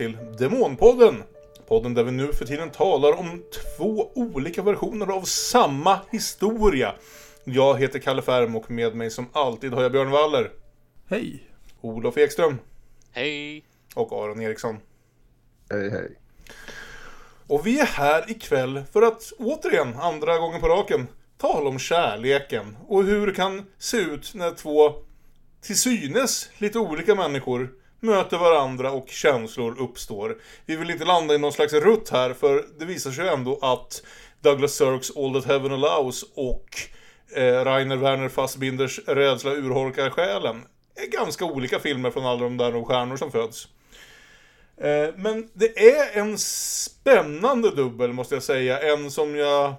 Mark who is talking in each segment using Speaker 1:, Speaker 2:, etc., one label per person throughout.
Speaker 1: till Demonpodden! Podden där vi nu för tiden talar om två olika versioner av samma historia. Jag heter Kalle Färm och med mig som alltid har jag Björn Waller,
Speaker 2: Hej!
Speaker 1: Olof Ekström
Speaker 3: Hej!
Speaker 1: och Aron Eriksson.
Speaker 4: Hej hej.
Speaker 1: Och vi är här ikväll för att återigen, andra gången på raken, tala om kärleken och hur det kan se ut när två till synes lite olika människor möter varandra och känslor uppstår. Vi vill inte landa i någon slags rutt här för det visar sig ändå att Douglas Sirks All That Heaven Allows och eh, Rainer Werner Fassbinders Rädsla urholkar själen är ganska olika filmer från alla de där stjärnor som föds. Eh, Men det är en spännande dubbel måste jag säga. En som jag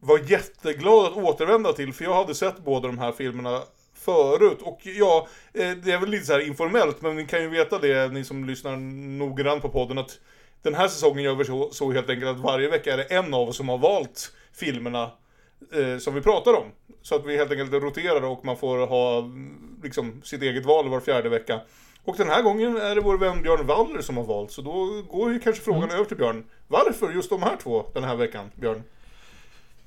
Speaker 1: var jätteglad att återvända till. För jag hade sett båda de här filmerna förut. Och ja, eh, det är väl lite så här informellt. Men ni kan ju veta det, ni som lyssnar noggrant på podden. Att den här säsongen gör vi så, så helt enkelt att varje vecka är det en av oss som har valt filmerna eh, som vi pratar om. Så att vi helt enkelt roterar och man får ha mm, liksom, sitt eget val var fjärde vecka. Och den här gången är det vår vän Björn Waller som har valt, så då går ju kanske frågan över till Björn. Varför just de här två den här veckan, Björn?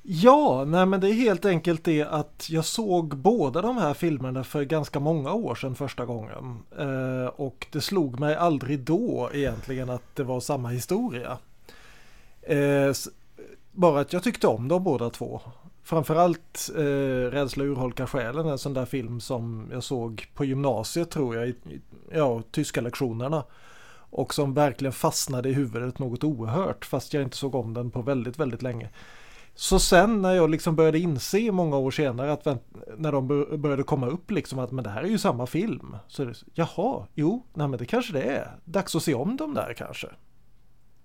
Speaker 2: Ja, nej men det är helt enkelt det att jag såg båda de här filmerna för ganska många år sedan första gången. Eh, och det slog mig aldrig då egentligen att det var samma historia. Eh, bara att jag tyckte om dem båda två. Framförallt eh, Rädsla urholkar själen, en sån där film som jag såg på gymnasiet tror jag, i, i ja, tyska lektionerna. Och som verkligen fastnade i huvudet något oerhört fast jag inte såg om den på väldigt, väldigt länge. Så sen när jag liksom började inse många år senare att när de började komma upp liksom att men det här är ju samma film. Så är det, jaha, jo, nej men det kanske det är. Dags att se om dem där kanske.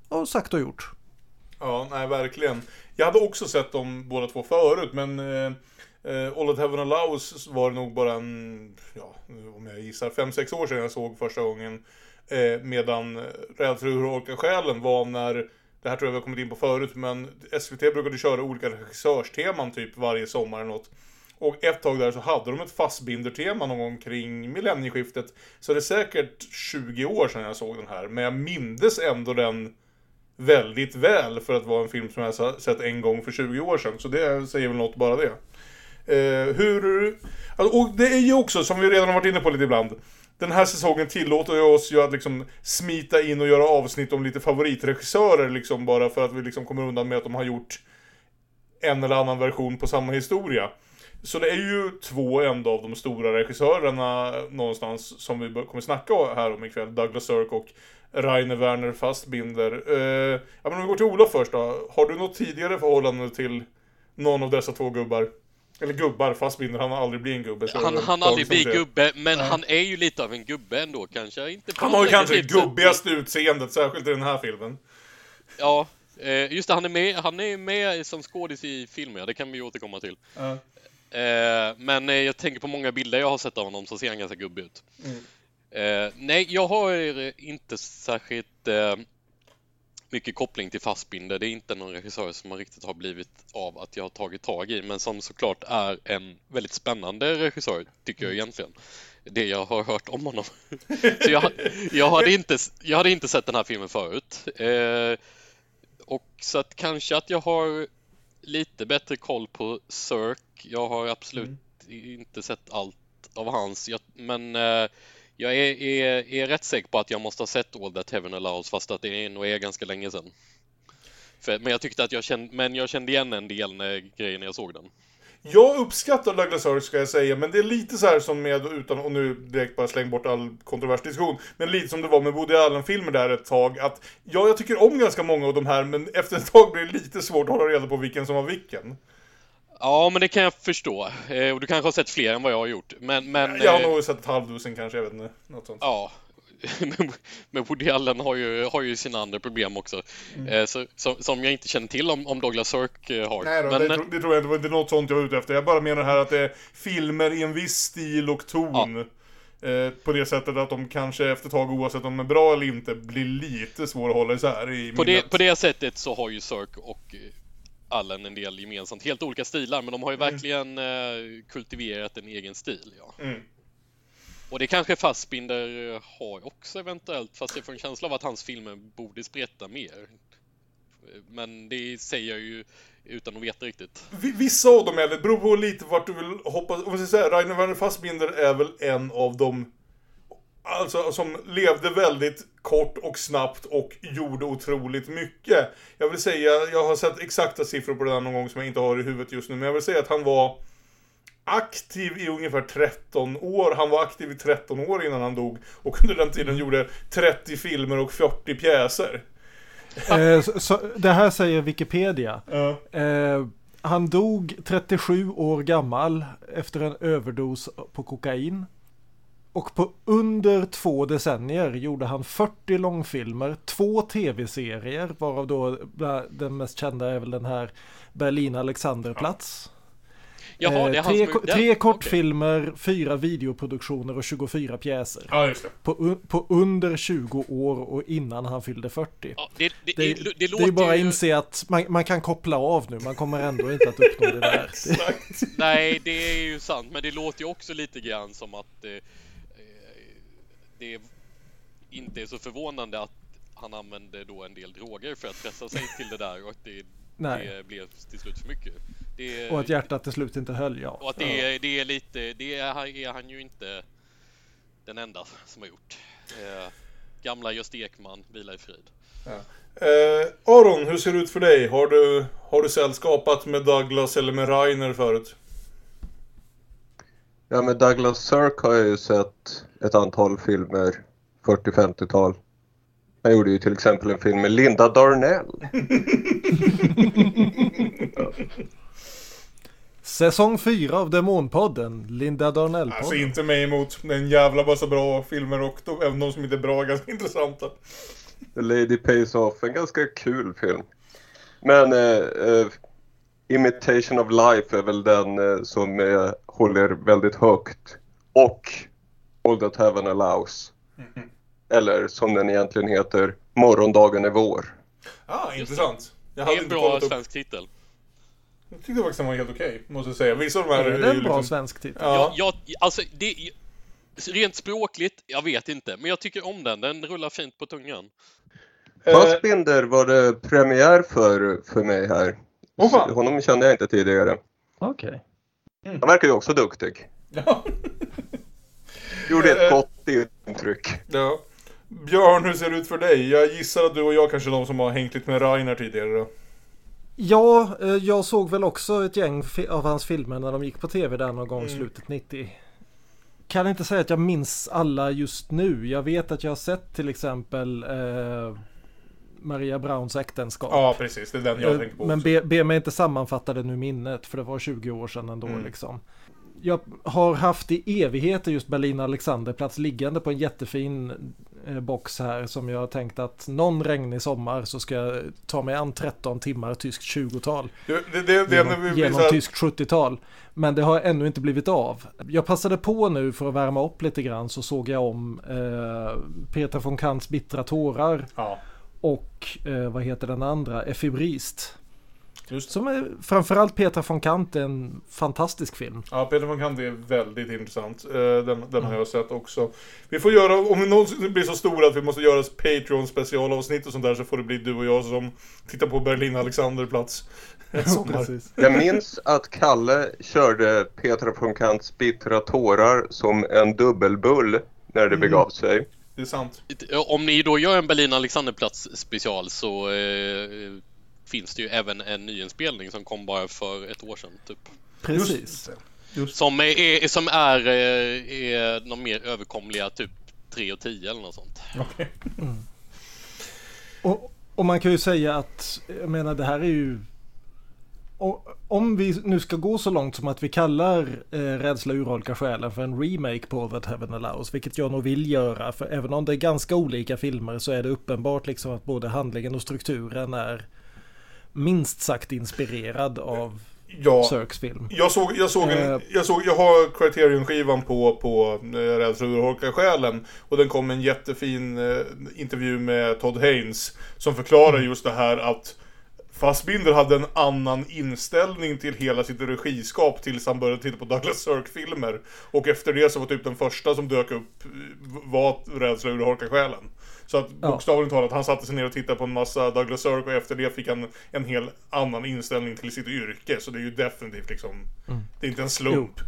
Speaker 2: Och sagt och gjort.
Speaker 1: Ja, nej verkligen. Jag hade också sett dem båda två förut, men eh, eh All That Heaven Allows var det nog bara en, ja, om jag gissar, 5-6 år sedan jag såg första gången. Eh, medan eh, Rädsla urholkar själen var när, det här tror jag vi har kommit in på förut, men SVT brukade köra olika regissörsteman typ varje sommar eller något. Och ett tag där så hade de ett Fassbinder-tema någon gång kring millennieskiftet. Så det är säkert 20 år sedan jag såg den här, men jag mindes ändå den väldigt väl för att vara en film som jag sett en gång för 20 år sedan. Så det säger väl något bara det. Eh, hur... alltså, Och det är ju också, som vi redan har varit inne på lite ibland. Den här säsongen tillåter ju oss ju att liksom smita in och göra avsnitt om lite favoritregissörer liksom bara för att vi liksom kommer undan med att de har gjort en eller annan version på samma historia. Så det är ju två ändå av de stora regissörerna någonstans som vi kommer snacka här om ikväll. Douglas Sirk och Rainer Werner Fassbinder. Eh, ja, men om vi går till Olof först då. Har du något tidigare förhållande till någon av dessa två gubbar? Eller gubbar, Fassbinder, han har aldrig blivit en gubbe. så
Speaker 3: Han
Speaker 1: Dag
Speaker 3: aldrig
Speaker 1: säger.
Speaker 3: gubbe, men han är ju lite av en gubbe ändå kanske. Inte
Speaker 1: Han har ju kanske det gubbigaste utseendet, särskilt i den här filmen.
Speaker 3: Ja, eh, just det, han är med, han är med som skådis i filmer, det kan vi ju återkomma till. Eh, Men eh, jag tänker på många bilder jag har sett av honom så ser han ganska gubbig ut. Eh, Nej, jag har inte särskilt eh, mycket koppling till Fassbinder. Det är inte någon regissör som har riktigt har blivit av att jag har tagit tag i, men som såklart är en väldigt spännande regissör, tycker jag egentligen. Det jag har hört om honom. Så jag, jag, hade inte, jag hade inte sett den här filmen förut. Eh, och så att kanske att jag har lite bättre koll på Cirque. Jag har absolut inte sett allt av hans, jag, men eh, jag är, är, är rätt säker på att jag måste ha sett All That Heaven Allows fast att det nog är ganska länge sedan. För, men jag tyckte att jag kände, men jag kände igen en del när, grejer när jag såg den.
Speaker 1: Jag uppskattar Douglas Sirk ska jag säga, men det är lite så här som med, utan och nu direkt bara släng bort all kontrovers diskussion, men lite som det var med Woody Allen-filmer där ett tag, att ja, jag tycker om ganska många av de här, men efter ett tag blir det lite svårt att hålla reda på vilken som var vilken.
Speaker 3: Ja, men det kan jag förstå. Eh, och du kanske har sett fler än vad jag har gjort. Men, men
Speaker 1: Jag har
Speaker 3: eh,
Speaker 1: nog sett ett halvdussin kanske, jag vet inte, något sånt.
Speaker 3: Ja, men- Woody Allen har ju, har ju sina andra problem också. Eh, Så, som, som jag inte känner till om, om Douglas Sirk eh, har.
Speaker 1: Nej då,
Speaker 3: men,
Speaker 1: det, tro- det tror jag inte, det var inte något sånt jag var ute efter. Jag bara menar här att det är filmer i en viss stil och ton. Eh, på det sättet att de kanske efter ett tag, oavsett om de är bra eller inte, blir lite svåra att hålla isär i
Speaker 3: på det, på det sättet så har ju Cirque och Allen en del gemensamt. Helt olika stilar, men de har ju mm. verkligen eh, kultiverat en egen stil. Ja. Mm. Och det kanske Fassbinder har också eventuellt, fast jag får en känsla av att hans filmer borde spreta mer. Men det säger jag ju utan att veta riktigt.
Speaker 1: Vissa av dem är det beror på lite vart du vill hoppas. Om jag ska säga, Rainer Werner Fassbinder är väl en av dem Alltså som levde väldigt kort och snabbt och gjorde otroligt mycket. Jag vill säga, jag har sett exakta siffror på det där någon gång som jag inte har i huvudet just nu, men jag vill säga att han var aktiv i ungefär 13 år. Han var aktiv i 13 år innan han dog. Och under den tiden gjorde 30 filmer och 40 pjäser.
Speaker 2: Eh, så, så, det här säger Wikipedia. Uh. Eh, han dog 37 år gammal efter en överdos på kokain. Och på under två decennier gjorde han 40 långfilmer, två tv-serier, varav då den mest kända är väl den här Berlin Alexanderplatz. Jaha, eh, tre, tre kortfilmer, okay. fyra videoproduktioner och 24 pjäser.
Speaker 1: Ja.
Speaker 2: På, på under 20 år och innan han fyllde 40.
Speaker 3: Ja, det, det, det, det,
Speaker 2: det är bara att inse att man, man, kan koppla av nu, man kommer ändå inte att uppnå det där.
Speaker 3: Nej, det är ju sant, men det låter ju också lite grann som att eh, det inte är så förvånande att han använde då en del droger för att pressa sig till det där och att det, det blev till slut för mycket.
Speaker 2: Det, och att hjärtat till slut inte höll, ja.
Speaker 3: Och att det, är, det är lite, det är, är han ju inte den enda som har gjort. Eh, gamla Gösta Ekman, vila i frid.
Speaker 1: Ja. Eh, Aron, hur ser det ut för dig? Har du, har du sällskapat med Douglas eller med Rainer förut?
Speaker 5: Ja, med Douglas Sirk har jag ju sett ett antal filmer, 40-50-tal. Han gjorde ju till exempel en film med Linda Darnell.
Speaker 2: Säsong 4 av Demonpodden, Linda Darnell-podden.
Speaker 1: Alltså inte mig emot, det är en jävla massa bra filmer och de, även de som inte är bra är ganska intressanta.
Speaker 5: The Lady Pays Off, en ganska kul film. Men eh, eh, Imitation of Life är väl den eh, som eh, håller väldigt högt. Och All That Heaven Allows. Mm -hmm. Eller som den egentligen heter, Morgondagen är vår.
Speaker 1: Ah, intressant.
Speaker 3: Jag hade en bra svensk titel.
Speaker 1: Jag tyckte faktiskt den var helt okej, okay, måste jag säga. Vissa av de här
Speaker 2: är, är det en bra liksom... svensk titel?
Speaker 3: Ja. Jag, jag, alltså, det, rent språkligt, jag vet inte, men jag tycker om den. Den rullar fint på tungan.
Speaker 5: Fassbinder var det premiär för, för mig här. Oh, Honom kände jag inte tidigare.
Speaker 2: Okej. Okay.
Speaker 5: Mm. Han verkar ju också duktig. Ja. Gjorde ett eh, gott intryck.
Speaker 1: Ja. Björn, hur ser det ut för dig? Jag gissar att du och jag kanske är de som har hängt lite med Rainer tidigare då.
Speaker 2: Ja, eh, jag såg väl också ett gäng av hans filmer när de gick på tv där någon gång i mm. slutet 90. Kan inte säga att jag minns alla just nu. Jag vet att jag har sett till exempel eh, Maria Browns äktenskap.
Speaker 1: Ja, precis. Det är den jag eh, tänkte på.
Speaker 2: Men be, be mig inte sammanfatta det nu minnet, för det var 20 år sedan ändå mm. liksom. Jag har haft i evigheter just Berlin Alexanderplats liggande på en jättefin eh, box här som jag har tänkt att någon regnig sommar så ska jag ta mig an 13 timmar tyskt 20-tal.
Speaker 1: Det, det, det,
Speaker 2: genom, genom tyskt 70-tal. Men det har ännu inte blivit av. Jag passade på nu för att värma upp lite grann så såg jag om eh, Peter von Kants Bittra tårar. Ja och eh, vad heter den andra, Effibrist. Just. Som är framförallt Petra von Kant en fantastisk film.
Speaker 1: Ja, Petra von Kant är väldigt intressant. Eh, den, den mm. har jag sett också. Vi får göra, om vi någonsin blir så stora att vi måste göra Patreon specialavsnitt och sånt där så får det bli du och jag som tittar på Berlin Alexanderplats.
Speaker 5: jag minns att Kalle körde Petra von Kants bittra tårar som en dubbelbull när det mm. begav sig
Speaker 1: det är sant.
Speaker 3: Om ni då gör en Berlin Alexanderplats special så eh, finns det ju även en nyinspelning som kom bara för ett år sedan typ.
Speaker 2: Precis.
Speaker 3: Just. Som är, som är, eh, är de mer överkomliga typ 3 och 10 eller något sånt.
Speaker 1: Okay. Mm.
Speaker 2: Och, och man kan ju säga att, jag menar det här är ju och om vi nu ska gå så långt som att vi kallar eh, Rädsla urholkar själen för en remake på That Heaven Allows, vilket jag nog vill göra, för även om det är ganska olika filmer så är det uppenbart liksom att både handlingen och strukturen är minst sagt inspirerad av ja. Sirks film.
Speaker 1: Jag såg, jag såg, en, uh, jag, såg jag har Criterion-skivan på, på äh, Rädsla urholkar själen. Och den kom en jättefin äh, intervju med Todd Haynes. Som förklarar mm. just det här att Fassbinder hade en annan inställning till hela sitt regiskap tills han började titta på Douglas Sirk-filmer. Och efter det så var typ den första som dök upp var Rädsla urholkar själen. Så att bokstavligt talat, han satte sig ner och tittade på en massa Douglas Sirk och efter det fick han en hel annan inställning till sitt yrke. Så det är ju definitivt liksom, mm. det är inte en slump.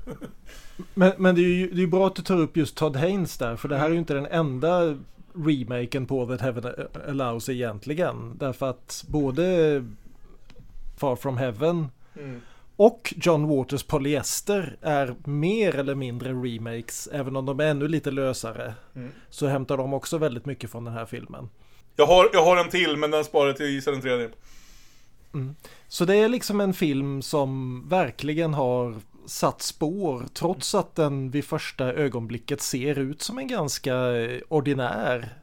Speaker 2: men, men det är ju det är bra att du tar upp just Todd Haynes där, för det här är ju inte den enda remaken på That Heaven Allows egentligen. Därför att både Far From Heaven mm. och John Waters Polyester är mer eller mindre remakes. Även om de är ännu lite lösare. Mm. Så hämtar de också väldigt mycket från den här filmen.
Speaker 1: Jag har, jag har en till men den sparar till gissa den tredje.
Speaker 2: Mm. Så det är liksom en film som verkligen har satt spår trots att den vid första ögonblicket ser ut som en ganska ordinär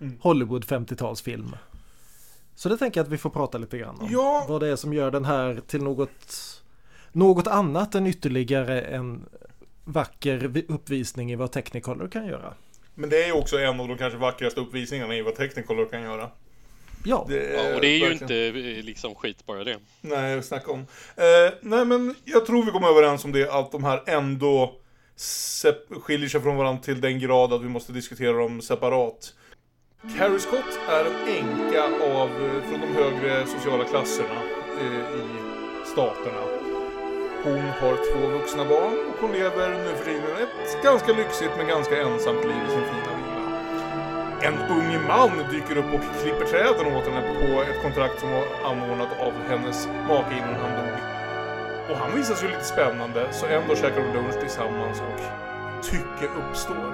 Speaker 2: mm. Hollywood 50-talsfilm. Så det tänker jag att vi får prata lite grann om. Ja. Vad det är som gör den här till något, något annat än ytterligare en vacker uppvisning i vad Technicolor kan göra.
Speaker 1: Men det är ju också en av de kanske vackraste uppvisningarna i vad Technicolor kan göra.
Speaker 3: Ja. Det ja och det är ju verkligen... inte eh, liksom skit bara det.
Speaker 1: Nej, snacka om. Eh, nej, men jag tror vi kommer överens om det att de här ändå skiljer sig från varandra till den grad att vi måste diskutera dem separat. Carrie Scott är en änka av, från de högre sociala klasserna eh, i staterna. Hon har två vuxna barn och hon lever nu för tiden ett ganska lyxigt men ganska ensamt liv i sin fina villa. En ung man dyker upp och klipper träden åt henne på ett kontrakt som var anordnat av hennes make innan han dog. Och han visar sig lite spännande så en dag käkar de lunch tillsammans och tycke uppstår.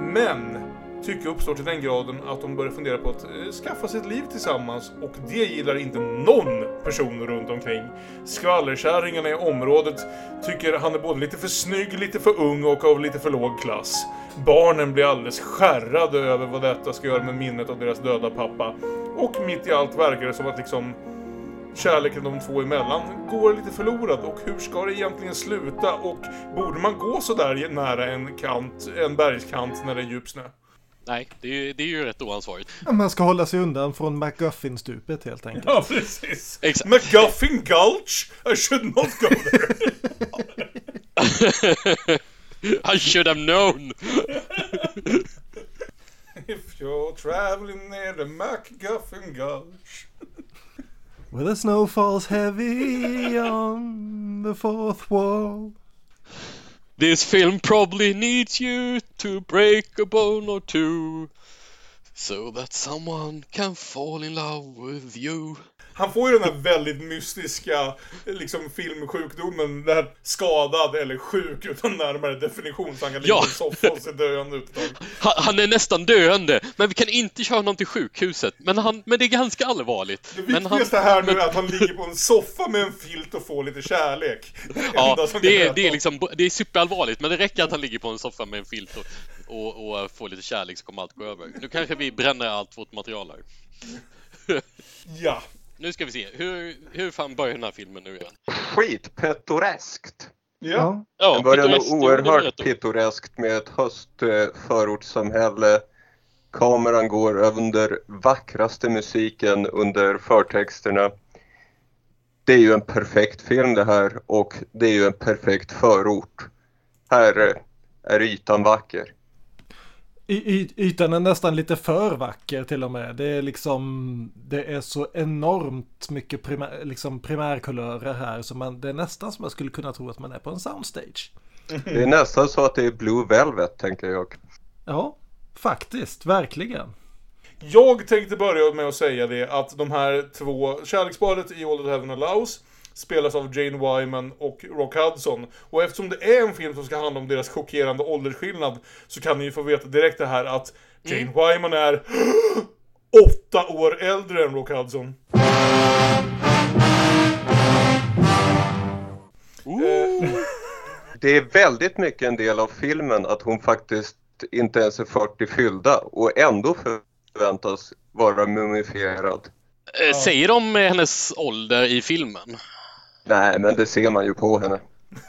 Speaker 1: Men tycke uppstår till den graden att de börjar fundera på att eh, skaffa sig ett liv tillsammans och det gillar inte någon person runt omkring. Skvallerkärringarna i området tycker han är både lite för snygg, lite för ung och av lite för låg klass. Barnen blir alldeles skärrade över vad detta ska göra med minnet av deras döda pappa. Och mitt i allt verkar det som att liksom kärleken de två emellan går lite förlorad och hur ska det egentligen sluta och borde man gå så där nära en kant, en bergskant när det är djup snö?
Speaker 3: Nej, det är, ju, det är ju rätt oansvarigt.
Speaker 2: Man ska hålla sig undan från McGuffin-stupet helt enkelt.
Speaker 1: Ja, precis. Exakt. McGuffin Gulch? I should not go there.
Speaker 3: I should have known.
Speaker 1: If you're traveling near the McGuffin Gulch.
Speaker 2: Where the snow falls heavy on the fourth wall.
Speaker 3: This film probably needs you to break a bone or two so that someone can fall in love with you.
Speaker 1: Han får ju den här väldigt mystiska liksom, filmsjukdomen, där skadad eller sjuk utan närmare definition så han kan ligga ja. i soffan och se döende ut
Speaker 3: han, han är nästan döende, men vi kan inte köra honom till sjukhuset. Men, han, men det är ganska allvarligt.
Speaker 1: Det viktigaste han, här nu men... är att han ligger på en soffa med en filt och får lite kärlek.
Speaker 3: ja, det är, det, är liksom, det är superallvarligt, men det räcker att han ligger på en soffa med en filt och, och, och får lite kärlek så kommer allt gå över. Nu kanske vi bränner allt vårt material här.
Speaker 1: ja,
Speaker 3: nu ska vi se. Hur, hur fan börjar den här filmen nu igen?
Speaker 5: Skitpettoreskt.
Speaker 1: Ja.
Speaker 5: ja den börjar nog oerhört pittoreskt med ett höstförortssamhälle. Kameran går under vackraste musiken under förtexterna. Det är ju en perfekt film det här och det är ju en perfekt förort. Här är ytan vacker.
Speaker 2: Y ytan är nästan lite för vacker till och med. Det är liksom, det är så enormt mycket primär, liksom primärkulörer här så man, det är nästan som jag skulle kunna tro att man är på en soundstage.
Speaker 5: Det är nästan så att det är Blue Velvet tänker jag.
Speaker 2: Ja, faktiskt, verkligen.
Speaker 1: Jag tänkte börja med att säga det att de här två, kärleksparet i All That Heaven Allows spelas av Jane Wyman och Rock Hudson. Och eftersom det är en film som ska handla om deras chockerande åldersskillnad så kan ni ju få veta direkt det här att Jane mm. Wyman är åtta år äldre än Rock Hudson.
Speaker 5: Det är väldigt mycket en del av filmen att hon faktiskt inte ens är 40 fyllda och ändå förväntas vara mumifierad.
Speaker 3: Eh, säger de hennes ålder i filmen?
Speaker 5: Nej, men det ser man ju på henne.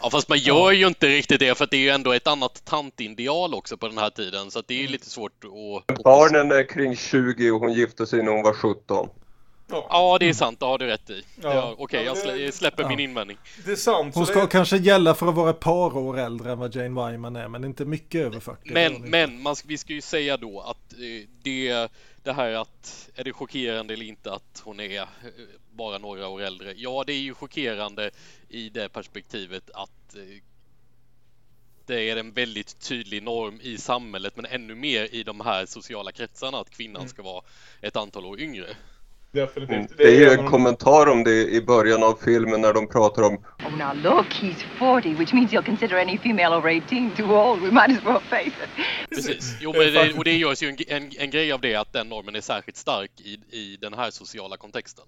Speaker 3: Ja fast man gör ju inte riktigt det för att det är ju ändå ett annat tantideal också på den här tiden så det är ju lite svårt att...
Speaker 5: Barnen är kring 20 och hon gifte sig när hon var 17.
Speaker 3: Ja, det är sant. Det har du rätt i.
Speaker 1: Ja.
Speaker 3: Ja, Okej,
Speaker 1: Ja,
Speaker 3: jag släpper
Speaker 2: ja.
Speaker 3: min invändning.
Speaker 1: Det är sant.
Speaker 2: Hon ska
Speaker 1: det,
Speaker 2: kanske gälla för att vara ett par år äldre än vad Jane Wyman är, men inte mycket över 40. det är
Speaker 3: Men, men man, vi ska ju säga då att eh, det, det här att är det chockerande eller inte att hon är eh, bara några år äldre? Ja, det är ju chockerande i det perspektivet att eh, det är en väldigt tydlig norm i samhället, men ännu mer i de här sociala kretsarna att kvinnan ska vara ett antal år yngre.
Speaker 1: Definitivt.
Speaker 5: Mm. Det är ju
Speaker 1: en
Speaker 5: kommentar om det i början av filmen när de pratar om
Speaker 4: Oh, now look, he's 40, which means he'll consider any female over 18 too old. We might as well face it.
Speaker 3: Precis. Jo, men det, och det görs ju en, en, en grej av det att den normen är särskilt stark i, i den här sociala kontexten.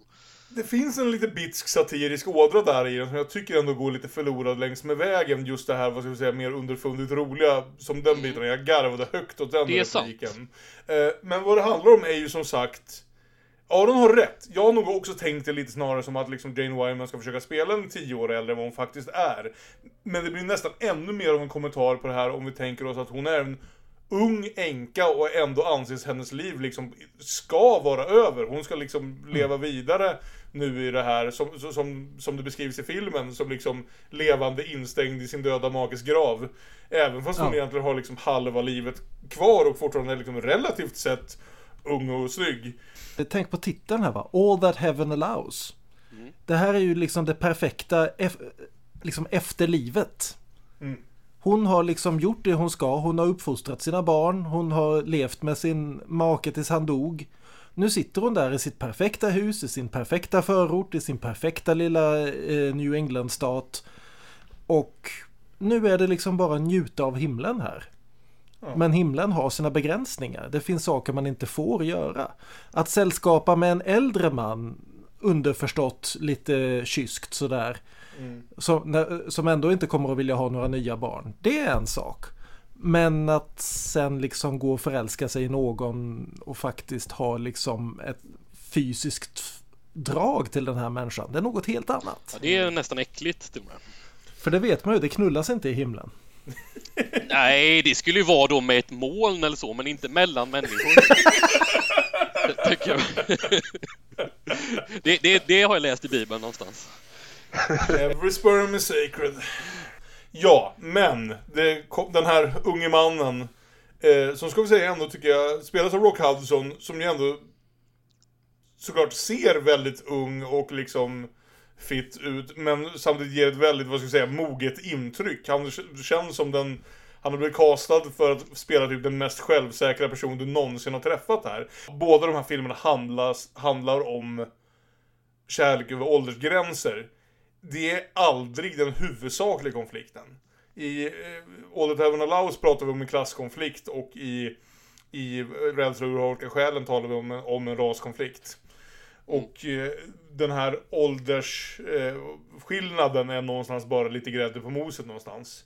Speaker 1: Det finns en lite bitsk satirisk ådra där i den som jag tycker ändå går lite förlorad längs med vägen. Just det här, vad ska vi säga, mer underfundigt roliga som den biten. Jag garvade högt åt den
Speaker 3: Det
Speaker 1: repliken. Eh, Men vad det handlar om är ju som sagt Aron har rätt. Jag har nog också tänkt det lite snarare som att liksom Jane Wyman ska försöka spela en tio år äldre än vad hon faktiskt är. Men det blir nästan ännu mer av en kommentar på det här om vi tänker oss att hon är en ung änka och ändå anses hennes liv liksom ska vara över. Hon ska liksom leva vidare nu i det här som, som, som det beskrivs i filmen som liksom levande instängd i sin döda makes grav. Även fast hon
Speaker 2: Ja.
Speaker 1: egentligen har liksom halva livet kvar och fortfarande är liksom relativt sett ung och snygg.
Speaker 2: Tänk på titeln här va, All That Heaven Allows. Det här är ju liksom det perfekta ef- liksom efter livet. Hon har liksom gjort det hon ska, hon har uppfostrat sina barn, hon har levt med sin make tills han dog. Nu sitter hon där i sitt perfekta hus, i sin perfekta förort, i sin perfekta lilla eh, New England-stat. Och nu är det liksom bara njuta av himlen här. Men himlen har sina begränsningar. Det finns saker man inte får göra. Att sällskapa med en äldre man, underförstått lite kyskt sådär, som, när- som ändå inte kommer att vilja ha några nya barn. Det är en sak. Men att sen liksom gå och förälska sig i någon och faktiskt ha liksom ett fysiskt drag till den här människan. Det är något helt annat.
Speaker 3: Ja, det är nästan äckligt till och med.
Speaker 2: För det vet man ju, det knullas inte i himlen.
Speaker 3: Nej, det skulle ju vara då med ett moln eller så, men inte mellan människor. Det Tycker jag. Det, det, det har jag läst i Bibeln någonstans.
Speaker 1: Every sperm is sacred. Ja, men det, kom- den här unge mannen eh, som ska vi säga ändå tycker jag spelas av Rock Hudson som ju ändå såklart ser väldigt ung och liksom fit ut men samtidigt ger ett väldigt, vad ska jag säga, moget intryck. Han känns som den han har blivit castad för att spela typ den mest självsäkra person du någonsin har träffat här. Båda de här filmerna handlas, handlar om kärlek över åldersgränser. Det är aldrig den huvudsakliga konflikten. I eh, All That Heaven Allows pratar vi om en klasskonflikt och i, i Rädsla och urholka själen talar vi om en, om en raskonflikt. Och eh, den här åldersskillnaden eh, är någonstans bara lite grädde på moset någonstans.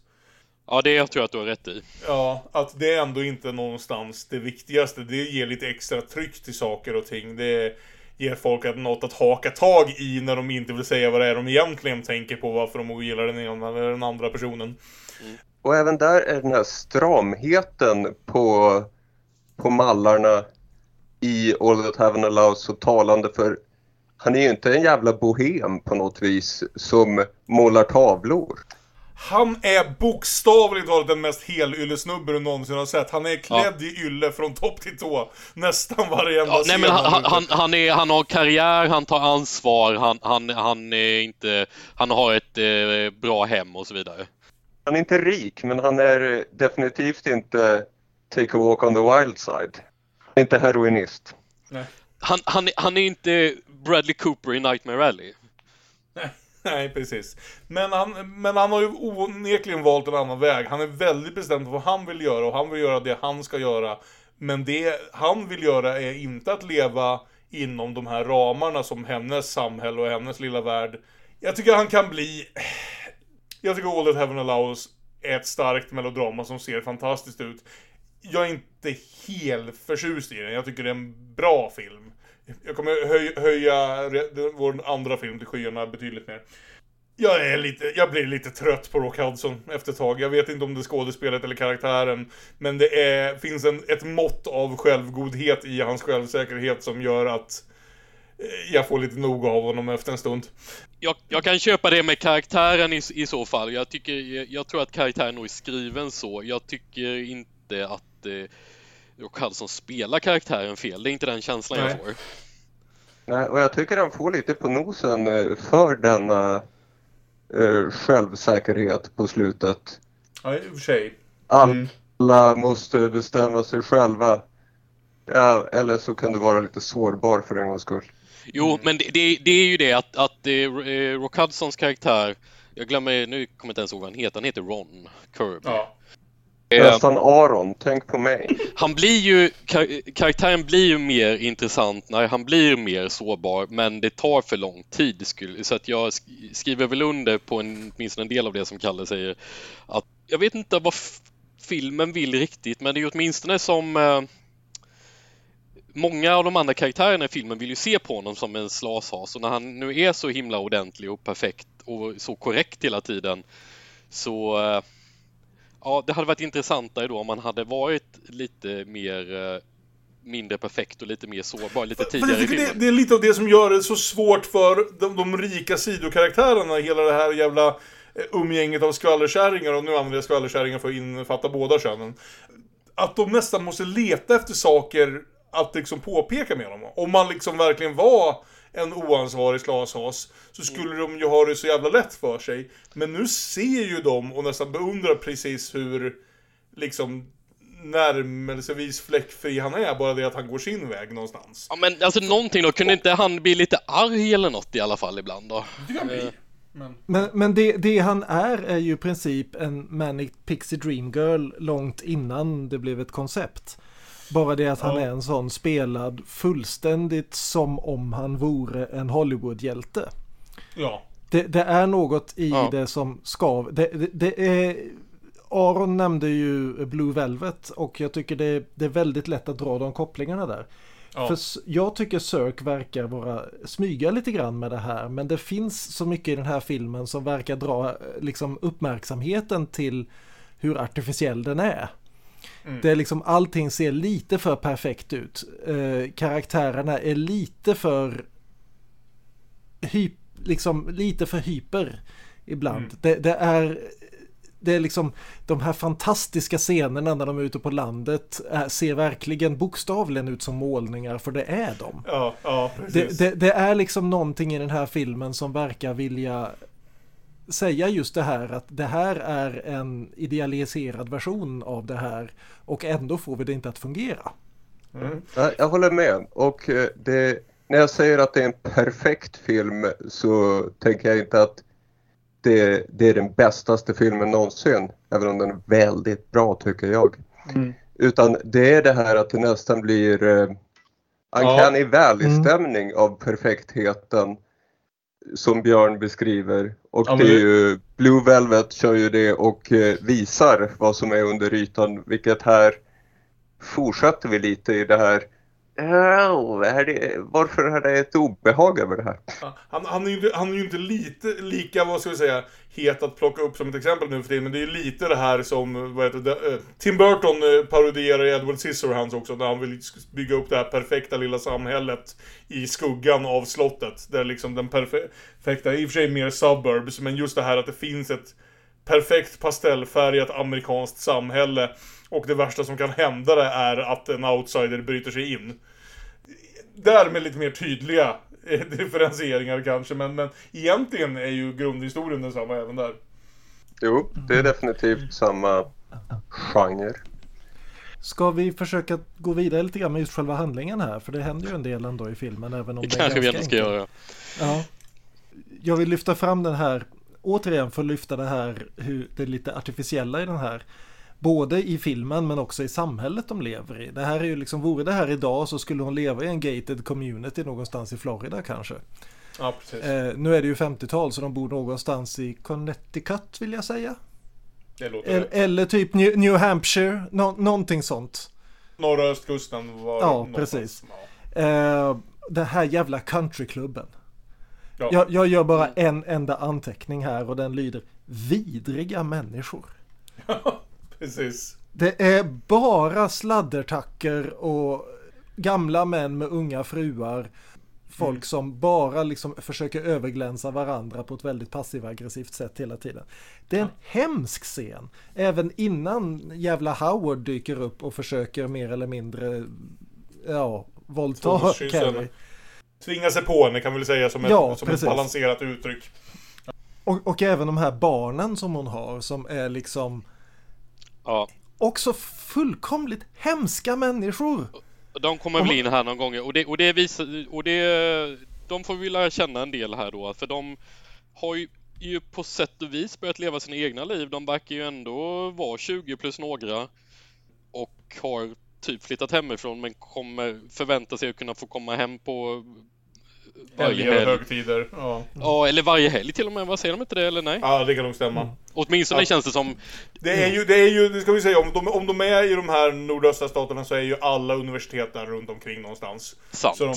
Speaker 3: Ja, det tror jag att du har rätt i.
Speaker 1: Ja, att det är ändå inte någonstans det viktigaste. Det ger lite extra tryck till saker och ting. Det ger folk att något att haka tag i när de inte vill säga vad det är de egentligen tänker på, varför de ogillar den ena eller den andra personen.
Speaker 5: Och även där är den här stramheten på, på mallarna i All That Heaven Allows så talande för han är ju inte en jävla bohem på något vis som målar tavlor.
Speaker 1: Han är bokstavligt talat den mest helyllesnubbe du någonsin har sett. Han är klädd i ylle från topp till tå. Nästan varenda
Speaker 3: Ja, nej, men han,
Speaker 1: han
Speaker 3: han, han, är, han har karriär, han tar ansvar, han, han, han är inte... Han har ett eh, bra hem och så vidare.
Speaker 5: Han är inte rik men han är definitivt inte Take a walk on the wild side. Han är inte heroinist.
Speaker 3: Han, han, är- han är inte Bradley Cooper i Nightmare Alley.
Speaker 1: Nej, precis. Men han, men han har ju onekligen valt en annan väg. Han är väldigt bestämd på vad han vill göra och han vill göra det han ska göra. Men det han vill göra är inte att leva inom de här ramarna som hennes samhälle och hennes lilla värld. Jag tycker han kan bli... Jag tycker All That Heaven Allows är ett starkt melodrama som ser fantastiskt ut. Jag är inte helt förtjust i den. Jag tycker det är en bra film. Jag kommer höja, höja vår andra film till skyarna betydligt mer. jag, är lite, jag blir lite trött på Rock Hudson efter ett tag. Jag vet inte om det är skådespelet eller karaktären. Men det är, finns en, ett mått av självgodhet i hans självsäkerhet som gör att eh, jag får lite nog av honom efter en stund.
Speaker 3: Jag, jag kan köpa det med karaktären i, i så fall. Jag, tycker, jag, jag tror att karaktären nog är skriven så. Jag tycker inte att eh, Rock Hudson spelar karaktären fel. Det är inte den känslan Nej. jag får.
Speaker 5: Nej, och jag tycker han får lite på nosen eh, för denna eh, självsäkerhet på slutet.
Speaker 1: Ja, i och för sig.
Speaker 5: Mm. Alla måste bestämma sig själva. Ja, eller så kan du vara lite sårbar för en gångs skull.
Speaker 3: Jo, men det, det, det är ju det att, att eh, Rock Hudsons karaktär, jag glömmer, nu kommer jag inte ens ihåg vad han heter, han heter Ron Kirby. Ja.
Speaker 5: Eh, Nästan Aron, tänk på mig.
Speaker 3: Han blir ju, karaktären blir ju mer intressant när han blir mer sårbar, men det tar för lång tid. Så att jag skriver väl under på en, åtminstone en del av det som Kalle säger. Att jag vet inte vad filmen vill riktigt, men det är ju åtminstone som eh, Många av de andra karaktärerna i filmen vill ju se på honom som en slashas och när han nu är så himla ordentlig och perfekt och så korrekt hela tiden så eh, Ja, det hade varit intressantare då om man hade varit lite mer eh, mindre perfekt och lite mer sårbar lite tidigare
Speaker 1: filmen. Det, det, är lite av det som gör det så svårt för de, de rika sidokaraktärerna, hela det här jävla eh, umgänget av skvallerkärringar, och nu använder jag skvallerkärringar för att infatta båda könen. Att de nästan måste leta efter saker att liksom påpeka med dem. Om man liksom verkligen var en oansvarig slashas så skulle de ju ha det så jävla lätt för sig. Men nu ser ju de och nästan beundrar precis hur liksom närmelsevis fläckfri han är, bara det att han går sin väg någonstans.
Speaker 3: Ja men alltså någonting då, kunde inte han bli lite arg eller något i alla fall ibland då?
Speaker 1: Det kan bli.
Speaker 2: Men, men, men det, det, han är är ju i princip en Manic Pixie Dream Girl långt innan det blev ett koncept. Bara det att han är en sån spelad fullständigt som om han vore en Hollywoodhjälte.
Speaker 1: Ja.
Speaker 2: Det, det, är något i ja. det som skav. Det, det, det, är... Aron nämnde ju Blue Velvet och jag tycker det, det är väldigt lätt att dra de kopplingarna där. Ja. För jag tycker Sirk verkar vara smyga lite grann med det här men det finns så mycket i den här filmen som verkar dra liksom uppmärksamheten till hur artificiell den är. Mm. Det är liksom allting ser lite för perfekt ut. Eh, karaktärerna är lite för hyp, liksom lite för hyper ibland. Mm. Det, det, är det är liksom de här fantastiska scenerna när de är ute på landet är, ser verkligen bokstavligen ut som målningar för det är de.
Speaker 1: Ja, ja,
Speaker 2: det, det, det, är liksom någonting i den här filmen som verkar vilja säga just det här att det här är en idealiserad version av det här och ändå får vi det inte att fungera.
Speaker 5: Mm. Jag håller med och eh, det, när jag säger att det är en perfekt film så tänker jag inte att det, det är den bästaste filmen någonsin, även om den är väldigt bra tycker jag. Mm. Utan det är det här att det nästan blir eh, uncanny ja. valley-stämning mm. av perfektheten som Björn beskriver. Och ja, det är ju Blue Velvet kör ju det och eh, visar vad som är under ytan vilket här fortsätter vi lite i det här Oh, är det, varför är det ett obehag över det här?
Speaker 1: Han, han, är ju, han är ju inte lite lika, vad ska vi säga, het att plocka upp som ett exempel nu för tiden. Men det är ju lite det här som, vad heter det, eh, Tim Burton eh, parodierar parodierar Edward Scissorhands också. När han vill bygga upp det här perfekta lilla samhället i skuggan av slottet. Där liksom den perfekta, i och för sig mer suburbs, men just det här att det finns ett perfekt pastellfärgat amerikanskt samhälle och det värsta som kan hända det är att en outsider bryter sig in. Därmed lite mer tydliga eh, differentieringar kanske, men, men egentligen är ju grundhistorien densamma även där.
Speaker 5: Jo, det är definitivt samma genre.
Speaker 2: Ska vi försöka gå vidare lite grann med just själva handlingen här? För det händer ju en del ändå i filmen även om det,
Speaker 3: det kanske vi ändå ska göra.
Speaker 2: Ja. Jag vill lyfta fram den här, återigen för att lyfta det här, hur det är lite artificiella i den här. Både i filmen men också i samhället de lever i. Det här är ju liksom, vore det här idag så skulle hon leva i en gated community någonstans i Florida kanske.
Speaker 1: Ja, precis.
Speaker 2: Eh, nu är det ju 50-tal så de bor någonstans i Connecticut vill jag säga. eller, eller typ New, New Hampshire, no, någonting sånt.
Speaker 1: Norra östkusten var
Speaker 2: Ja, precis. Ja. Eh, den här jävla countryklubben. Ja. Jag, jag, gör bara en enda anteckning här och den lyder Vidriga människor.
Speaker 1: Precis.
Speaker 2: Det är bara sladdertacker och gamla män med unga fruar. Folk mm. som bara liksom försöker överglänsa varandra på ett väldigt passiv-aggressivt sätt hela tiden. Det är en ja. hemsk scen. Även innan jävla Howard dyker upp och försöker mer eller mindre ja, våldta Carrie.
Speaker 1: Tvinga sig på henne kan vi väl säga som, ett, ja, som ett balanserat uttryck.
Speaker 2: Och, och, även de här barnen som hon har som är liksom
Speaker 3: Ja.
Speaker 2: Också fullkomligt hemska människor.
Speaker 3: De kommer bli in här någon gång och det, och det visar, och det, de får vi lära känna en del här då för de har ju, ju på sätt och vis börjat leva sina egna liv. De verkar ju ändå vara 20 plus några och har typ flyttat hemifrån men kommer förvänta sig att kunna få komma hem på
Speaker 1: varje helg. högtider. Ja.
Speaker 3: ja, eller varje helg till och med. Vad säger de inte det eller nej?
Speaker 1: Ja, det kan nog stämma. Mm.
Speaker 3: Åtminstone ja. känns det som...
Speaker 1: Det är ju, det är ju, det ska vi säga, om de, om de är i de här nordöstra staterna så är ju alla universitet där runt omkring någonstans.
Speaker 3: Sant.
Speaker 1: Så de,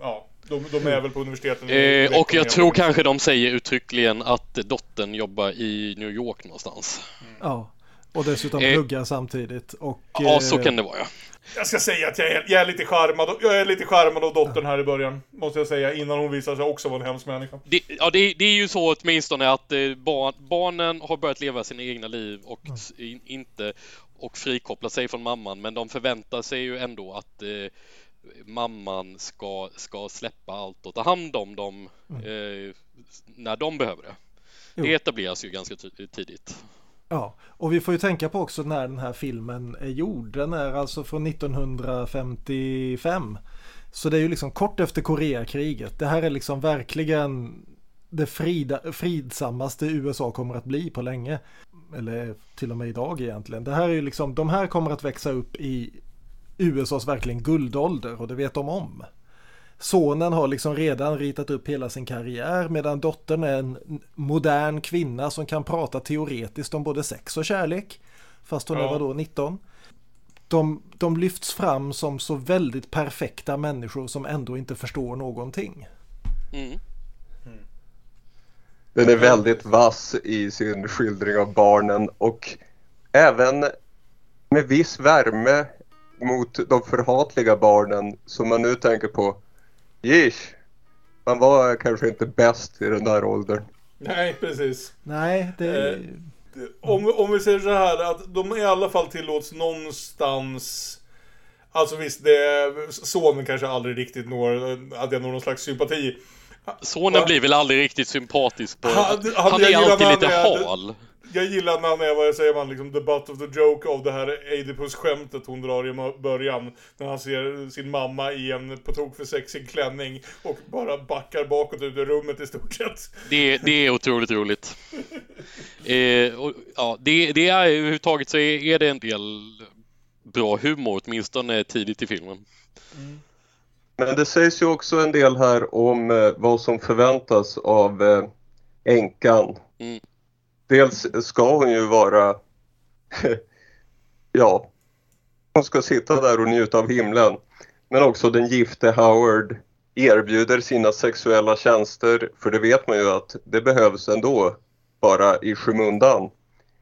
Speaker 1: ja, de, de är väl på universiteten.
Speaker 3: Eh, och jag tror kanske de säger uttryckligen att dottern jobbar i New York någonstans.
Speaker 2: Mm. Ja. Och dessutom eh, pluggar samtidigt. Och,
Speaker 3: ja, så eh, kan det vara ja.
Speaker 1: Jag ska säga att jag är, jag är lite charmad, jag är lite charmad av dottern här i början. Måste jag säga, innan hon visar sig också vara en hemsk människa.
Speaker 3: Det, ja, det, det är ju så åtminstone att eh, barn, barnen har börjat leva sina egna liv och mm. inte och frikoppla sig från mamman, men de förväntar sig ju ändå att eh, mamman ska, ska släppa allt och ta hand om dem mm. eh, när de behöver det. Jo. Det etableras ju ganska tidigt.
Speaker 2: Ja, och vi får ju tänka på också när den här filmen är gjord. Den är alltså från 1955. Så det är ju liksom kort efter Koreakriget. Det här är liksom verkligen det frida, fridsammaste USA kommer att bli på länge. Eller till och med idag egentligen. Det här är ju liksom, de här kommer att växa upp i USAs verkligen guldålder och det vet de om. Sonen har liksom redan ritat upp hela sin karriär medan dottern är en modern kvinna som kan prata teoretiskt om både sex och kärlek. Fast hon ja. är vadå 19? De, de lyfts fram som så väldigt perfekta människor som ändå inte förstår någonting. Mm.
Speaker 5: Den är väldigt vass i sin skildring av barnen och även med viss värme mot de förhatliga barnen som man nu tänker på Jish. Man var kanske inte bäst i den där åldern.
Speaker 1: Nej, precis.
Speaker 2: Nej, det... Eh,
Speaker 1: om, om vi säger så här att de i alla fall tillåts någonstans Alltså visst, det, sonen kanske aldrig riktigt når, att jag når någon slags sympati.
Speaker 3: Sonen blir väl aldrig riktigt sympatisk på... Han, han, han är alltid lite hal
Speaker 1: jag gillar när han är, vad säger man, liksom the butt of the joke av det här Oedipus-skämtet hon drar i början. När han ser sin mamma i en på tok för sexig klänning och bara backar bakåt ut ur rummet i stort sett.
Speaker 3: Det, det är otroligt roligt. eh, och, ja, det, det är överhuvudtaget så är, är det en del bra humor, åtminstone tidigt i filmen. Mm.
Speaker 5: Men det sägs ju också en del här om eh, vad som förväntas av eh, änkan. Mm dels ska hon ju vara, ja, hon ska sitta där och njuta av himlen. Men också den gifte Howard erbjuder sina sexuella tjänster, för det vet man ju att det behövs ändå, bara i skymundan.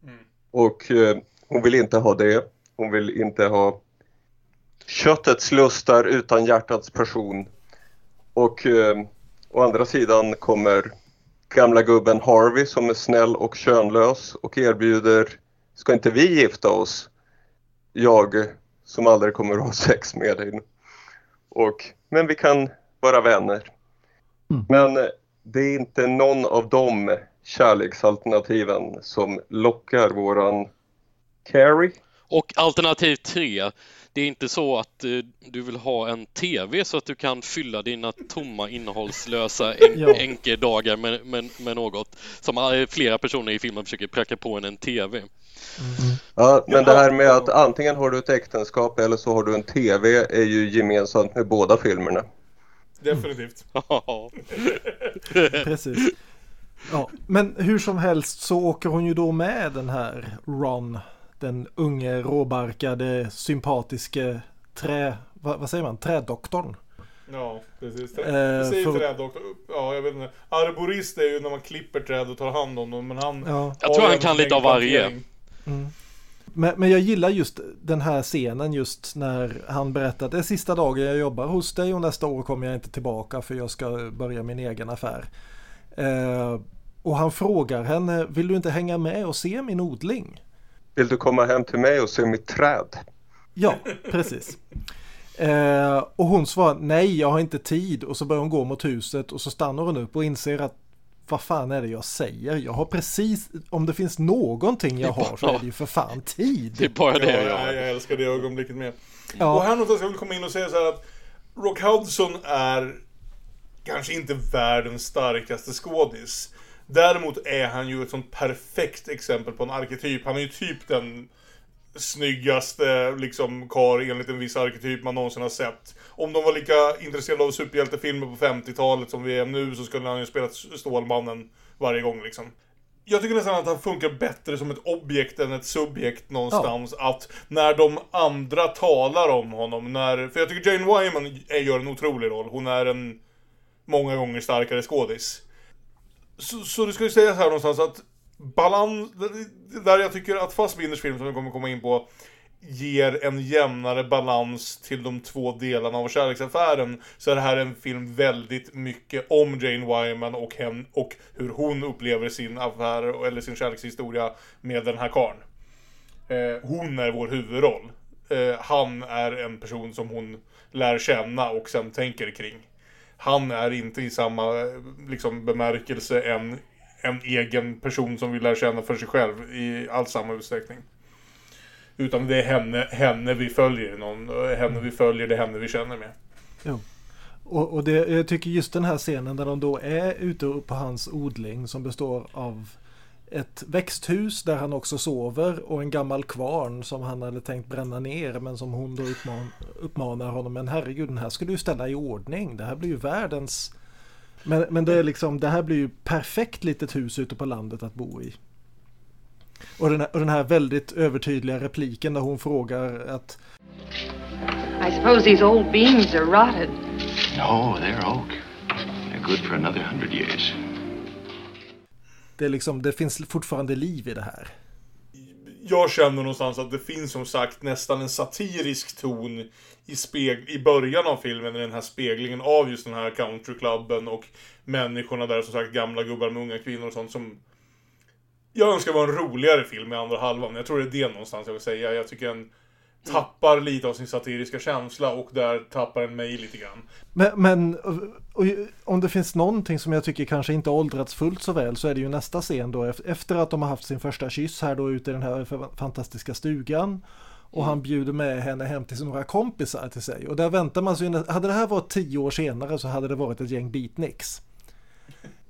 Speaker 5: Mm. Och eh, hon vill inte ha det. Hon vill inte ha köttets lustar utan hjärtats passion. Och eh, å andra sidan kommer gamla gubben Harvey som är snäll och könlös och erbjuder Ska inte vi gifta oss? Jag som aldrig kommer att ha sex med dig. Och, men vi kan vara vänner. Mm. Men eh, det är inte någon av de kärleksalternativen som lockar våran Carrie.
Speaker 3: Och alternativ tre, det är inte så att uh, du vill ha en TV så att du kan fylla dina tomma innehållslösa ja. enkedagar med, med, med, något som flera personer i filmen försöker pracka på en en TV. Mm.
Speaker 5: Ja, men det här med att antingen har du ett äktenskap eller så har du en TV är ju gemensamt med båda filmerna.
Speaker 1: Definitivt.
Speaker 2: Precis. Ja, men hur som helst så åker hon ju då med den här Ron den unge råbarkade sympatiske trä, vad, vad säger man, trädoktorn.
Speaker 1: Ja, precis. Trä, eh, säger för... träd också. Ja, jag vet inte. Arborist är ju när man klipper träd och tar hand om dem, men han...
Speaker 3: Ja. Jag tror han kan lite av varje.
Speaker 2: Mm. Men, men jag gillar just den här scenen just när han berättar att det är sista dagen jag jobbar hos dig och nästa år kommer jag inte tillbaka för jag ska börja min egen affär. Eh, och han frågar henne, vill du inte hänga med och se min odling?
Speaker 5: Vill du komma hem till mig och se mitt träd?
Speaker 2: Ja, precis. Eh, och hon svarar nej, jag har inte tid och så börjar hon gå mot huset och så stannar hon upp och inser att vad fan är det jag säger? Jag har precis, om det finns någonting jag har så är det ju för fan tid.
Speaker 3: Det är bara det
Speaker 1: jag har. Jag älskar det ögonblicket med. Ja. Och här någonstans ska jag komma in och säga så här att Rock Hudson är kanske inte världens starkaste skådis. Däremot är han ju ett sånt perfekt exempel på en arketyp. Han är ju typ den snyggaste liksom kar enligt en viss arketyp man någonsin har sett. Om de var lika intresserade av superhjältefilmer på 50-talet som vi är nu så skulle han ju spelat Stålmannen varje gång liksom. Jag tycker nästan att han funkar bättre som ett objekt än ett subjekt någonstans. Ja. Att när de andra talar om honom, när... För jag tycker Jane Wyman gör en otrolig roll. Hon är en många gånger starkare skådis. Så, så det ska ju sägas här någonstans att balans, där jag tycker att Fassbinders film som vi kommer komma in på ger en jämnare balans till de två delarna av kärleksaffären så är det här en film väldigt mycket om Jane Wyman och, hen, och hur hon upplever sin affär eller sin kärlekshistoria med den här karln. Eh, hon är vår huvudroll. Eh, han är en person som hon lär känna och sen tänker kring. Han är inte i samma eh, liksom, bemärkelse en en egen person som vill lära känna för sig själv i all samma utsträckning. Utan det är henne, henne vi följer, någon, eh, henne vi följer, det är henne vi känner med.
Speaker 2: Ja. Och, och det, jag tycker just den här scenen där de då är ute på hans odling som består av ett växthus där han också sover och en gammal kvarn som han hade tänkt bränna ner men som hon då uppman, uppmanar honom men herregud den här ska du ju ställa i ordning det här blir ju världens men, men det är liksom, det här blir ju perfekt litet hus ute på landet att bo i. Och den, här, och den här väldigt övertydliga repliken där hon frågar att
Speaker 4: I suppose these old beams are rotted.
Speaker 6: No, they're oak. They're good for another hundred years.
Speaker 2: Det, är liksom, det finns fortfarande liv i det här
Speaker 1: jag känner någonstans att det finns som sagt nästan en satirisk ton i, speg i början av filmen, i den här speglingen av just den här countryklubben och människorna där, som sagt gamla gubbar med unga kvinnor och sånt som jag önskar var en roligare film i andra halvan. Jag tror det är det någonstans jag vill säga. Jag tycker en tappar lite av sin satiriska känsla och där tappar den mig lite grann.
Speaker 2: Men, men om det finns någonting som jag tycker kanske inte åldrats fullt så väl så är det ju nästa scen då efter att de har haft sin första kyss här då ute i den här fantastiska stugan. Och mm. han bjuder med henne hem till några kompisar till sig. Och där väntar man sig, hade det här varit tio år senare så hade det varit ett gäng beatniks.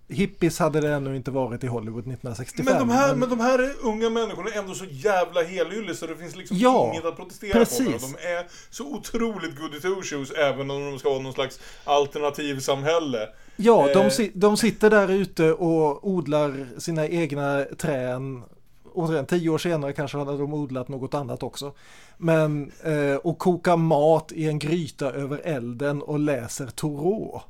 Speaker 2: Hippies hade det ännu inte varit i Hollywood 1965.
Speaker 1: Men de här, men... Men de här unga människorna är ändå så jävla helylle så det finns liksom ja, inget att protestera precis. på. De är så otroligt goody two shoes även om de ska ha någon slags alternativsamhälle.
Speaker 2: Ja, eh. de, de sitter där ute och odlar sina egna trän. Sen tio år senare kanske hade de odlat något annat också. Men, eh, och kokar mat i en gryta över elden och läser Thoreau.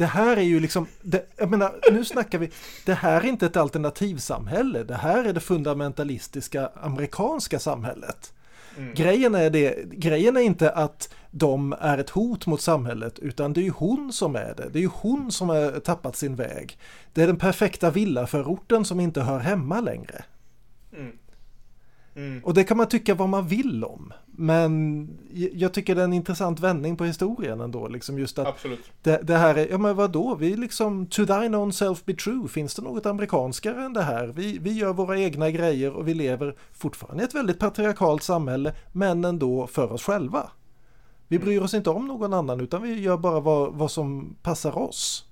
Speaker 2: Det här är ju liksom, det, jag menar, nu snackar vi, det här är inte ett alternativsamhälle, det här är det fundamentalistiska amerikanska samhället. Mm. Grejen, är det, grejen är inte att de är ett hot mot samhället utan det är ju hon som är det. Det är ju hon som har tappat sin väg. Det är den perfekta villaförorten som inte hör hemma längre. Mm. Mm. Och det kan man tycka vad man vill om. Men jag tycker det är en intressant vändning på historien ändå. Liksom just att. Det, det, här är, ja men vadå, vi liksom, to thine own self be true, finns det något amerikanskare än det här? Vi, vi gör våra egna grejer och vi lever fortfarande i ett väldigt patriarkalt samhälle, men ändå för oss själva. Vi mm. bryr oss inte om någon annan utan vi gör bara vad, vad som passar oss.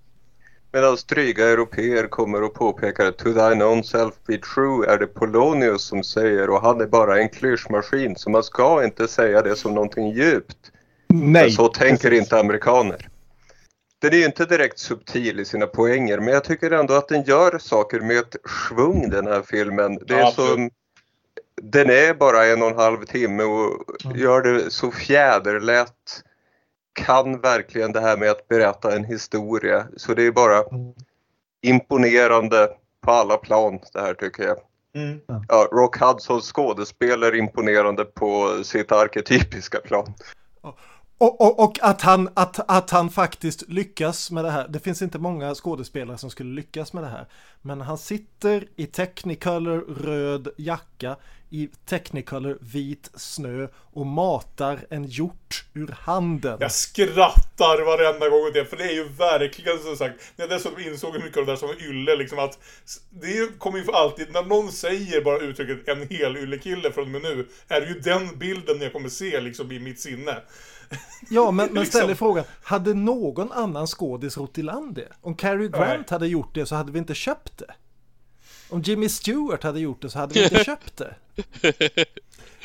Speaker 5: Medan dryga europeer kommer och påpekar to thine own self be true är det Polonius som säger och han är bara en klyschmaskin så man ska inte säga det som någonting djupt. Nej. Men så tänker Precis. inte amerikaner. Den är ju inte direkt subtil i sina poänger men jag tycker ändå att den gör saker med ett svung den här filmen. Det är ja, som, den är bara en och en halv timme och mm. gör det så fjäderlätt kan verkligen det här med att berätta en historia. Så det är bara imponerande på alla plan det här tycker jag.
Speaker 1: Mm.
Speaker 5: Ja, Rock Hudsons skådespel är imponerande på sitt arketypiska plan.
Speaker 2: Och, och, och, att, han, att, att han faktiskt lyckas med det här. Det finns inte många skådespelare som skulle lyckas med det här. Men han sitter i Technicolor röd jacka i Technicolor vit snö och matar en hjort ur handen.
Speaker 1: Jag skrattar varenda gång åt det, för det är ju verkligen som sagt, när jag dessutom insåg hur mycket av det där som var ylle, liksom att det kommer ju för alltid, när någon säger bara uttrycket en hel yllekille från och med nu, är det ju den bilden jag kommer se liksom i mitt sinne.
Speaker 2: Ja, men, men ställ liksom. frågan, hade någon annan skådis rott i land det? Om Cary Grant Nej. hade gjort det så hade vi inte köpt det. Om Jimmy Stewart hade gjort det så hade vi inte köpt det.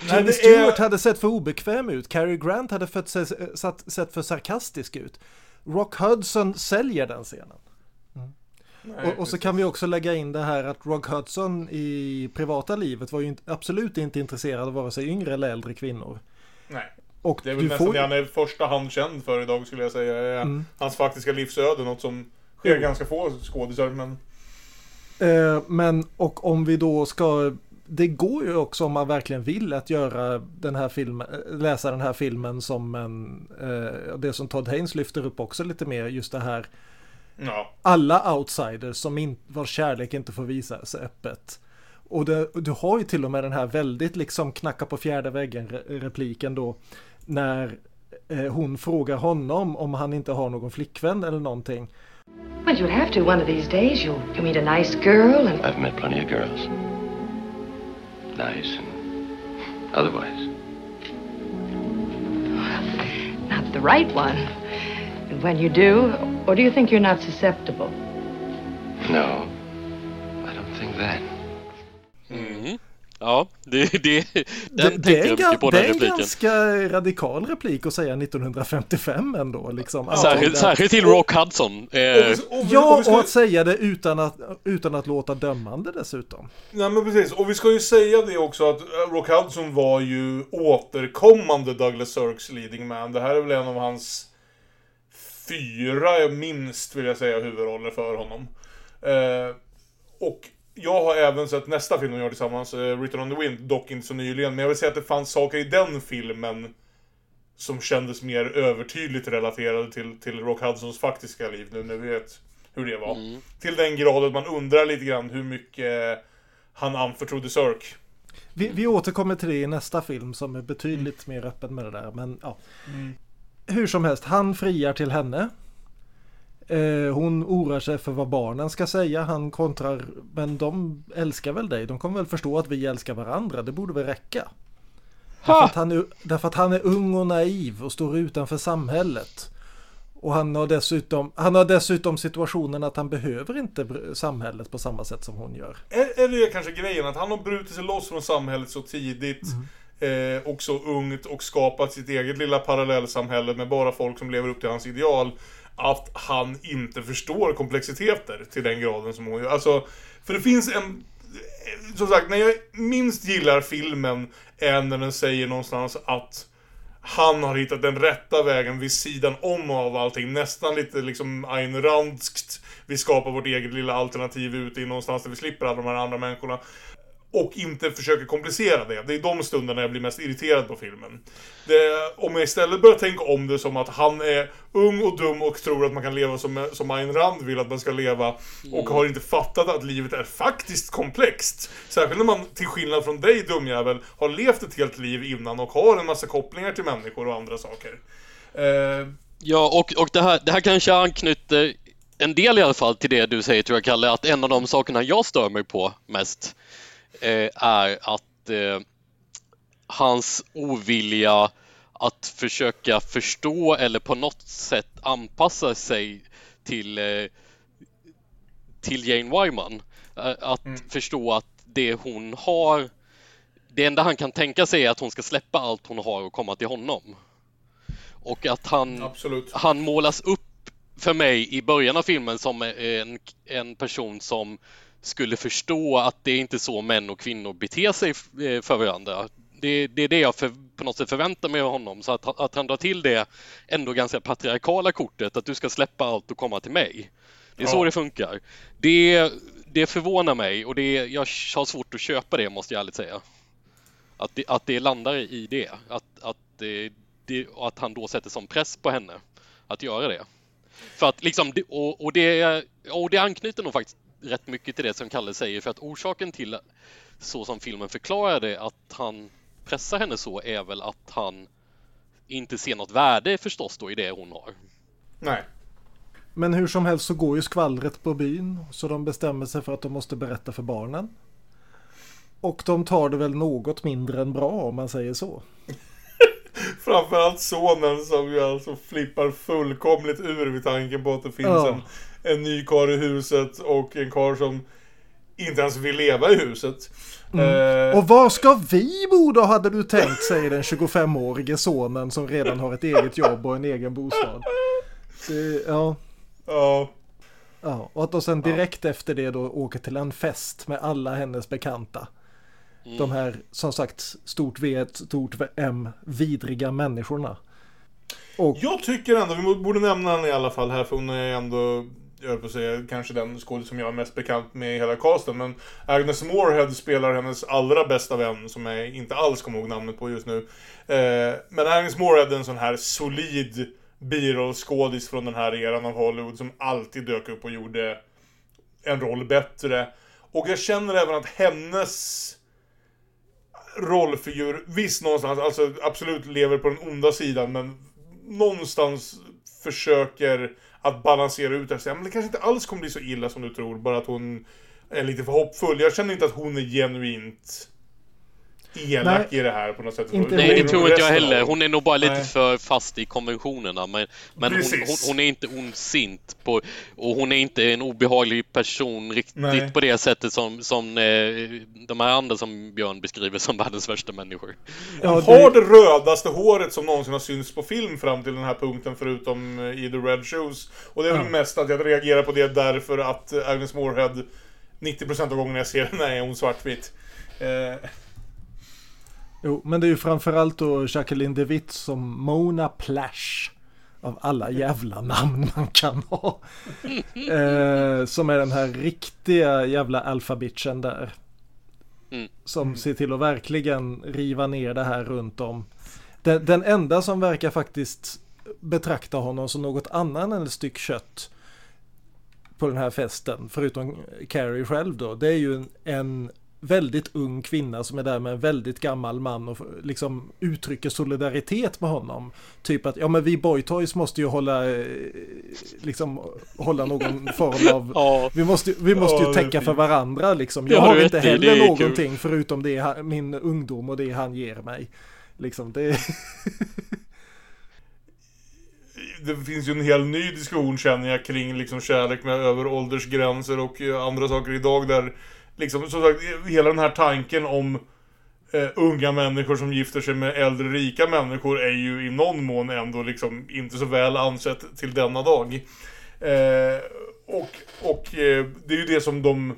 Speaker 2: Jimmy Stewart är... hade sett för obekväm ut, Cary Grant hade fått se, satt, sett för sarkastisk ut. Rock Hudson säljer den scenen. Mm. Nej, och, och, så kan vi också lägga in det här att Rock Hudson i privata livet var ju absolut inte intresserad av vare sig yngre eller äldre kvinnor.
Speaker 1: Nej. Och det är väl nästan får... det han är i första hand känd för idag skulle jag säga. Mm. Hans faktiska livsöde, något som sker mm. ganska få skådisar. Men...
Speaker 2: Eh, men och om vi då ska det går ju också om man verkligen vill att göra den här filmen, läsa den här filmen som en, eh, det som Todd Haynes lyfter upp också lite mer, just det här
Speaker 1: ja.
Speaker 2: alla outsiders som in, vars kärlek inte får visas öppet. Och det, du har ju till och med den här väldigt liksom knacka på fjärde väggen repliken då när eh, hon frågar honom om han inte har någon flickvän eller någonting.
Speaker 7: Well, you'll have to one of these days. You'll, you'll meet a nice girl and...
Speaker 6: I've met plenty of girls. Nice and otherwise.
Speaker 7: Not the right one. And when you do, or do you think you're not susceptible?
Speaker 6: No, I don't think that.
Speaker 3: Ja, det, det,
Speaker 2: den det, det, är, på det är en ganska radikal replik att säga 1955 ändå. Liksom.
Speaker 3: Särskilt, särskilt till Rock Hudson. Eh.
Speaker 2: ja, och att säga det utan att, utan att låta dömande dessutom.
Speaker 1: Nej men precis, och vi ska ju säga det också att eh, Rock Hudson var ju återkommande Douglas Sirks leading man. Det här är väl en av hans fyra, minst vill jag säga, huvudroller för honom. Eh, och jag har även sett nästa film de gör tillsammans, uh, Return on the Wind, dock inte så nyligen. Men jag vill säga att det fanns saker i den filmen som kändes mer övertydligt relaterade till, till Rock Hudsons faktiska liv, nu när vi vet hur det var. Mm. Till den grad att man undrar lite grann hur mycket han anförtrodde Sirk.
Speaker 2: Vi, vi återkommer till det i nästa film som är betydligt mm. mer öppen med det där. Men ja. Mm. Hur som helst, han friar till henne. Eh, hon oroar sig för vad barnen ska säga. Han kontrar, men de älskar väl dig. De kommer väl förstå att vi älskar varandra. Det borde väl räcka. Därför att, han är, därför att han är ung och naiv och står utanför samhället. Och han har, dessutom, han har dessutom situationen att han behöver inte samhället på samma sätt som hon gör.
Speaker 1: Eller är kanske grejen att han har brutit sig loss från samhället så tidigt. Mm. Eh, och så ungt och skapat sitt eget lilla parallellsamhälle med bara folk som lever upp till hans ideal att han inte förstår komplexiteter till den graden som hon gör. Alltså, för det finns en... Som sagt, när jag minst gillar filmen är när den säger någonstans att han har hittat den rätta vägen vid sidan om av allting. Nästan lite liksom Ayn Randskt. Vi skapar vårt eget lilla alternativ ute i någonstans där vi slipper alla de här andra människorna och inte försöker komplicera det. Det är de stunderna jag blir mest irriterad på filmen. Det, om jag istället börjar tänka om det som att han är ung och dum och tror att man kan leva som, som Ayn Rand vill att man ska leva och har inte fattat att livet är faktiskt komplext. Särskilt när man, till skillnad från dig dumjävel, har levt ett helt liv innan och har en massa kopplingar till människor och andra saker.
Speaker 3: Eh... Ja, och, och det, här, det här kanske anknyter en del i alla fall till det du säger tror jag Kalle, att en av de sakerna jag stör mig på mest är att eh, hans ovilja att försöka förstå eller på något sätt anpassa sig till, eh, till Jane Wyman. Att mm. förstå att det hon har, det enda han kan tänka sig är att hon ska släppa allt hon har och komma till honom. Och att han, han målas upp för mig i början av filmen som en, en person som skulle förstå att det är inte så män och kvinnor beter sig eh, för varandra. det, det är det jag för, på något sätt förväntar mig av honom. Så att, att han drar till det ändå ganska patriarkala kortet att du ska släppa allt och komma till mig. Det är ja. så det funkar. Det, det förvånar mig och det, jag har svårt att köpa det måste jag ärligt säga. Att det, att det landar i det. Att, att, det, det, att han då sätter som press på henne att göra det. För att liksom, och, och, det, och det anknyter nog faktiskt rätt mycket till det som Kalle säger för att orsaken till så som filmen förklarade att han pressar henne så är väl att han inte ser något värde förstås då i det hon har.
Speaker 1: Nej.
Speaker 2: Men hur som helst så går ju skvallret på byn så de bestämmer sig för att de måste berätta för barnen. Och de tar det väl något mindre än bra om man säger så.
Speaker 1: Framförallt sonen som ju alltså flippar fullkomligt ur vid tanken på att det finns ja. en, en ny kar i huset och en kar som inte ens vill leva i huset.
Speaker 2: Mm. Eh, och var ska vi bo då hade du tänkt, säger den 25-årige sonen som redan har ett eget jobb och en egen bostad. Det, ja.
Speaker 1: Ja.
Speaker 2: Ja, och att de sen direkt ja. efter det då åker till en fest med alla hennes bekanta. Mm. De här, som sagt, stort V, stort M, vidriga människorna.
Speaker 1: Och... Jag tycker ändå, vi borde nämna henne i alla fall här, för hon är ändå jag på att säga, kanske den skådis som jag är mest bekant med i hela casten. Men Agnes Moorehead spelar hennes allra bästa vän, som jag inte alls kommer ihåg namnet på just nu. Eh, men Agnes Moorehead är en sån här solid birollskådis från den här eran av Hollywood som alltid dök upp och gjorde en roll bättre. Och jag känner även att hennes rollfigur, visst någonstans, alltså absolut lever på den onda sidan, men någonstans försöker att balansera ut det och säga men det kanske inte alls kommer bli så illa som du tror, bara att hon är lite för hoppfull. Jag känner inte att hon är genuint elak Nej, i det här på något sätt.
Speaker 3: Inte Nej, det tror inte jag heller. Hon är nog bara lite Nej. för fast i konventionerna. Men, men hon, hon, hon, är inte ondsint på, och hon är inte en obehaglig person riktigt Nej. på det sättet som, som eh, de här andra som Björn beskriver som världens värsta människor.
Speaker 1: Ja, det... har det rödaste håret som någonsin har synts på film fram till den här punkten förutom eh, i The Red Shoes. Och det är väl ja. mest att jag reagerar på det därför att Agnes Moorehead 90% av gångerna jag ser henne är hon svartvit. Eh,
Speaker 2: Jo, men det är ju framförallt då Jacqueline DeWitt som Mona Plash. Av alla jävla namn man kan ha. eh, som är den här riktiga jävla alfabitchen där. Mm. Som mm. ser till att verkligen riva ner det här runt om. Den, den enda som verkar faktiskt betrakta honom som något annat än ett styck kött på den här festen, förutom Carrie själv då, det är ju en, en väldigt ung kvinna som är där med en väldigt gammal man och liksom uttrycker solidaritet med honom. Typ att ja men vi boytoys måste ju hålla eh, liksom hålla någon form av ja. vi måste, vi måste ju täcka för varandra liksom. Jag ja, har inte heller någonting kul. förutom det min ungdom och det han ger mig. Liksom det
Speaker 1: det finns ju en hel ny diskussion känner jag kring liksom kärlek med över åldersgränser och andra saker idag där liksom, som sagt, hela den här tanken om eh, unga människor som gifter sig med äldre rika människor är ju i någon mån ändå liksom inte så väl ansett till denna dag. Eh, och och eh, det är ju det som de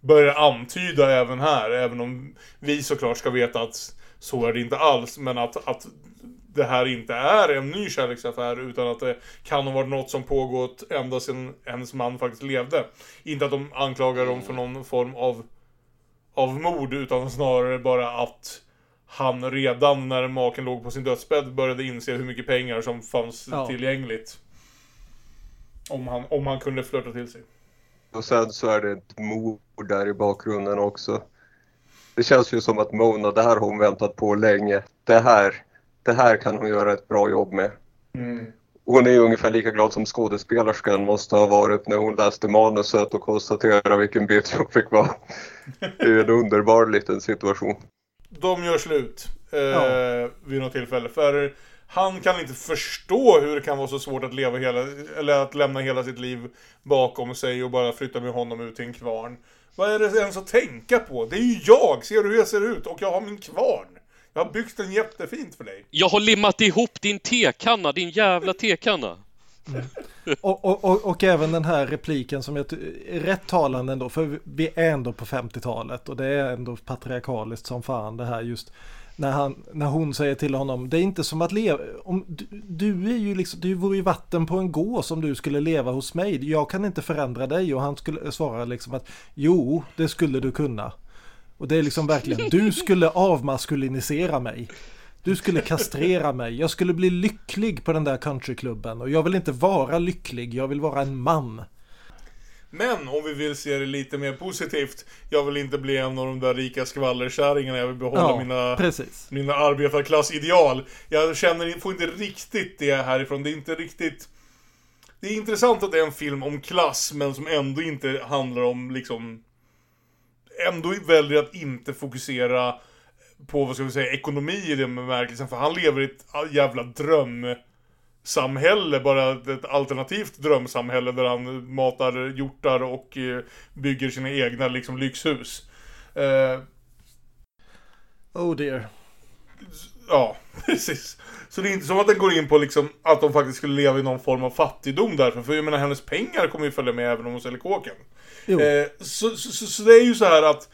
Speaker 1: börjar antyda även här, även om vi såklart ska veta att så är det inte alls, men att, att det här inte är en ny kärleksaffär utan att det kan ha varit något som pågått ända sedan hennes man faktiskt levde. Inte att de anklagar dem för någon form av, av mord utan snarare bara att han redan när maken låg på sin dödsbädd började inse hur mycket pengar som fanns ja. tillgängligt. Om han, om han kunde flörta till sig.
Speaker 5: Och sen så är det ett mord där i bakgrunden också. Det känns ju som att Mona, det här har hon väntat på länge. Det här det här kan hon göra ett bra jobb med. Mm. Hon är ungefär lika glad som skådespelerskan måste ha varit när hon läste manuset och konstaterade vilken bit hon fick vara. Det är en underbar liten situation.
Speaker 1: De gör slut eh, ja. vid något tillfälle. För han kan inte förstå hur det kan vara så svårt att leva hela, eller att lämna hela sitt liv bakom sig och bara flytta med honom ut till en kvarn. Vad är det ens att tänka på? Det är ju jag! Ser du hur jag ser ut? Och jag har min kvarn. Jag har byggt den jättefint för dig.
Speaker 3: Jag har limmat ihop din tekanna, din jävla tekanna.
Speaker 2: Mm. Och, och, och, och, även den här repliken som är rätt talande ändå, för vi är ändå på 50-talet och det är ändå patriarkaliskt som fan det här just När, han, när hon säger till honom, det är inte som att leva, om, du, du är ju liksom, du vore ju vatten på en gås om du skulle leva hos mig. Jag kan inte förändra dig och han skulle svara liksom att jo, det skulle du kunna. Och det är liksom verkligen, du skulle avmaskulinisera mig. Du skulle kastrera mig. Jag skulle bli lycklig på den där countryklubben. Och jag vill inte vara lycklig, jag vill vara en man.
Speaker 1: Men om vi vill se det lite mer positivt. Jag vill inte bli en av de där rika skvallerkärringarna. Jag vill behålla
Speaker 2: Ja,
Speaker 1: mina,
Speaker 2: precis.
Speaker 1: mina arbetarklassideal. Jag känner, får inte riktigt det härifrån. Det är inte riktigt... Det är intressant att det är en film om klass, men som ändå inte handlar om liksom... Ändå väljer att inte fokusera på, vad ska vi säga, ekonomi i den bemärkelsen. För han lever i ett jävla drömsamhälle, bara ett alternativt drömsamhälle där han matar hjortar och eh, bygger sina egna liksom lyxhus. Eh,
Speaker 2: Oh dear.
Speaker 1: Ja, precis. Så det är inte som att den går in på liksom att de faktiskt skulle leva i någon form av fattigdom därför. För jag menar, hennes pengar kommer ju följa med även om hon säljer kåken. Eh, så, så, så, så det är ju så här att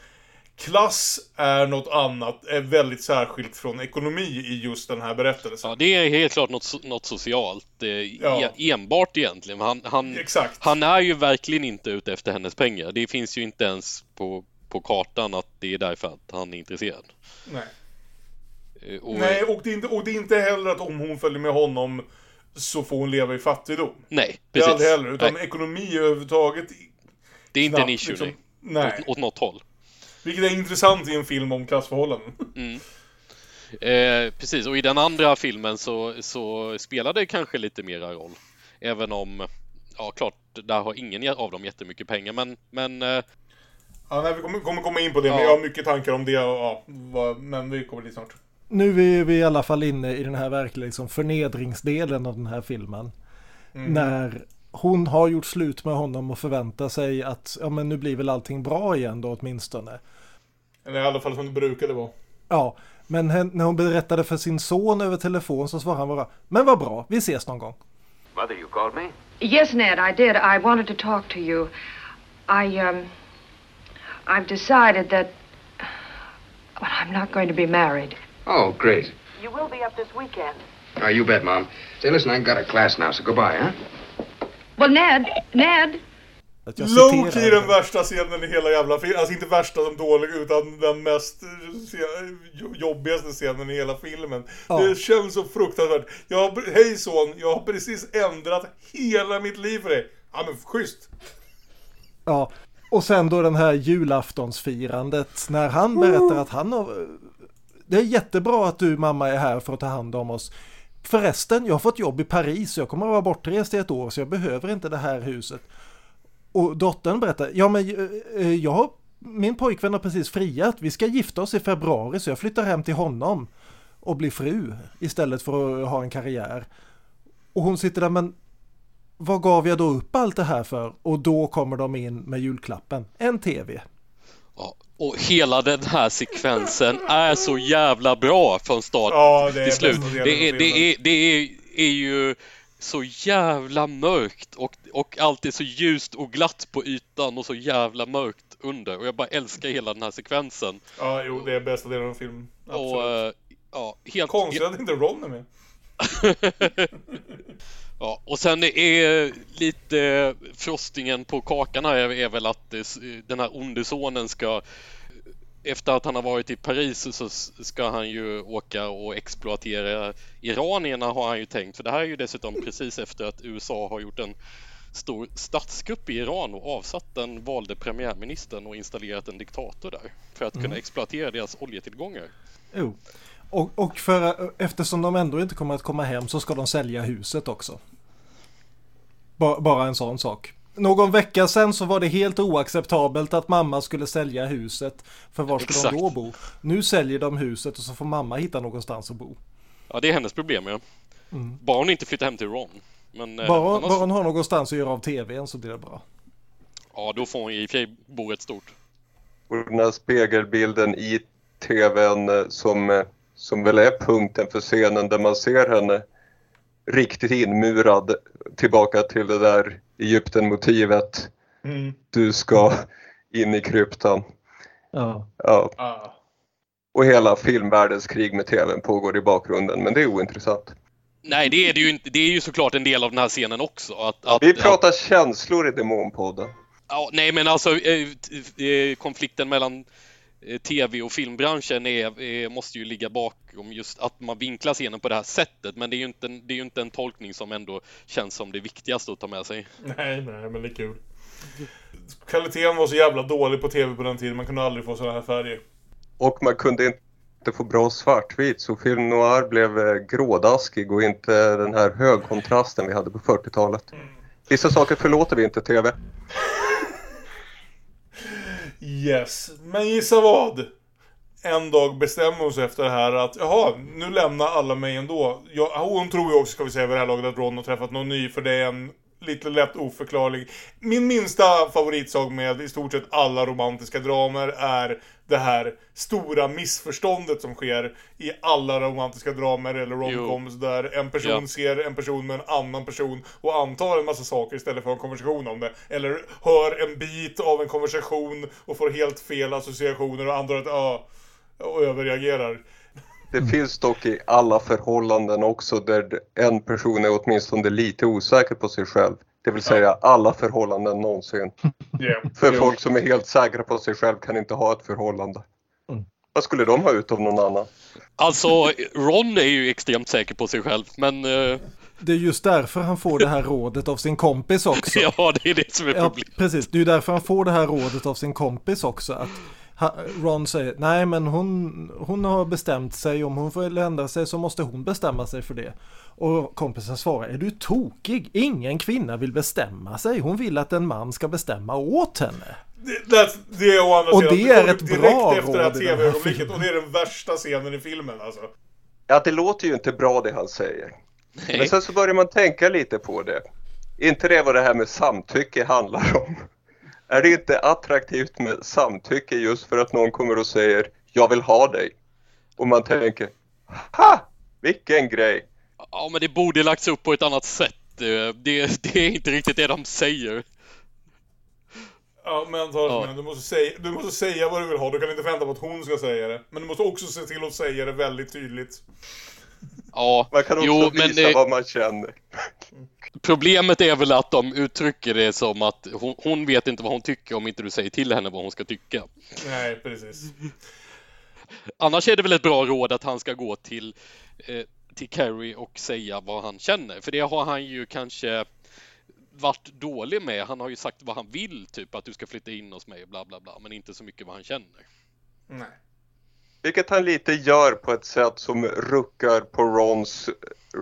Speaker 1: klass är något annat, är väldigt särskilt från ekonomi i just den här berättelsen.
Speaker 3: Ja, det är helt klart något, något socialt. Är
Speaker 1: Ja.
Speaker 3: enbart egentligen. Han, han,
Speaker 1: Exakt.
Speaker 3: han är ju verkligen inte ute efter hennes pengar. Det finns ju inte ens på, på kartan att det är därför att han är intresserad.
Speaker 1: Nej.
Speaker 3: Eh, Och,
Speaker 1: Nej, och det, är inte, och det är inte heller att om hon följer med honom så får hon leva i fattigdom.
Speaker 3: nej
Speaker 1: Det är
Speaker 3: precis.
Speaker 1: aldrig heller, utan
Speaker 3: nej,
Speaker 1: ekonomi överhuvudtaget.
Speaker 3: Det är inte en issue,
Speaker 1: liksom.
Speaker 3: nej.
Speaker 1: Nej.
Speaker 3: Åt, åt något håll.
Speaker 1: Vilket är intressant i en film om klassförhållanden.
Speaker 3: Eh, precis, och i den andra filmen så, så spelar det kanske lite mera roll. Även om, ja klart, där har ingen av dem jättemycket pengar, men, men eh,
Speaker 1: Ja, nej, vi kommer, kommer komma in på det, men
Speaker 3: Ja.
Speaker 1: jag har mycket tankar om det och ja, vad, men vi kommer dit snart.
Speaker 2: Nu är vi i alla fall inne i den här verkligen liksom förnedringsdelen av den här filmen. När hon har gjort slut med honom och förväntar sig att ja, men nu blir väl allting bra igen då åtminstone.
Speaker 1: Eller i alla fall som det brukade vara.
Speaker 2: Ja, men när hon berättade för sin son över telefon så svarade han bara Men vad bra, vi ses någon gång.
Speaker 6: Mother, you called me?
Speaker 7: Yes, Ned, I did. I wanted to talk to you. I, um, I've decided that well, I'm not going to be married.
Speaker 8: Oh, great.
Speaker 4: You will be up this weekend.
Speaker 8: Oh, you bet, Mom. Say, listen, I've got a class now, so goodbye, huh?
Speaker 7: Well, Ned, Ned,
Speaker 2: Att jag
Speaker 1: Low-key
Speaker 2: citerar-
Speaker 1: den värsta scenen i hela jävla filmen. Alltså inte värsta som dålig utan den mest jobbigaste scenen i hela filmen.
Speaker 2: Ja.
Speaker 1: Det känns så fruktansvärt. Jag har, hej son, jag har precis ändrat hela mitt liv för dig. Ja men schysst.
Speaker 2: Ja, och sen då den här julaftonsfirandet när han berättar att han har... Det är jättebra att du mamma är här för att ta hand om oss. Förresten, jag har fått jobb i Paris och jag kommer att vara bortrest i ett år så jag behöver inte det här huset. Och dottern berättar, ja men eh, eh, jag har, min pojkvän har precis friat, vi ska gifta oss i februari så jag flyttar hem till honom och blir fru istället för att ha en karriär. Och hon sitter där, men vad gav jag då upp allt det här för? Och då kommer de in med julklappen, en tv.
Speaker 3: ja, och hela den här sekvensen är så jävla bra från start
Speaker 1: Ja, det är
Speaker 3: till slut. Det är, det är, det är, är ju så jävla mörkt och, och allt är så ljust och glatt på ytan och så jävla mörkt under och jag bara älskar hela den här sekvensen.
Speaker 1: Ja, jo, det är bästa delen av filmen. Absolut.
Speaker 3: Och eh, ja, helt...
Speaker 1: Konstigt att inte Ron är med.
Speaker 3: Ja, och sen är lite frostingen på kakan här är, väl att den här onde sonen ska efter att han har varit i Paris så ska han ju åka och exploatera iranierna har han ju tänkt. För det här är ju dessutom precis efter att USA har gjort en stor statskupp i Iran och avsatt den valde premiärministern och installerat en diktator där för att kunna exploatera deras oljetillgångar.
Speaker 2: Jo. Och, och för, eftersom de ändå inte kommer att komma hem så ska de sälja huset också. Ba, bara en sån sak. Någon vecka sedan så var det helt oacceptabelt att mamma skulle sälja huset. För var ska
Speaker 3: Exakt.
Speaker 2: de då bo? Nu säljer de huset och så får mamma hitta någonstans att bo.
Speaker 3: Ja, det är hennes problem ja. Bara hon inte flyttar hem till Ron. Men, eh,
Speaker 2: Bara,
Speaker 3: annars-
Speaker 2: bara hon har någonstans att göra av tvn så blir det bra.
Speaker 3: Ja, då får hon i och för sig bo rätt stort.
Speaker 5: Och den här spegelbilden i tvn eh, som, eh, som väl är punkten för scenen där man ser henne riktigt inmurad tillbaka till det där Egypten-motivet.
Speaker 1: Mm.
Speaker 5: Du ska in i kryptan.
Speaker 2: Ja.
Speaker 5: Ja. Och hela filmvärldens krig med TVn pågår i bakgrunden, men det är ointressant.
Speaker 3: Nej, det är det ju inte. Det är ju såklart en del av den här scenen också. Att, att,
Speaker 5: Vi pratar att, känslor i Demonpodden.
Speaker 3: Ja, nej, men alltså eh, konflikten mellan eh, tv och filmbranschen är, är, måste ju ligga bakom just att man vinklar scenen på det här sättet. Men det är ju inte, det är ju inte en tolkning som ändå känns som det viktigaste att ta med sig.
Speaker 1: Nej, nej, men det är kul. Kvaliteten var så jävla dålig på tv på den tiden. Man kunde aldrig få sådana här färger.
Speaker 5: Och man kunde inte få bra svartvit så film noir blev eh, grådaskig och inte den här högkontrasten vi hade på 40-talet. Vissa saker förlåter vi inte TV.
Speaker 1: Yes, men gissa vad? En dag bestämmer hon sig efter det här att jaha, nu lämnar alla mig ändå. Jag, hon tror ju också, ska vi säga vid det här laget, att Ron har träffat någon ny för det är en lite lätt oförklarlig. Min minsta favoritsak med i stort sett alla romantiska dramer är det här stora missförståndet som sker i alla romantiska dramer eller romcoms där en person ja. ser en person med en annan person och antar en massa saker istället för en konversation om det. Eller hör en bit av en konversation och får helt fel associationer och antar att ja, och överreagerar.
Speaker 5: Det finns dock i alla förhållanden också där en person är åtminstone lite osäker på sig själv. Det vill säga alla förhållanden någonsin. Yeah. För folk som är helt säkra på sig själv kan inte ha ett förhållande. Mm. Vad skulle de ha ut av någon annan?
Speaker 3: Alltså, Ron är ju extremt säker på sig själv, men... Uh...
Speaker 2: Det är just därför han får det här rådet av sin kompis också.
Speaker 3: ja, det är det som är problemet.
Speaker 2: Ja, precis, det är därför han får det här rådet av sin kompis också. Att Ron säger nej men hon, hon har bestämt sig, om hon får ändra sig så måste hon bestämma sig för det. Och kompisen svarar, är du tokig? Ingen kvinna vill bestämma sig, hon vill att en man ska bestämma åt henne.
Speaker 1: Det, det, det är å andra
Speaker 2: och det är ett
Speaker 1: direkt
Speaker 2: bra
Speaker 1: efter det här tv-ögonblicket och det är den värsta scenen i filmen alltså.
Speaker 5: Ja, det låter ju inte bra det han säger. Nej. Men sen så börjar man tänka lite på det. Inte det vad det här med samtycke handlar om. Är det inte attraktivt med samtycke just för att någon kommer och säger jag vill ha dig? Och man tänker ha! Vilken grej!
Speaker 3: Ja men det borde lagts upp på ett annat sätt. Det, det är inte riktigt det de säger.
Speaker 1: Ja men ja. du, måste säga, du måste säga vad du vill ha. Du kan inte vänta på att hon ska säga det. Men du måste också se till att säga det väldigt tydligt.
Speaker 3: Ja,
Speaker 5: man kan också jo, visa men, vad man känner.
Speaker 3: Problemet är väl att de uttrycker det som att hon, hon, vet inte vad hon tycker om inte du säger till henne vad hon ska tycka.
Speaker 1: Nej, precis.
Speaker 3: Annars är det väl ett bra råd att han ska gå till, eh, till Carrie och säga vad han känner. För det har han ju kanske varit dålig med. Han har ju sagt vad han vill, typ att du ska flytta in hos mig, bla bla bla, men inte så mycket vad han känner.
Speaker 1: Nej.
Speaker 5: Vilket han lite gör på ett sätt som ruckar på Rons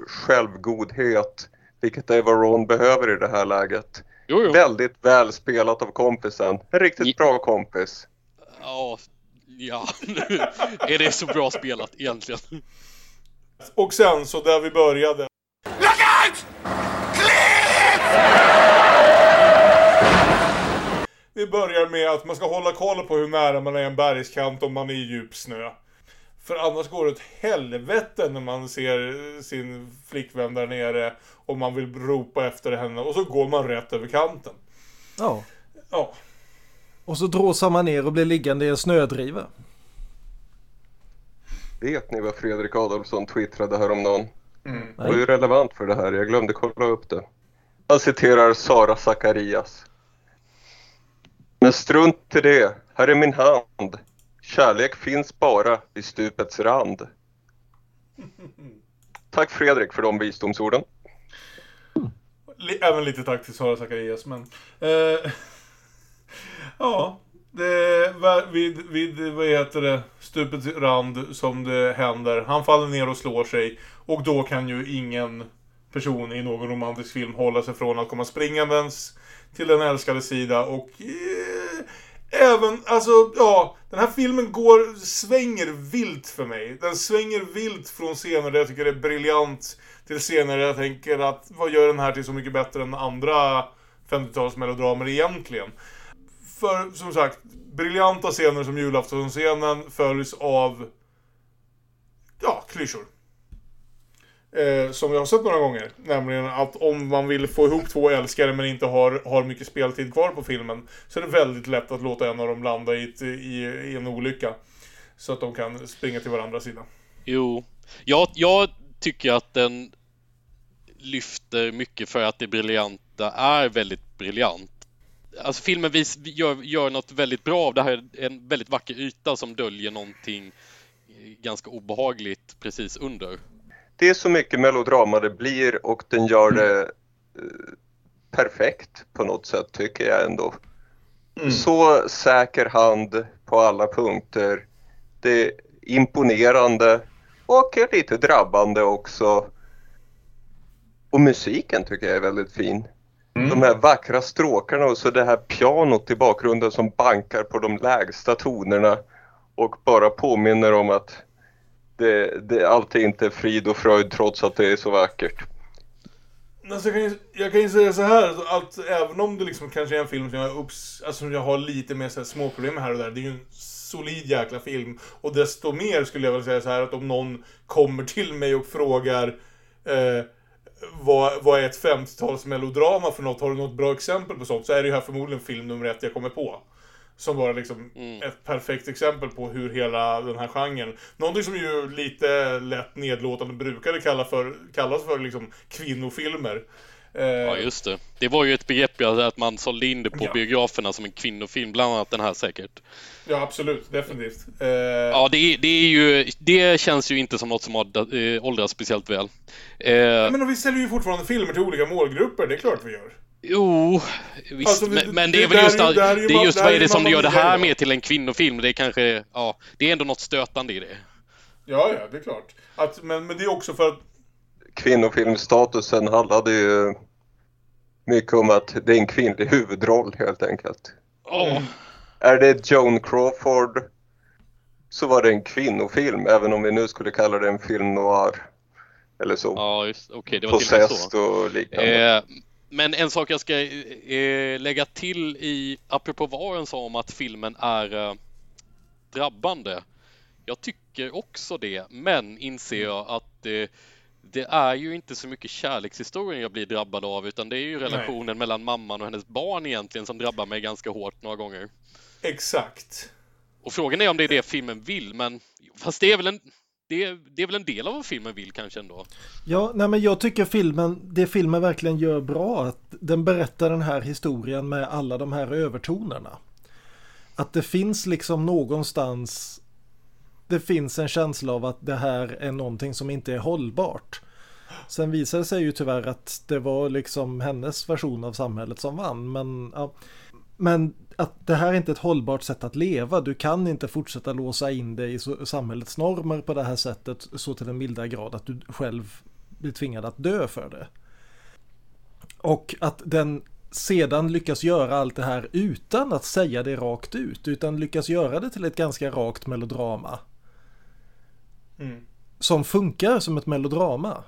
Speaker 5: självgodhet. Vilket är vad Ron behöver i det här läget.
Speaker 3: Jo, jo.
Speaker 5: Väldigt väl spelat av kompisen. En riktigt ja. bra kompis.
Speaker 3: Ja, ja. är det så bra spelat egentligen?
Speaker 1: Och sen så där vi började. Look out! Vi börjar med att man ska hålla koll på hur nära man är en bergskant om man är i djup snö. För annars går det åt helvete när man ser sin flickvän där nere och man vill ropa efter henne och så går man rätt över kanten.
Speaker 2: Ja.
Speaker 1: Ja.
Speaker 2: Och så dråsar man ner och blir liggande i en snödriva.
Speaker 5: Vet ni vad Fredrik Adolfsson twittrade häromdagen? Mm. Det var ju relevant för det här, jag glömde kolla upp det. Han citerar Sara Zacharias. Men strunt i det, här är min hand. Kärlek finns bara vid stupets rand. Tack Fredrik för de visdomsorden.
Speaker 1: Även lite tack till Sara Zacharias, men... Eh, ja, det vid, vid, vad heter det, stupets rand som det händer. Han faller ner och slår sig. Och då kan ju ingen person i någon romantisk film hålla sig från att komma springandes till den älskade sida och eh, även, alltså ja, den här filmen går, svänger vilt för mig. Den svänger vilt från scener där jag tycker det är briljant till scener där jag tänker att vad gör den här till så mycket bättre än andra 50-talsmelodramer egentligen? För som sagt, briljanta scener som julaftonsscenen följs av ja, klyschor. Eh, som jag har sett några gånger. Nämligen att om man vill få ihop två älskare men inte har, har mycket speltid kvar på filmen så är det väldigt lätt att låta en av dem landa i, ett, i, i en olycka. Så att de kan springa till varandra sida.
Speaker 3: Jo, jag, jag tycker att den lyfter mycket för att det briljanta är väldigt briljant. Alltså filmen vis, gör, gör något väldigt bra av det här, en väldigt vacker yta som döljer någonting eh, ganska obehagligt precis under.
Speaker 5: Det är så mycket melodrama det blir och den gör det eh, perfekt på något sätt tycker jag ändå. Mm. Så säker hand på alla punkter. Det är imponerande och lite drabbande också. Och musiken tycker jag är väldigt fin. Mm. De här vackra stråkarna och så det här pianot i bakgrunden som bankar på de lägsta tonerna och bara påminner om att det, det, allt är inte frid och fröjd trots att det är så vackert.
Speaker 1: Alltså jag, kan ju, jag kan ju säga så här att även om det liksom kanske är en film som jag, ups, alltså som jag har lite mer så här små problem här och där. Det är ju en solid jäkla film. Och desto mer skulle jag väl säga så här att om någon kommer till mig och frågar eh, vad, vad är ett 50-tals-melodrama för något? Har du något bra exempel på sånt? Så är det ju här förmodligen film nummer ett jag kommer på. Som var liksom mm. ett perfekt exempel på hur hela den här genren, någonting som ju lite lätt nedlåtande brukade kalla för, kallas för liksom kvinnofilmer.
Speaker 3: Ja just det. Det var ju ett begrepp att man sålde in det på ja. biograferna som en kvinnofilm, bland annat den här säkert.
Speaker 1: Ja absolut, definitivt.
Speaker 3: Eh... Ja det, det, är ju, det känns ju inte som något som har äh, åldrats speciellt väl.
Speaker 1: Eh... Men vi säljer ju fortfarande filmer till olika målgrupper, det är klart vi gör.
Speaker 3: Jo, visst, alltså, men, men, det är väl just, det, det, är just vad är det som gör det här mer till en kvinnofilm? Det är kanske, ja, det är ändå något stötande i det.
Speaker 1: Ja, ja, det är klart. Att, men, men det är också för att...
Speaker 5: Kvinnofilmstatusen handlade ju mycket om att det är en kvinnlig huvudroll helt enkelt.
Speaker 3: Oh.
Speaker 5: Är det Joan Crawford så var det en kvinnofilm, även om vi nu skulle kalla det en film noir. Eller så.
Speaker 3: Ja, just okej, okay, det var till och så.
Speaker 5: och liknande.
Speaker 3: Eh, men en sak jag ska eh, lägga till i, apropå vad Warren sa om att filmen är eh, drabbande. Jag tycker också det, men inser jag att eh, det är ju inte så mycket kärlekshistorien jag blir drabbad av utan det är ju relationen Nej. mellan mamman och hennes barn egentligen som drabbar mig ganska hårt några gånger.
Speaker 1: Exakt.
Speaker 3: Och frågan är om det är det filmen vill, men fast det är väl en det, det, är väl en del av vad filmen vill kanske ändå.
Speaker 2: Ja, nej men jag tycker filmen, det filmen verkligen gör bra, att den berättar den här historien med alla de här övertonerna. Att det finns liksom någonstans, det finns en känsla av att det här är någonting som inte är hållbart. Sen visade det sig ju tyvärr att det var liksom hennes version av samhället som vann, men ja. Men att det här är inte ett hållbart sätt att leva. Du kan inte fortsätta låsa in dig i samhällets normer på det här sättet så till en milda grad att du själv blir tvingad att dö för det. Och att den sedan lyckas göra allt det här utan att säga det rakt ut, utan lyckas göra det till ett ganska rakt melodrama. Mm. Som funkar som ett melodrama.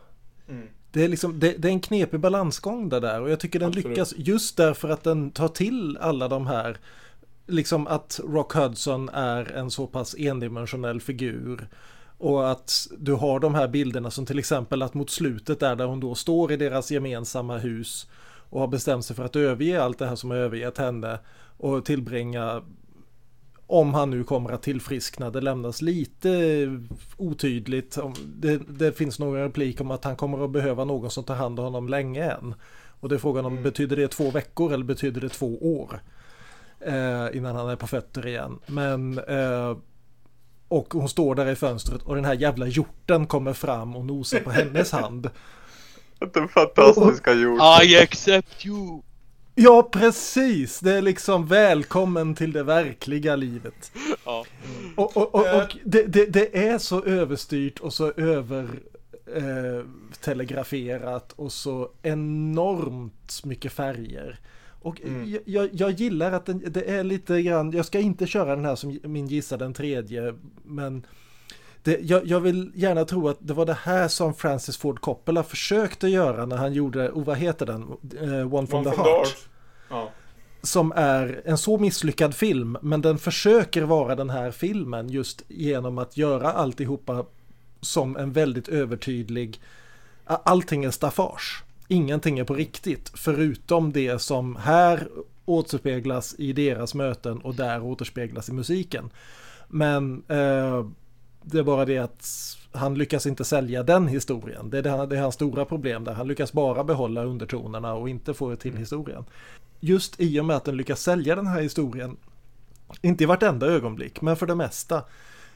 Speaker 2: Mm. Det är, liksom, det, det, är en knepig balansgång det där och jag tycker den Absolut. lyckas just därför att den tar till alla de här Liksom att Rock Hudson är en så pass endimensionell figur och att du har de här bilderna som till exempel att mot slutet där, där hon då står i deras gemensamma hus och har bestämt sig för att överge allt det här som har övergett henne och tillbringa om han nu kommer att tillfriskna. Det lämnas lite otydligt. Det, det, finns någon replik om att han kommer att behöva någon som tar hand om honom länge än. Och det är frågan om mm. betyder det två veckor eller betyder det två år? Eh, innan han är på fötter igen. Men eh, och hon står där i fönstret och den här jävla hjorten kommer fram och nosar på hennes hand.
Speaker 5: Den fantastiska hjorten.
Speaker 3: I accept you.
Speaker 2: Ja, precis. Det är liksom välkommen till det verkliga livet. Ja. Och, och, och, och det, det, det, är så överstyrt och så över eh, och så enormt mycket färger. Och mm. jag, jag, gillar att den, det är lite grann, jag ska inte köra den här som min gissa den tredje, men det, jag, jag, vill gärna tro att det var det här som Francis Ford Coppola försökte göra när han gjorde, oh, vad heter den? Uh, One from One the from Heart. Ja. Som är en så misslyckad film, men den försöker vara den här filmen just genom att göra alltihopa som en väldigt övertydlig, allting är staffage. Ingenting är på riktigt, förutom det som här återspeglas i deras möten och där återspeglas i musiken. Men eh, det är bara det att han lyckas inte sälja den historien. Det är, det, det är hans stora problem där. Han lyckas bara behålla undertonerna och inte få till historien. Just i och med att den lyckas sälja den här historien, inte i vartenda ögonblick, men för det mesta,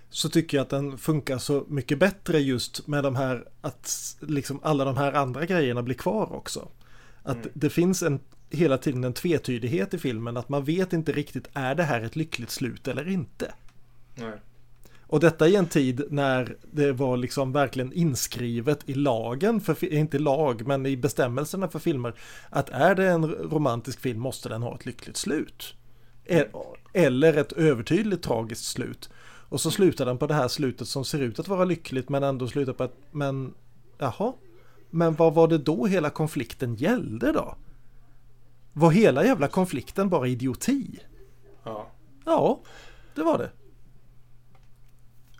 Speaker 2: så tycker jag att den funkar så mycket bättre just med de här, att liksom alla de här andra grejerna blir kvar också. Att mm. det finns en, hela tiden en tvetydighet i filmen, att man vet inte riktigt, är det här ett lyckligt slut eller inte?
Speaker 1: Nej.
Speaker 2: Och detta i en tid när det var liksom verkligen inskrivet i lagen, för, inte lag, men i bestämmelserna för filmer, att är det en romantisk film måste den ha ett lyckligt slut. E- eller ett övertydligt tragiskt slut. Och så slutar den på det här slutet som ser ut att vara lyckligt men ändå slutar på att, men jaha, men vad var det då hela konflikten gällde då? Var hela jävla konflikten bara idioti?
Speaker 1: Ja.
Speaker 2: Ja, det var det.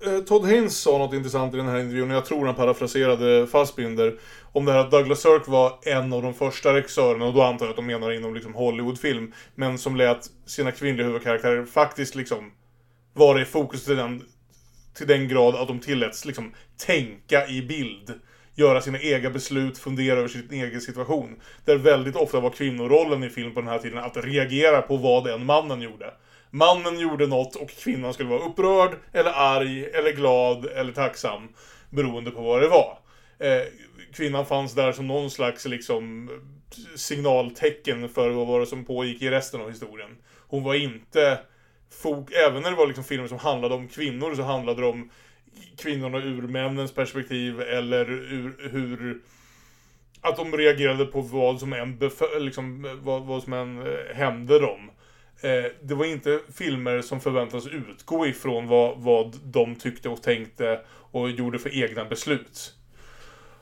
Speaker 1: Eh, Todd Haynes sa något intressant i den här intervjun, och jag tror han parafraserade Fassbinder, om det här att Douglas Sirk var en av de första regissörerna, och då antar jag att de menar inom liksom Hollywoodfilm, men som lät sina kvinnliga huvudkaraktärer faktiskt liksom vara i fokus till den, till den grad att de tilläts liksom tänka i bild. Göra sina egna beslut, fundera över sin egen situation. Där väldigt ofta var kvinnorollen i film på den här tiden att reagera på vad den mannen gjorde. Mannen gjorde något och kvinnan skulle vara upprörd, eller arg, eller glad, eller tacksam. Beroende på vad det var. Eh, kvinnan fanns där som någon slags liksom signaltecken för vad var det som pågick i resten av historien. Hon var inte fok, även när det var liksom filmer som handlade om kvinnor så handlade det om kvinnorna ur männens perspektiv eller ur hur att de reagerade på vad som än, liksom, vad, vad som än eh, hände dem. Eh, det var inte filmer som förväntades utgå ifrån vad, vad de tyckte och tänkte och gjorde för egna beslut.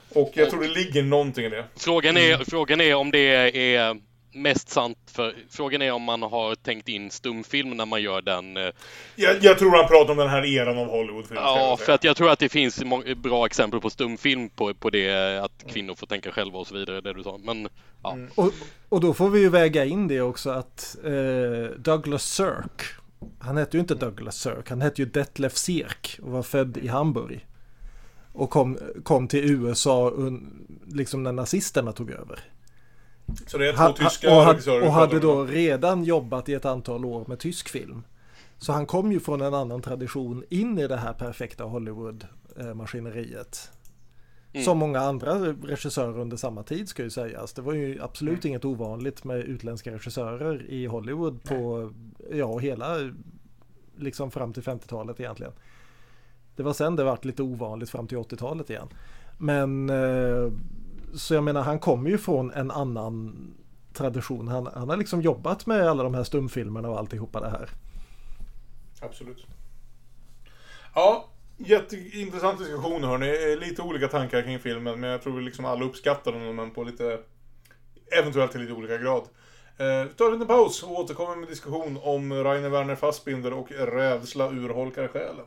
Speaker 1: Och jag och tror det ligger någonting i det.
Speaker 3: Frågan är, mm. frågan är om det är mest sant för frågan är om man har tänkt in stumfilm när man gör den. Eh,
Speaker 1: jag, jag tror han pratar om den här eran av Hollywoodfilm.
Speaker 3: Ja, för att jag tror att det finns bra exempel på stumfilm på, på det att kvinnor får tänka själva och så vidare, det du sa. Men, ja. Mm.
Speaker 2: Och, och då får vi ju väga in det också att eh, Douglas Sirk, han hette ju inte Douglas Sirk, han hette ju Detlef Sirk och var född i Hamburg. Och kom, kom till USA un, liksom när nazisterna tog över.
Speaker 1: Så det är två tyska
Speaker 2: och, hade, och hade då redan jobbat i ett antal år med tysk film. Så han kom ju från en annan tradition in i det här perfekta Hollywood-maskineriet. Mm. Som många andra regissörer under samma tid ska ju sägas. Det var ju absolut mm. inget ovanligt med utländska regissörer i Hollywood på, ja, hela, liksom fram till 50-talet egentligen. Det var sen det vart lite ovanligt fram till 80-talet igen. Men eh, så jag menar han kommer ju från en annan tradition. Han, han har liksom jobbat med alla de här stumfilmerna och alltihopa det här.
Speaker 1: Absolut. Ja, jätteintressant diskussion hörni. Lite olika tankar kring filmen men jag tror liksom alla uppskattar den men på lite eventuellt till lite olika grad. Eh, vi tar en liten paus och återkommer med diskussion om Rainer Werner Fassbinder och rädsla urholkar själen.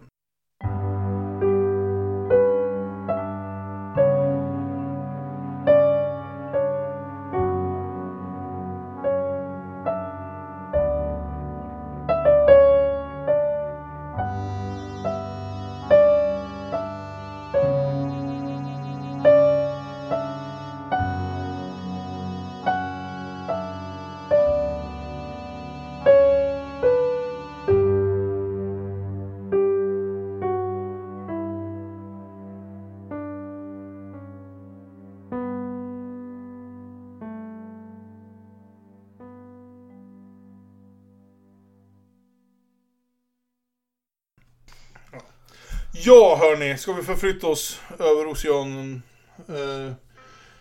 Speaker 1: Hörni, ska vi förflytta oss över oceanen? Eh,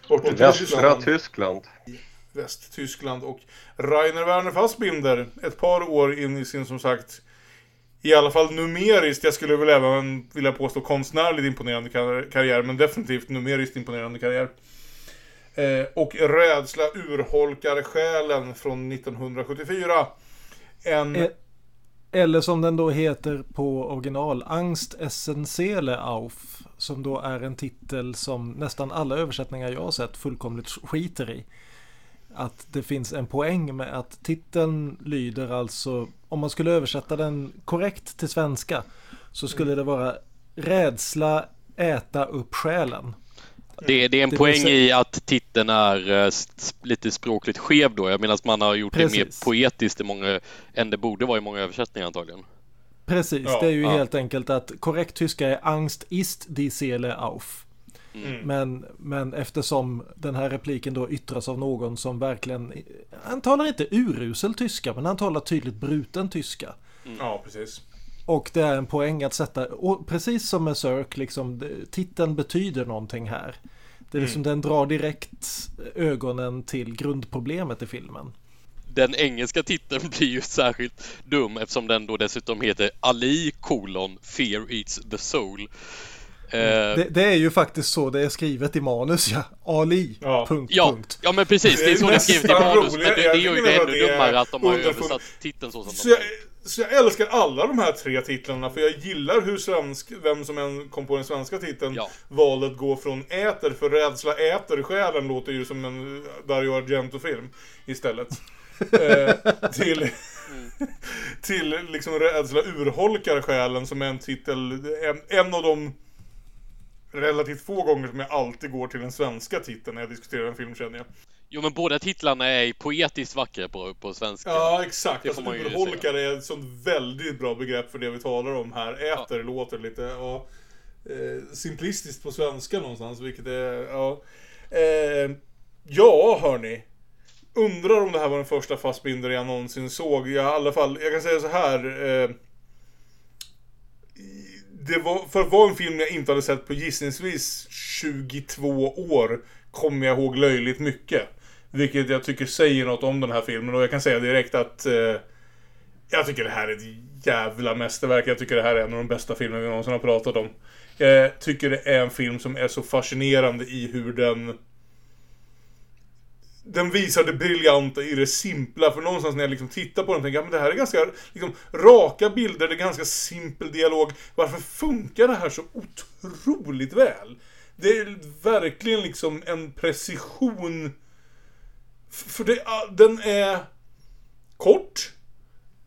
Speaker 5: bort till Västra Tyskland.
Speaker 1: Västtyskland och Rainer Werner Fassbinder ett par år in i sin som sagt i alla fall numeriskt, jag skulle väl även vilja påstå konstnärligt imponerande karriär, men definitivt numeriskt imponerande karriär. Eh, och Rädsla urholkar själen från 1974. En... Eh,
Speaker 2: eller som den då heter på original, Angst Essentielle auf. Som då är en titel som nästan alla översättningar jag har sett fullkomligt skiter i. att det finns en poäng med att titeln lyder alltså, om man skulle översätta den korrekt till svenska, så skulle det vara rädsla äta upp själen.
Speaker 3: Det, det är en
Speaker 2: Det
Speaker 3: poäng i att titeln är eh, lite språkligt skev då. Jag menar att man har gjort det mer
Speaker 2: Precis.
Speaker 3: poetiskt i många, än det borde vara i många översättningar antagligen.
Speaker 2: Precis,
Speaker 1: Ja,
Speaker 2: det är ju
Speaker 3: ja.
Speaker 2: helt enkelt att korrekt tyska är Angst ist die Seele auf.
Speaker 1: Mm.
Speaker 2: Men, men eftersom den här repliken då yttras av någon som verkligen, han talar inte urusel tyska, men han talar tydligt bruten tyska.
Speaker 1: Ja, precis.
Speaker 2: Och det är en poäng att sätta, och precis som med Cirque, liksom, titeln betyder någonting här. Det är liksom, den drar direkt ögonen till grundproblemet i filmen.
Speaker 3: Den engelska titeln blir ju särskilt dum eftersom den då dessutom heter Ali kolon Fear Eats the Soul. Eh,
Speaker 2: Det, det är ju faktiskt så det är skrivet i manus, ja. Ali,
Speaker 1: Ja.
Speaker 2: punkt,
Speaker 3: ja,
Speaker 2: punkt.
Speaker 3: ja men precis, det är så det är skrivet i manus. Men det, det gör ju det
Speaker 1: att
Speaker 3: ännu dummare att de har översatt titeln så som
Speaker 1: Så
Speaker 3: de
Speaker 1: jag. Så jag älskar alla de här tre titlarna för jag gillar hur svensk, vem som än kom på den svenska titeln,
Speaker 3: Ja.
Speaker 1: valet går från äter, för rädsla äter själen låter ju som en Dario Argento-film istället. eh, till, till liksom rädsla urholkar själen som är en titel, en, en av de relativt få gånger som jag alltid går till den svenska titeln när jag diskuterar en film känner jag.
Speaker 3: Jo men båda titlarna är poetiskt vackra på, på svenska.
Speaker 1: Ja, exakt.
Speaker 3: Det
Speaker 1: Alltså, urholkare är ett sånt väldigt bra begrepp för det vi talar om här. Äter låter lite ja, eh, simplistiskt på svenska någonstans, vilket är... Ja, eh, ja hörni. Undrar om det här var den första Fassbinder jag någonsin såg. Jag, i alla fall, jag kan säga så här. Eh, det var, för att vara en film jag inte hade sett på gissningsvis 22 år kommer jag ihåg löjligt mycket. Vilket jag tycker säger något om den här filmen och jag kan säga direkt att eh, jag tycker det här är ett jävla mästerverk. Jag tycker det här är en av de bästa filmerna vi någonsin har pratat om. Jag tycker det är en film som är så fascinerande i hur den den visar det briljanta i det simpla. För någonstans när jag liksom tittar på den tänker jag men det här är ganska liksom, raka bilder, det är ganska simpel dialog. Varför funkar det här så otroligt väl? Det är verkligen liksom en precision. För det, ah, den är kort.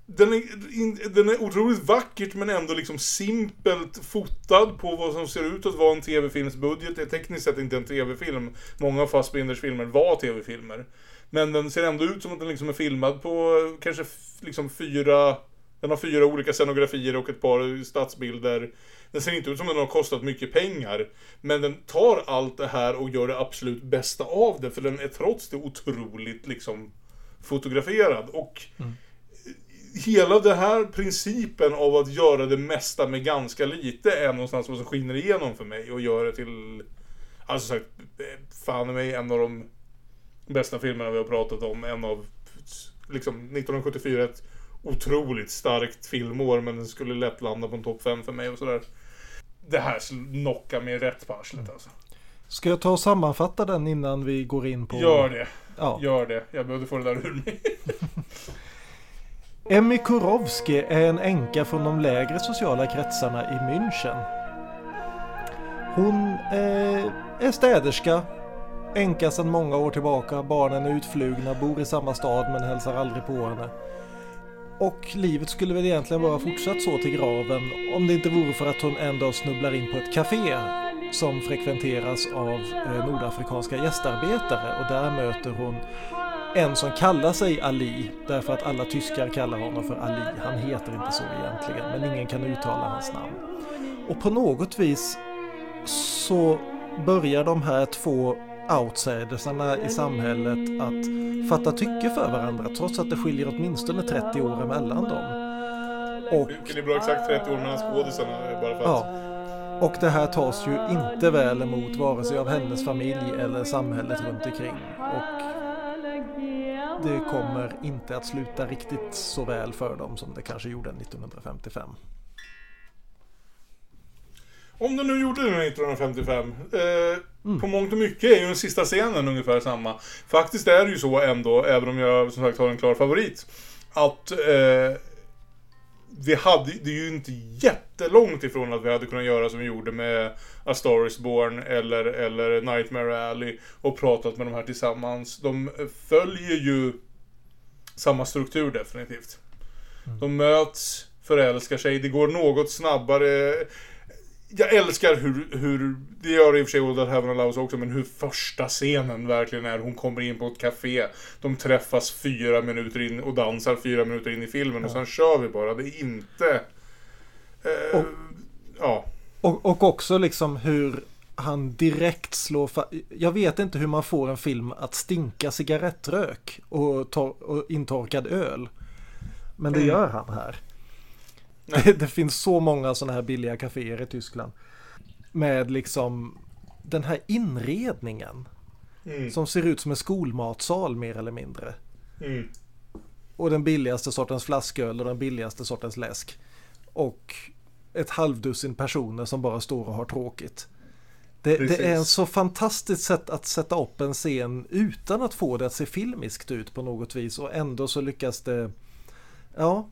Speaker 1: Den är, den är otroligt vackert men ändå liksom simpelt fotad på vad som ser ut att vara en tv-filmsbudget. Det är tekniskt sett inte en tv-film. Många av Fassbinders filmer var tv-filmer. Men den ser ändå ut som att den liksom är filmad på eh, kanske liksom fyra... Den har fyra olika scenografier och ett par stadsbilder. Den ser inte ut som den har kostat mycket pengar. Men den tar allt det här och gör det absolut bästa av det. För den är trots det otroligt liksom fotograferad. Och hela den här principen av att göra det mesta med ganska lite är någonstans vad som skiner igenom för mig och gör det till, alltså sagt, fan i mig en av de bästa filmerna vi har pratat om. En av, liksom 1974, ett otroligt starkt filmår men den skulle lätt landa på en topp 5 för mig och sådär. Det här knockar mig rätt på arslet alltså.
Speaker 2: Ska jag ta och sammanfatta den innan vi går in på...
Speaker 1: Gör det.
Speaker 2: Ja.
Speaker 1: Gör det. Jag behövde få det där ur mig.
Speaker 2: Emmy Kurowski är en änka från de lägre sociala kretsarna i München. Hon eh, är städerska, änka sedan många år tillbaka, barnen är utflugna, bor i samma stad men hälsar aldrig på henne. Och livet skulle väl egentligen vara fortsatt så till graven om det inte vore för att hon en dag snubblar in på ett café som frekventeras av eh, nordafrikanska gästarbetare och där möter hon en som kallar sig Ali därför att alla tyskar kallar honom för Ali. Han heter inte så egentligen men ingen kan uttala hans namn. Och på något vis så börjar de här två outsidersarna i samhället att fatta tycke för varandra trots att det skiljer åtminstone 30 år emellan dem. Och
Speaker 1: Det är bra exakt 30 år mellan skådisarna bara för att...
Speaker 2: Ja. Och det här tas ju inte väl emot vare sig av hennes familj eller samhället runt omkring. Och det kommer inte att sluta riktigt så väl för dem som det kanske gjorde 1955.
Speaker 1: Om den nu gjorde det 1955. Eh, På mångt och mycket är ju den sista scenen ungefär samma. Faktiskt är det ju så ändå, även om jag som sagt har en klar favorit. Att eh, vi hade, det är ju inte jättelångt ifrån att vi hade kunnat göra som vi gjorde med A Star Is Born eller, eller Nightmare Alley och pratat med de här tillsammans. De följer ju samma struktur definitivt. De möts, förälskar sig, det går något snabbare. Jag älskar hur, hur det gör i och för sig Old That Heaven Allows också, men hur första scenen verkligen är. Hon kommer in på ett café, de träffas fyra minuter in och dansar fyra minuter in i filmen och sen kör vi bara. Det är inte... Eh,
Speaker 2: Och-
Speaker 1: ja.
Speaker 2: Och, och också liksom hur han direkt slår Jag vet inte hur man får en film att stinka cigarettrök och, tor- och intorkad öl. Men det gör han här. Det, finns så många sådana här billiga kaféer i Tyskland. Med liksom den här inredningen. Som ser ut som en skolmatsal mer eller mindre.
Speaker 1: Mm.
Speaker 2: Och den billigaste sortens flasköl och den billigaste sortens läsk. Och ett halvdussin personer som bara står och har tråkigt. Det, det är en så fantastiskt sätt att sätta upp en scen utan att få det att se filmiskt ut på något vis och ändå så lyckas det Ja,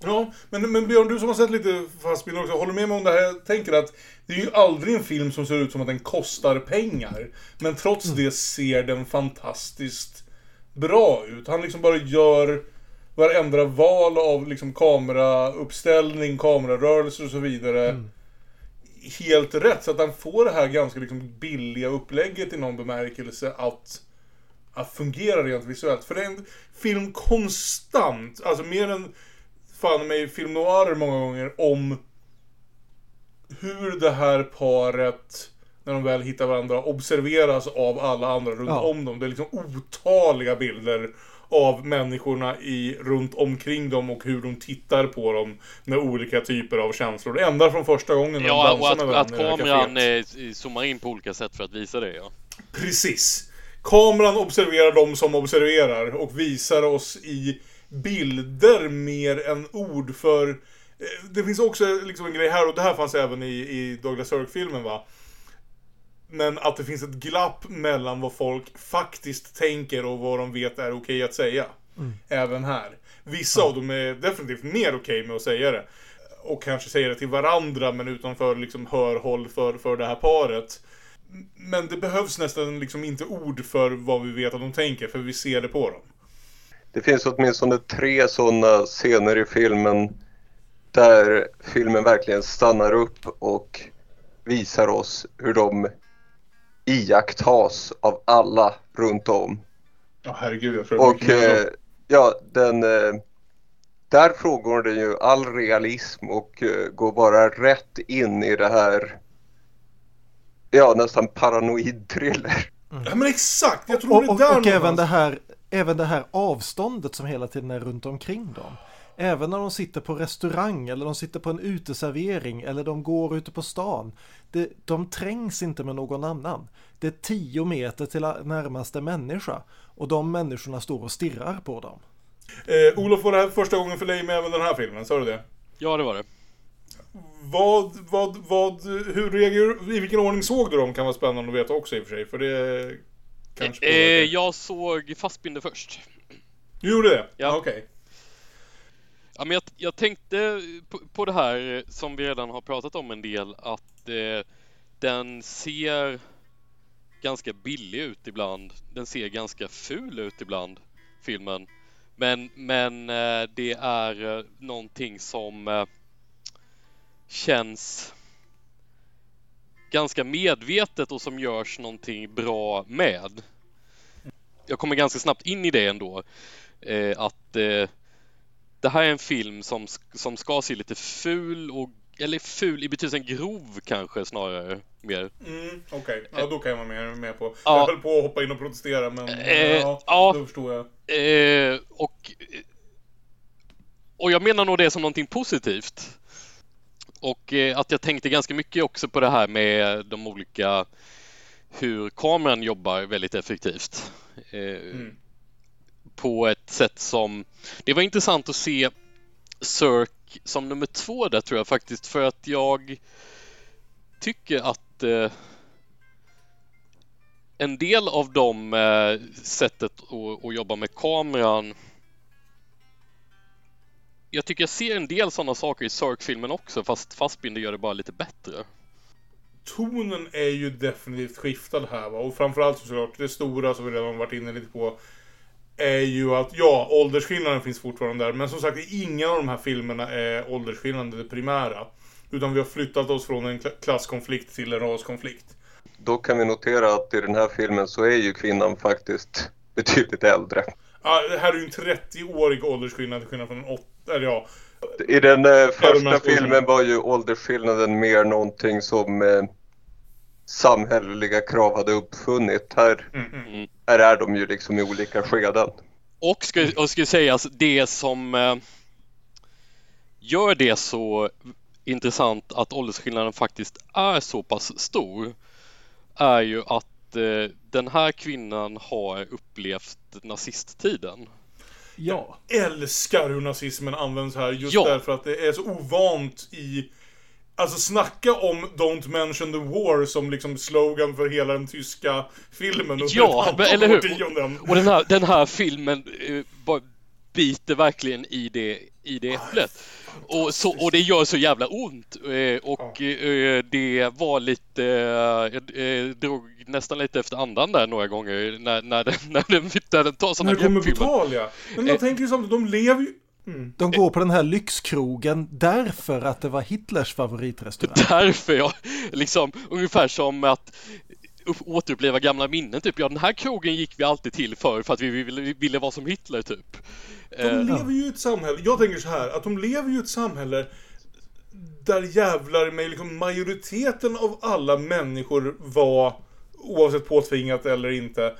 Speaker 1: Ja, men, men Björn, du som har sett lite Fassbinder också, håller med mig om det här? Jag tänker att det är ju aldrig en film som ser ut som att den kostar pengar. Men trots det ser den fantastiskt bra ut. Han liksom bara gör varenda val av liksom kamerauppställning, kamerarörelser och så vidare. Helt rätt, så att han får det här ganska liksom billiga upplägget i någon bemärkelse att att fungera rent visuellt. För det är en film konstant, alltså mer än fan mig film noir många gånger om hur det här paret när de väl hittar varandra observeras av alla andra runt
Speaker 2: Ja.
Speaker 1: om dem. Det är liksom otaliga bilder av människorna i, runt omkring dem och hur de tittar på dem med olika typer av känslor. Ända från första gången
Speaker 3: Ja, och att, att kameran eh, zoomar in på olika sätt för att visa det, ja.
Speaker 1: Precis. Kameran observerar de som observerar och visar oss i bilder mer än ord för... eh, Det finns också liksom en grej här, och det här fanns även i, i Douglas Sirk-filmen va. Men att det finns ett glapp mellan vad folk faktiskt tänker och vad de vet är okej att säga. Även här. Vissa av dem är definitivt mer okej med att säga det. Och kanske säga det till varandra men utanför liksom hörhåll för, för det här paret. Men det behövs nästan liksom inte ord för vad vi vet att de tänker, för vi ser det på dem.
Speaker 5: Det finns åtminstone tre sådana scener i filmen där filmen verkligen stannar upp och visar oss hur de iakttas av alla runt om.
Speaker 1: Ja, herregud, jag
Speaker 5: Och eh, ja, den... Eh, där frågar den ju all realism och eh, går bara rätt in i det här... Ja, nästan paranoid thriller.
Speaker 1: Ja, men exakt! Jag tror
Speaker 2: och,
Speaker 1: det är
Speaker 2: och,
Speaker 1: där
Speaker 2: och även, det här, även det här avståndet som hela tiden är runt omkring dem. Även när de sitter på restaurang eller de sitter på en uteservering eller de går ute på stan. Det, de trängs inte med någon annan. Det är tio meter till närmaste människa och de människorna står och stirrar på dem.
Speaker 1: Eh, Olof, var det här första gången för dig med även den här filmen? Sa du det?
Speaker 3: Ja, det var det.
Speaker 1: Vad, vad, vad, hur reagerar I vilken ordning såg du dem? Kan vara spännande att veta också i och för sig, för det kanske
Speaker 3: Eh,
Speaker 1: påverkar.
Speaker 3: jag såg Fassbinder först.
Speaker 1: Du gjorde det?
Speaker 3: Ja.
Speaker 1: Okej.
Speaker 3: Ja, men jag, jag tänkte på, på det här eh, som vi redan har pratat om en del, att eh, den ser ganska billig ut ibland. Den ser ganska ful ut ibland, filmen. Men, men eh, det är eh, någonting som eh, känns ganska medvetet och som görs någonting bra med. Jag kommer ganska snabbt in i det ändå. Eh, att eh, det här är en film som, som ska se lite ful och eller ful i betydelsen grov kanske snarare mer.
Speaker 1: Mm, Okej, ja, då kan jag vara med, med på.
Speaker 3: Ja.
Speaker 1: Jag höll på att hoppa in och protestera men
Speaker 3: Eh,
Speaker 1: ja,
Speaker 3: ja.
Speaker 1: då förstår jag.
Speaker 3: Eh, och, och jag menar nog det som någonting positivt. Och eh, att jag tänkte ganska mycket också på det här med de olika hur kameran jobbar väldigt effektivt. Eh, På ett sätt som det var intressant att se Cirque som nummer två där tror jag faktiskt för att jag tycker att eh, en del av de eh, sättet att, att jobba med kameran jag tycker jag ser en del sådana saker i Sörk-filmen också, fast Fassbinder gör det bara lite bättre.
Speaker 1: Tonen är ju definitivt skiftad här va, och framförallt såklart det stora som vi redan varit inne lite på är ju att ja, åldersskillnaden finns fortfarande där, men som sagt ingen av de här filmerna är åldersskillnaden det primära. Utan vi har flyttat oss från en klasskonflikt till en raskonflikt.
Speaker 5: Då kan vi notera att i den här filmen så är ju kvinnan faktiskt betydligt äldre.
Speaker 1: Ja, det här är ju en 30-årig åldersskillnad till skillnad från en 8, eller ja.
Speaker 5: I den eh, första filmen var ju åldersskillnaden mer någonting som eh, samhälleliga krav hade uppfunnit. Här, mm, mm. mm. här är de ju liksom i olika skeden.
Speaker 3: Och ska, och ska sägas, det som eh, gör det så intressant att åldersskillnaden faktiskt är så pass stor är ju att eh, den här kvinnan har upplevt nazisttiden.
Speaker 1: Ja. Jag älskar hur nazismen används här just ja. därför att det är så ovant i Alltså snacka om Don't mention the war som liksom slogan för hela den tyska filmen
Speaker 3: Ja, men, eller hur? Och, och den, här, den här filmen uh, biter verkligen i det, i det äpplet. Och, så, och det gör så jävla ont. Uh, och uh, det var lite, jag drog nästan lite efter andan där några gånger när, när, den, när, den, när den tar sådana
Speaker 1: grepp. När det kommer på tal ja. Men man tänker ju samtidigt, de lever ju
Speaker 2: Mm. De går på den här lyxkrogen därför att det var Hitlers favoritrestaurang.
Speaker 3: Därför ja, liksom ungefär som att återuppleva gamla minnen typ. Ja, den här krogen gick vi alltid till för för att vi ville, vi ville vara som Hitler typ.
Speaker 1: De uh, lever ju i ett samhälle, jag tänker så här, att de lever ju i ett samhälle där jävlar med liksom majoriteten av alla människor var, oavsett påtvingat eller inte, eh,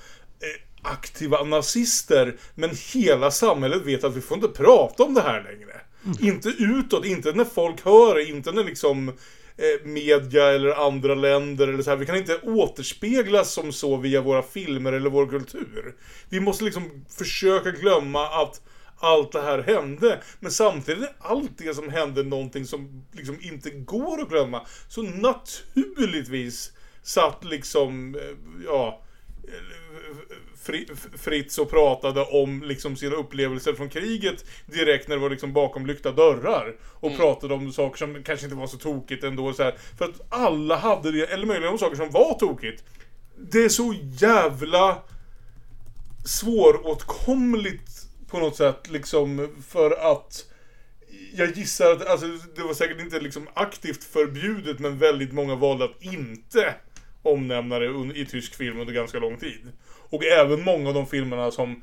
Speaker 1: aktiva nazister. Men hela samhället vet att vi får inte prata om det här längre. Mm. Inte utåt, inte när folk hör inte när liksom eh, Eh, media eller andra länder eller så här. Vi kan inte återspeglas som så via våra filmer eller vår kultur. Vi måste liksom försöka glömma att allt det här hände. Men samtidigt är allt det som hände någonting som liksom inte går att glömma. Så naturligtvis satt liksom, eh, ja Fritz och pratade om liksom sina upplevelser från kriget direkt när det var liksom bakom lyckta dörrar. Och mm. pratade om saker som kanske inte var så tokigt ändå. Så här, för att alla hade det, eller möjligen om saker som var tokigt. Det är så jävla svåråtkomligt på något sätt liksom för att jag gissar att alltså, det var säkert inte liksom aktivt förbjudet men väldigt många valde att inte omnämna det i tysk film under ganska lång tid. Och även många av de filmerna som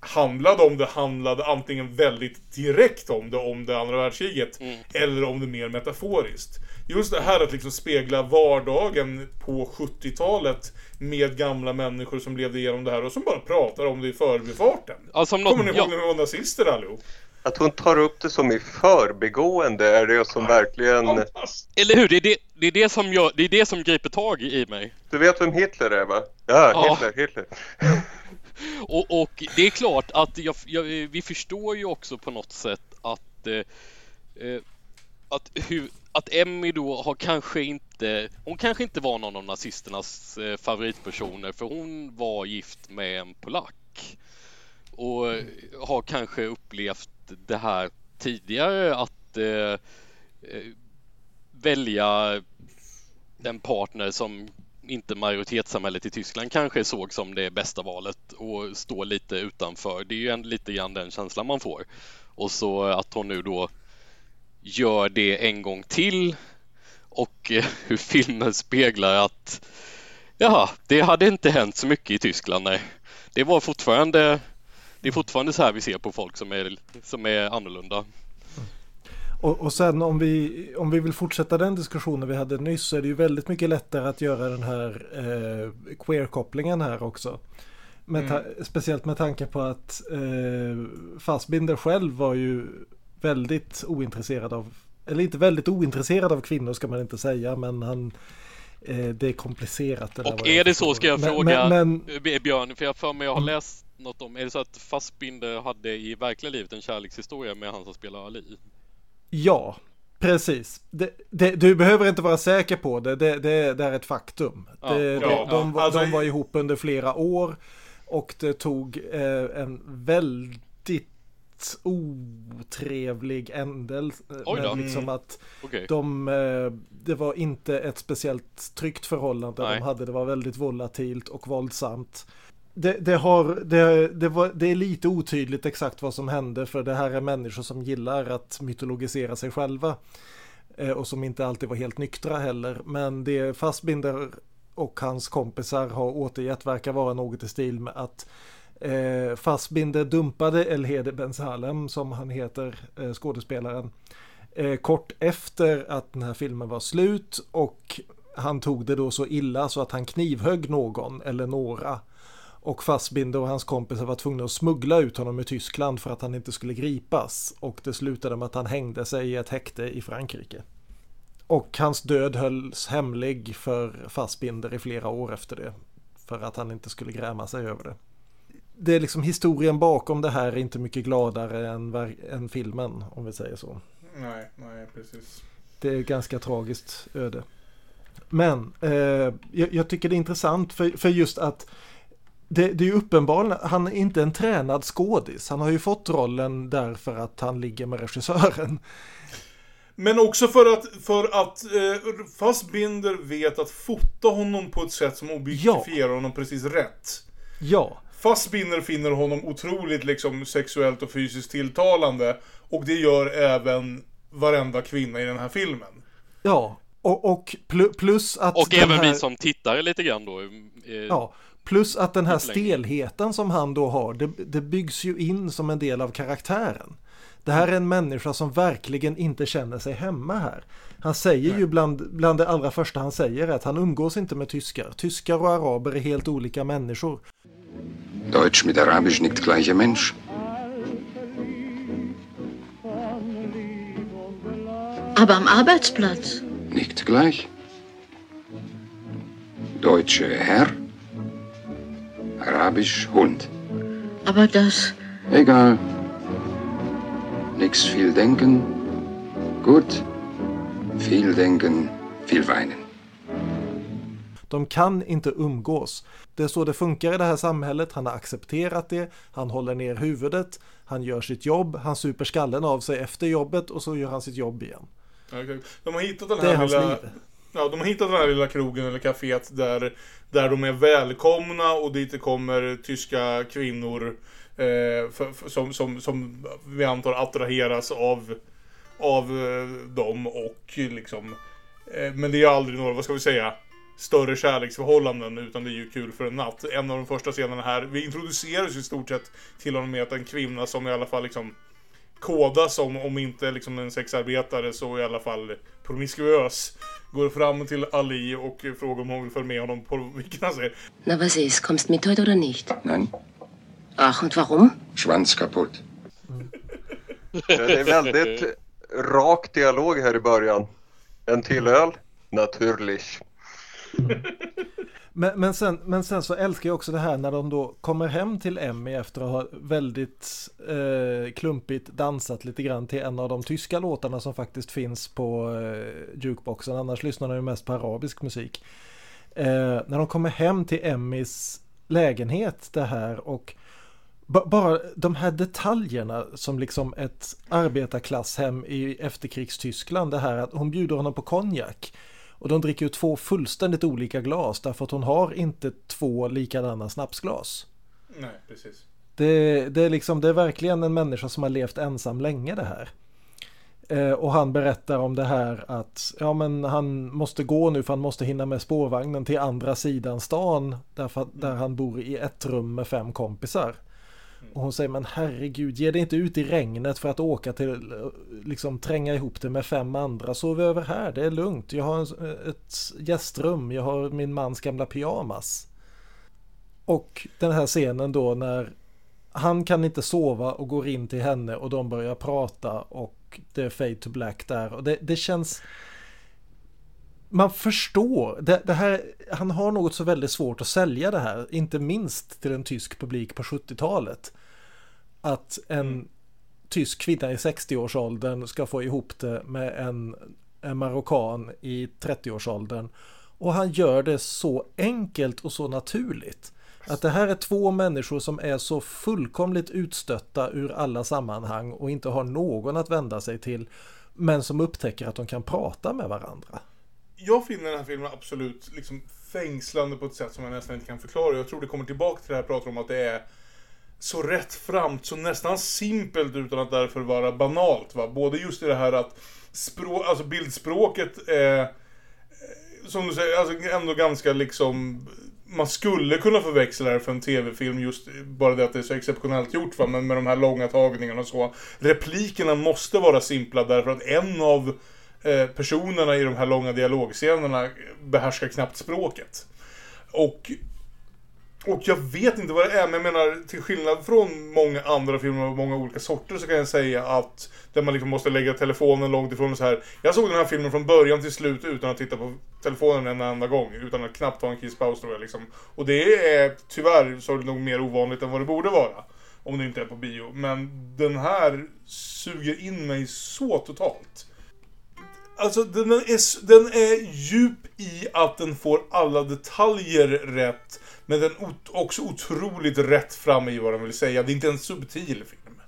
Speaker 1: handlade om det handlade antingen väldigt direkt om det, om det andra världskriget, mm. eller om det mer metaforiskt. Just det här att liksom spegla vardagen på 70-talet med gamla människor som levde igenom det här och som bara pratar om det i förbifarten. Alltså, något, Kommer ni ihåg ja. när vi var nazister allihop?
Speaker 5: Att hon tar upp det som i förbigående är det som verkligen...
Speaker 3: Eller hur? Det är det, det, är det, som, gör, det är det som griper tag i mig.
Speaker 5: Du vet vem Hitler är va? Ja, Hitler, ja. Hitler.
Speaker 3: och, och, det är klart att jag, jag, vi förstår ju också på något sätt att, eh, eh, att, hur, att Emmy då har kanske inte, hon kanske inte var någon av nazisternas eh, favoritpersoner för hon var gift med en polack och har kanske upplevt det här tidigare att eh, eh, välja den partner som inte majoritetssamhället i Tyskland kanske såg som det bästa valet och stå lite utanför. Det är ju en, lite grann den känslan man får. Och så att hon nu då gör det en gång till och eh, hur filmen speglar att ja, det hade inte hänt så mycket i Tyskland. Nej. Det var fortfarande det är fortfarande så här vi ser på folk som är, som är annorlunda.
Speaker 2: Och, och sen om vi, om vi vill fortsätta den diskussionen vi hade nyss så är det ju väldigt mycket lättare att göra den här eh, queer-kopplingen här också. Med mm. Speciellt med tanke på att eh, Fassbinder själv var ju väldigt ointresserad av, eller inte väldigt ointresserad av kvinnor ska man inte säga, men han eh, det är komplicerat. Det
Speaker 3: och är det så ska jag men, fråga men, men, Björn, för jag för mig jag har mm. läst något om, är det så att Fassbinder hade i verkliga livet en kärlekshistoria med han som spelar Ali?
Speaker 2: Ja, precis. Det, det, du behöver inte vara säker på det, det, det, det är ett faktum. Ja, ja, de, ja. Alltså, de, var ihop under flera år och det tog eh, en väldigt otrevlig ändelse.
Speaker 3: Då.
Speaker 2: Liksom
Speaker 3: Mm.
Speaker 2: att
Speaker 3: Okej.
Speaker 2: de, eh, det var inte ett speciellt tryggt förhållande
Speaker 3: Nej.
Speaker 2: de hade. Det var väldigt volatilt och våldsamt. Det, det, har, det, det, var, det är lite otydligt exakt vad som hände för det här är människor som gillar att mytologisera sig själva. Eh, Och som inte alltid var helt nyktra heller. Men det Fassbinder och hans kompisar har återgett verkar vara något i stil med att eh, Fassbinder dumpade Elhede Ben Salem som han heter, eh, skådespelaren, eh, kort efter att den här filmen var slut och han tog det då så illa så att han knivhögg någon eller några. Och Fassbinder och hans kompisar var tvungna att smuggla ut honom i Tyskland för att han inte skulle gripas. Och det slutade med att han hängde sig i ett häkte i Frankrike. Och hans död hölls hemlig för Fassbinder i flera år efter det. För att han inte skulle gräma sig över det. Det är liksom historien bakom det här är inte mycket gladare än, än filmen om vi säger så.
Speaker 1: Nej, nej precis.
Speaker 2: Det är ganska tragiskt öde. Men eh, jag, jag tycker det är intressant för, för just att det, det är ju uppenbarligen, han är inte en tränad skådis. Han har ju fått rollen därför att han ligger med regissören.
Speaker 1: Men också för att, för att eh, Fassbinder vet att fota honom på ett sätt som objektifierar honom precis rätt.
Speaker 2: Ja,
Speaker 1: Fassbinder finner honom otroligt liksom sexuellt och fysiskt tilltalande. Och det gör även varenda kvinna i den här filmen.
Speaker 2: ja. Och, och plu- plus att
Speaker 3: Och även
Speaker 2: här,
Speaker 3: vi som tittare lite grann då. eh,
Speaker 2: Ja, plus att den här stelheten som han då har, det, det byggs ju in som en del av karaktären. Det här är en människa som verkligen inte känner sig hemma här. Han säger ju bland, bland det allra första han säger att han umgås inte med tyskar. Tyskar och araber är helt olika människor.
Speaker 8: Deutsch mit Arabisch nicht gleicher Mensch.
Speaker 9: Aber am Arbeitsplatz.
Speaker 8: Nicht gleich. Deutsche Herr, Arabisch Hund.
Speaker 9: Aber das.
Speaker 8: Egal. Nix viel denken. Gut. Viel denken, viel weinen.
Speaker 2: De kan inte umgås. Det är så det funkar i det här samhället. Han har accepterat det. Han håller ner huvudet. Han gör sitt jobb. Han super skallen av sig efter jobbet och så gör han sitt jobb igen.
Speaker 1: De har hittat den här lilla...
Speaker 2: liv.
Speaker 1: Ja, de har hittat den här lilla krogen eller kaféet där, där de är välkomna och dit det kommer tyska kvinnor eh, för, för, som, som, som vi antar attraheras av, av eh, dem och liksom eh, Men det är aldrig några, vad ska vi säga Större kärleksförhållanden utan det är ju kul för en natt. En av de första scenerna här, vi introduceras ju i stort sett till honom med att en kvinna som i alla fall liksom kodas som, om inte liksom en sexarbetare så i alla fall promiskuös. Går fram till Ali och frågar om hon vill följa med honom på vilken han säger
Speaker 9: Na, was ist? Kommst mit heute oder nicht?
Speaker 8: Nein,
Speaker 9: Ach, und warum?
Speaker 8: Schwanz kaputt.
Speaker 5: Det är väldigt rak dialog här i början. En till öl? Naturligt.
Speaker 2: Men, men, sen, men sen så älskar jag också det här när de då kommer hem till Emmy efter att ha väldigt eh, klumpigt dansat lite grann till en av de tyska låtarna som faktiskt finns på eh, jukeboxen. Annars lyssnar de ju mest på arabisk musik. Eh, när de kommer hem till Emmys lägenhet det här och bara de här detaljerna som liksom ett arbetarklasshem i efterkrigstyskland. Det här att hon bjuder honom på konjak. Och de dricker ju två fullständigt olika glas därför att hon har inte två likadana snapsglas.
Speaker 1: Nej, precis.
Speaker 2: Det, det, är liksom, det är verkligen en människa som har levt ensam länge det här. Eh, och han berättar om det här att ja, men han måste gå nu för han måste hinna med spårvagnen till andra sidan stan därför att, där han bor i ett rum med fem kompisar. Och hon säger men herregud ge dig inte ut i regnet för att åka till liksom tränga ihop det med fem andra. Sov över här, det är lugnt. Jag har en, ett gästrum, jag har min mans gamla pyjamas. Och den här scenen då när han kan inte sova och går in till henne och de börjar prata och det är fade to black där och det, det känns man förstår, det, det, här, han har något så väldigt svårt att sälja det här, inte minst till en tysk publik på 70-talet. Att en tysk kvinna i 60-årsåldern ska få ihop det med en, en marockan i 30-årsåldern. Och han gör det så enkelt och så naturligt. Att det här är två människor som är så fullkomligt utstötta ur alla sammanhang och inte har någon att vända sig till. Men som upptäcker att de kan prata med varandra.
Speaker 1: Jag finner den här filmen absolut liksom fängslande på ett sätt som jag nästan inte kan förklara. Jag tror det kommer tillbaka till det här jag pratar om att det är så rättframt, så nästan simpelt utan att därför vara banalt. Va? Både just i det här att språk, alltså bildspråket är, eh, som du säger, alltså ändå ganska liksom man skulle kunna förväxla det för en tv-film just bara det att det är så exceptionellt gjort va, men med de här långa tagningarna och så. Replikerna måste vara simpla därför att en av Eh, personerna i de här långa dialogscenerna behärskar knappt språket. Och och jag vet inte vad det är, men jag menar till skillnad från många andra filmer av många olika sorter så kan jag säga att där man liksom måste lägga telefonen långt ifrån och så här. Jag såg den här filmen från början till slut utan att titta på telefonen en enda gång. Utan att knappt ta en kisspaus tror jag liksom. Och det är tyvärr så är det nog mer ovanligt än vad det borde vara. Om det inte är på bio. Men den här suger in mig så totalt. Alltså den är, den är djup i att den får alla detaljer rätt. Men den är också otroligt rätt fram i vad den vill säga. Det är inte en subtil film.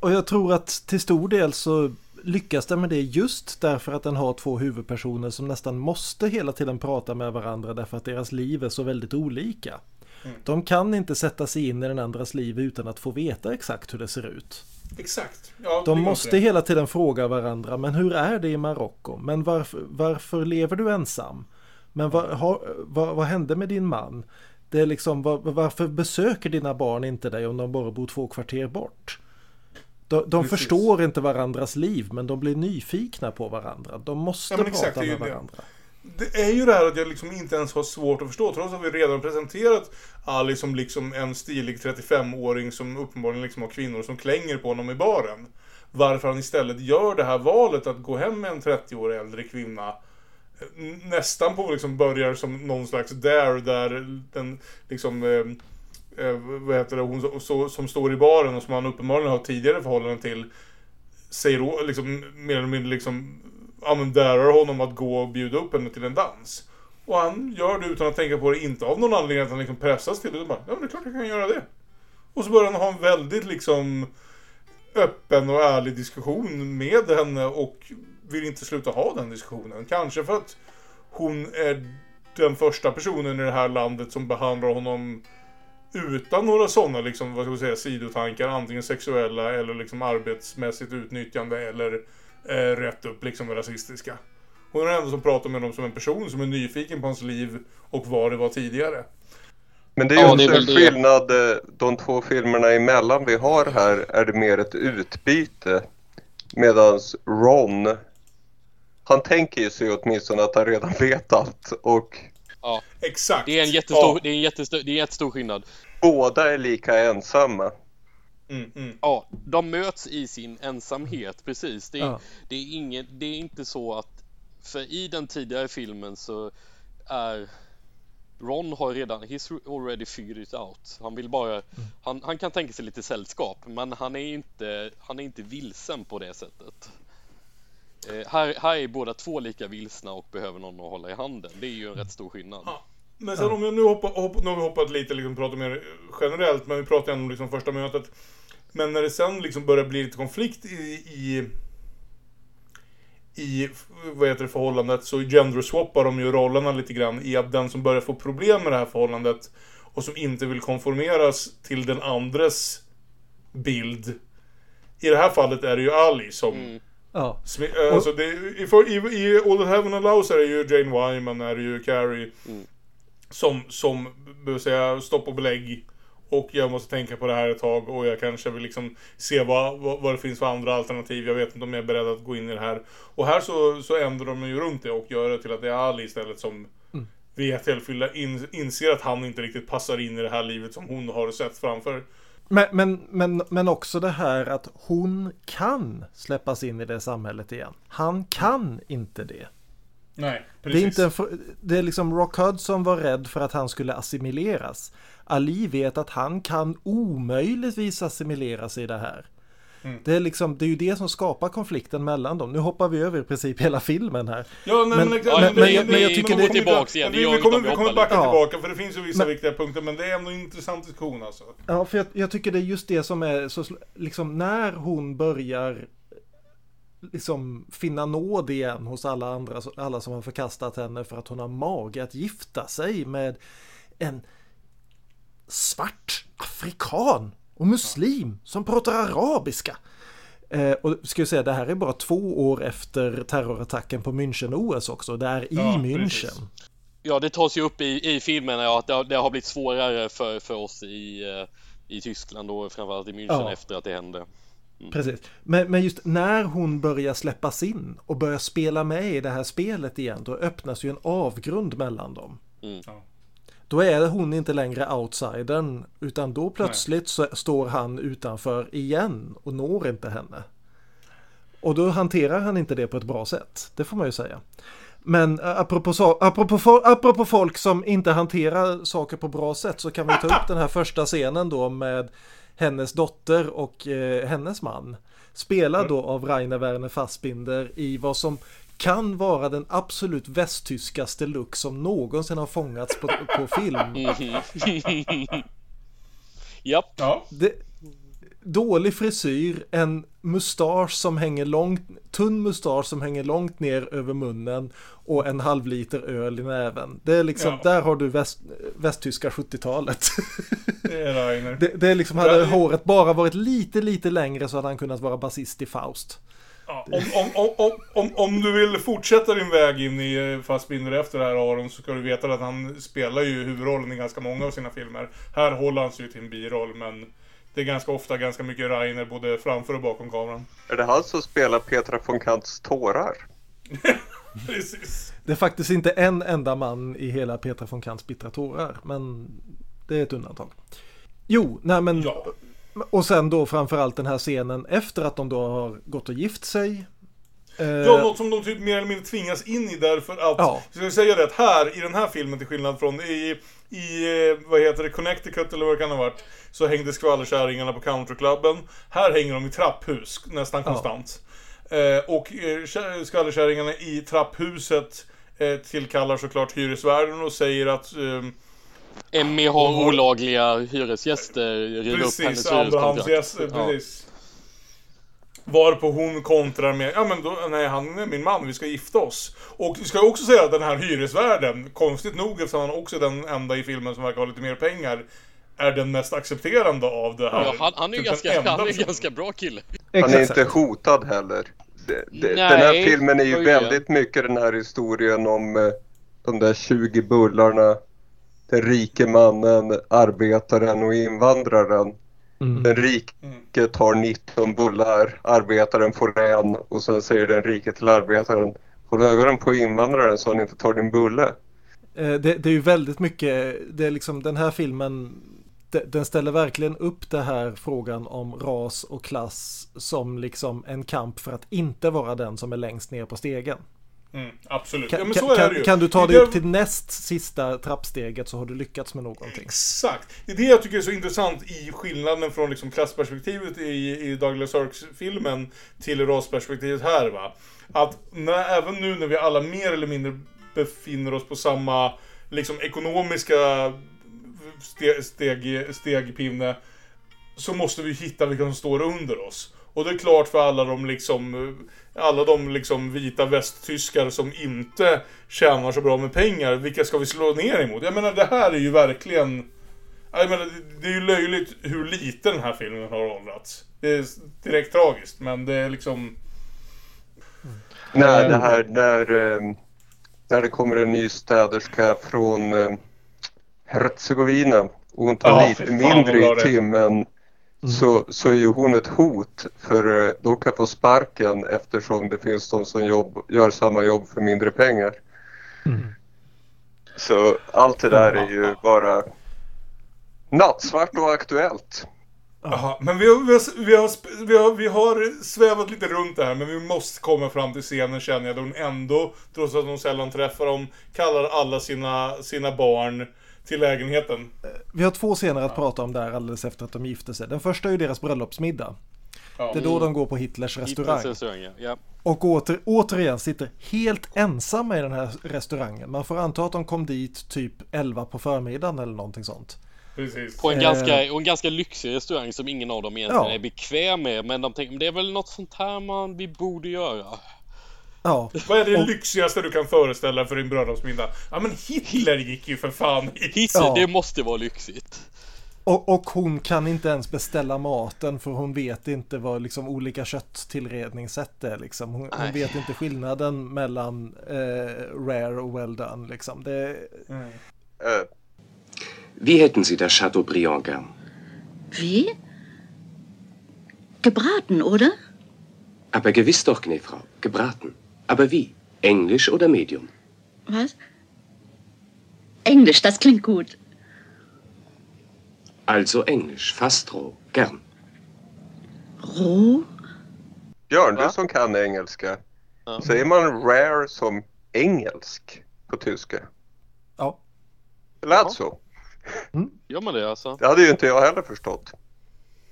Speaker 2: Och jag tror att till stor del så lyckas den med det just därför att den har två huvudpersoner som nästan måste hela tiden prata med varandra därför att deras liv är så väldigt olika. Mm. De kan inte sätta sig in i den andras liv utan att få veta exakt hur det ser ut.
Speaker 1: Exakt. Ja,
Speaker 2: de måste hela tiden fråga varandra, men hur är det i Marocko? Men varför, varför lever du ensam? Men vad, har, vad, vad hände med din man? Det är liksom, var, varför besöker dina barn inte dig om de bara bor två kvarter bort? De, de förstår inte varandras liv men de blir nyfikna på varandra. De måste ja, prata exakt, med varandra.
Speaker 1: Det det är ju det här att jag liksom inte ens har svårt att förstå trots att vi redan presenterat Ali som liksom en stilig 35-åring som uppenbarligen liksom har kvinnor som klänger på honom i baren. Varför han istället gör det här valet att gå hem med en 30 år äldre kvinna nästan på liksom börjar som någon slags dare där den liksom eh, eh, vad heter det, hon så, som står i baren och som han uppenbarligen har tidigare förhållanden till säger liksom mer eller mindre liksom ja men darar honom att gå och bjuda upp henne till en dans. Och han gör det utan att tänka på det, inte av någon anledning att han liksom pressas till det. Utan bara, ja men det är klart jag kan göra det. Och så börjar han ha en väldigt liksom öppen och ärlig diskussion med henne och vill inte sluta ha den diskussionen. Kanske för att hon är den första personen i det här landet som behandlar honom utan några sådana liksom, vad ska vi säga, sidotankar. Antingen sexuella eller liksom arbetsmässigt utnyttjande eller eh, rätt upp liksom rasistiska. Hon är den enda som pratar med honom som en person som är nyfiken på hans liv och vad det var tidigare.
Speaker 5: Men det är ju ja, också en skillnad, eh, de två filmerna emellan vi har här är det mer ett utbyte. Medan Ron han tänker ju sig åtminstone att han redan vet allt och...
Speaker 1: Ja, exakt.
Speaker 3: Det är en jättestor, ja. det är en jättestor, det är en jättestor skillnad.
Speaker 5: Båda är lika ensamma.
Speaker 3: Mm, mm. Ja, de möts i sin ensamhet, precis. Det är, ja. det, är ingen, det är inte så att, för i den tidigare filmen så är Ron har redan, he's already figured it out. Han vill bara, mm. han, han kan tänka sig lite sällskap, men han är inte, han är inte vilsen på det sättet. Eh, här, här är båda två lika vilsna och behöver någon att hålla i handen. Det är ju en rätt stor skillnad. Ja.
Speaker 1: Men sen om jag nu hoppar, hopp, nu har vi hoppat lite, liksom pratar mer generellt, men vi pratar ändå om liksom första mötet. Men när det sen liksom börjar bli lite konflikt i, i, i vad heter det, förhållandet så genderswappar de ju rollerna lite grann i att den som börjar få problem med det här förhållandet och som inte vill konformeras till den andres bild. I det här fallet är det ju Ali som mm Ja. Eh, alltså det, i, i, I All That Heaven Allows är det ju Jane Wyman, är det ju Carrie. Mm. Som, som behöver säga stopp och belägg. Och jag måste tänka på det här ett tag och jag kanske vill liksom se vad, vad, vad det finns för andra alternativ. Jag vet inte om jag är beredd att gå in i det här. Och här så, så ändrar de ju runt det och gör det till att det är Ali istället som mm. vid ett tillfälle in, inser att han inte riktigt passar in i det här livet som hon har sett framför.
Speaker 2: Men, men, men, men också det här att hon kan släppas in i det samhället igen. Han kan inte det.
Speaker 1: Nej, precis.
Speaker 2: Det är, inte en, det är liksom Rock Hudson var rädd för att han skulle assimileras. Ali vet att han kan omöjligtvis assimileras i det här. Mm. Det, är liksom, det är ju det som skapar konflikten mellan dem. Nu hoppar vi över i princip hela filmen här.
Speaker 1: Ja, men, men, men, men, men jag, men jag tycker det...
Speaker 3: Tillbaks igen,
Speaker 1: vi, vi, kommer, vi kommer backa ja. tillbaka för det finns ju vissa viktiga punkter men det är ändå en intressant diskussion alltså.
Speaker 2: Ja, för jag, jag tycker det är just det som är så, liksom när hon börjar liksom finna nåd igen hos alla andra, alla som har förkastat henne för att hon har mage att gifta sig med en svart afrikan och muslim som pratar arabiska. Eh, och ska jag säga, det här är bara två år efter terrorattacken på München-OS också. Det är i ja, München. Precis.
Speaker 3: Ja, det tas ju upp i, i filmen ja, att det har, det har blivit svårare för, för oss i, eh, i Tyskland och framförallt i München ja. efter att det hände.
Speaker 2: Mm. Precis. Men, men just när hon börjar släppas in och börjar spela med i det här spelet igen, då öppnas ju en avgrund mellan dem. Mm. Då är hon inte längre outsidern, utan då plötsligt så står han utanför igen och når inte henne. Och då hanterar han inte det på ett bra sätt, det får man ju säga. Men apropå, apropå, apropå folk som inte hanterar saker på bra sätt så kan vi ta upp den här första scenen då med hennes dotter och eh, hennes man. Spelad då av Rainer Werner Fassbinder i vad som kan vara den absolut västtyskaste look som någonsin har fångats på, på film.
Speaker 3: Japp.
Speaker 1: Ja.
Speaker 2: Det, dålig frisyr, en mustasch som hänger långt, tunn mustasch som hänger långt ner över munnen och en halv liter öl i näven. Det är liksom, ja. där har du väst, västtyska 70-talet.
Speaker 1: Det är.
Speaker 2: Det, det är liksom, hade håret bara varit lite, lite längre så hade han kunnat vara basist i Faust.
Speaker 1: Ja, om, om, om, om, om du vill fortsätta din väg in i eh, Fassbinder efter det här Aron så ska du veta att han spelar ju huvudrollen i ganska många av sina filmer. Här håller han sig ju till en biroll men det är ganska ofta ganska mycket Rainer både framför och bakom kameran.
Speaker 5: Är det han som spelar Petra von Kants tårar?
Speaker 1: Precis.
Speaker 2: Det är faktiskt inte en enda man i hela Petra von Kants bittra tårar, men det är ett undantag. Jo, nej men ja. Och sen då framförallt den här scenen efter att de då har gått och gift sig.
Speaker 1: Eh, ja, något som de typ mer eller mindre tvingas in i därför att, ja. ska jag säga det, att här i den här filmen till skillnad från i, i eh, vad heter det, Connecticut eller vad det kan ha varit, så hängde skvallerkärringarna på countryklubben. Här hänger de i trapphus nästan konstant. Ja. Eh, och eh, skvallerkärringarna i trapphuset tillkallar såklart hyresvärden och säger att eh,
Speaker 3: Emmy har olagliga hyresgäster, upp hennes hyreskontrakt.
Speaker 1: Precis. Varpå hon kontrar med, ja men då, nej han är min man, vi ska gifta oss. Och ska jag också säga att den här hyresvärden, konstigt nog eftersom han också är den enda i filmen som verkar ha lite mer pengar, är den mest accepterande av det här.
Speaker 3: Ja, han, han är ju typ ganska, han är ganska bra kille.
Speaker 5: Han är inte hotad heller. Det, det, den här filmen är ju väldigt mycket den här historien om eh, de där 20 bullarna. Den rike mannen, arbetaren och invandraren. Mm. Den rike tar 19 bullar, arbetaren får en och sen säger den rike till arbetaren Håll ögonen på invandraren så han inte tar din bulle.
Speaker 2: Eh, det, det, är ju väldigt mycket, det är liksom den här filmen den ställer verkligen upp det här frågan om ras och klass som liksom en kamp för att inte vara den som är längst ner på stegen.
Speaker 1: Mm, absolut.
Speaker 2: Kan, ja, kan, kan, kan, du ta dig upp till näst sista trappsteget så har du lyckats med någonting.
Speaker 1: Exakt. Det är det jag tycker är så intressant i skillnaden från liksom klassperspektivet i, i Douglas Sirks-filmen till rasperspektivet här. Va? Att när, även nu när vi alla mer eller mindre befinner oss på samma liksom, ekonomiska steg, steg, stegpinne så måste vi hitta vilka som står under oss. Och det är klart för alla de liksom alla de liksom vita västtyskar som inte tjänar så bra med pengar, vilka ska vi slå ner emot? Jag menar det här är ju verkligen jag menar, det är ju löjligt hur lite den här filmen har åldrats. Det är direkt tragiskt, men det är liksom...
Speaker 5: Nej, det här när, ehm, när det kommer en ny städerska från ehm, Herzegovina och hon tar ja, lite mindre i timmen Mm. Så, så är ju hon ett hot för eh, då kan få sparken eftersom det finns de som jobb, gör samma jobb för mindre pengar. Mm. Så allt det där är ju bara nattsvart och aktuellt.
Speaker 1: Jaha, men vi har, vi, har, vi, har, vi, har, vi har svävat lite runt det här men vi måste komma fram till scenen känner jag då hon ändå, trots att hon sällan träffar dem, kallar alla sina, sina barn till lägenheten.
Speaker 2: Vi har två scener att ja. prata om där alldeles efter att de gifte sig. Den första är ju deras bröllopsmiddag. Det är då de går på Hitlers restaurang.
Speaker 3: Hitlers restaurang, ja. ja.
Speaker 2: Och åter, återigen sitter helt ensamma i den här restaurangen. Man får anta att de kom dit typ 11 på förmiddagen eller någonting sånt.
Speaker 1: Precis.
Speaker 3: På en,
Speaker 2: Eh.
Speaker 3: ganska, och en ganska lyxig restaurang som ingen av dem egentligen
Speaker 2: Ja.
Speaker 3: är bekväm med. Men de tänker, det är väl något sånt här man, vi borde göra.
Speaker 2: Ja,
Speaker 1: Vad är det
Speaker 2: Och-
Speaker 1: lyxigaste du kan föreställa för din bröllopsmiddag? Ja men Hitler gick ju för fan hit.
Speaker 2: Ja.
Speaker 3: det måste vara lyxigt.
Speaker 2: och, och hon kan inte ens beställa maten för hon vet inte vad liksom olika kötttillredningssätt är. Liksom. Hon, hon vet inte skillnaden mellan eh, rare och well done. Liksom. Det,
Speaker 5: Eh,
Speaker 8: Wie hätten Sie das Chateaubriand gern?
Speaker 9: Wie? Gebraten, oder?
Speaker 8: Aber gewiss doch, Gnäfrau. Gebraten. Aber wie? Englisch oder Medium?
Speaker 9: Was? Englisch, das klingt gut.
Speaker 8: Also Englisch, fast roh. Gern.
Speaker 9: Roh?
Speaker 5: Björn, du som kan engelska.
Speaker 3: Ja.
Speaker 5: Säger man rare som engelsk på tyska?
Speaker 2: ja.
Speaker 5: Det lät
Speaker 3: Ja.
Speaker 5: så.
Speaker 3: Gör man det alltså?
Speaker 5: Det hade ju inte jag heller förstått.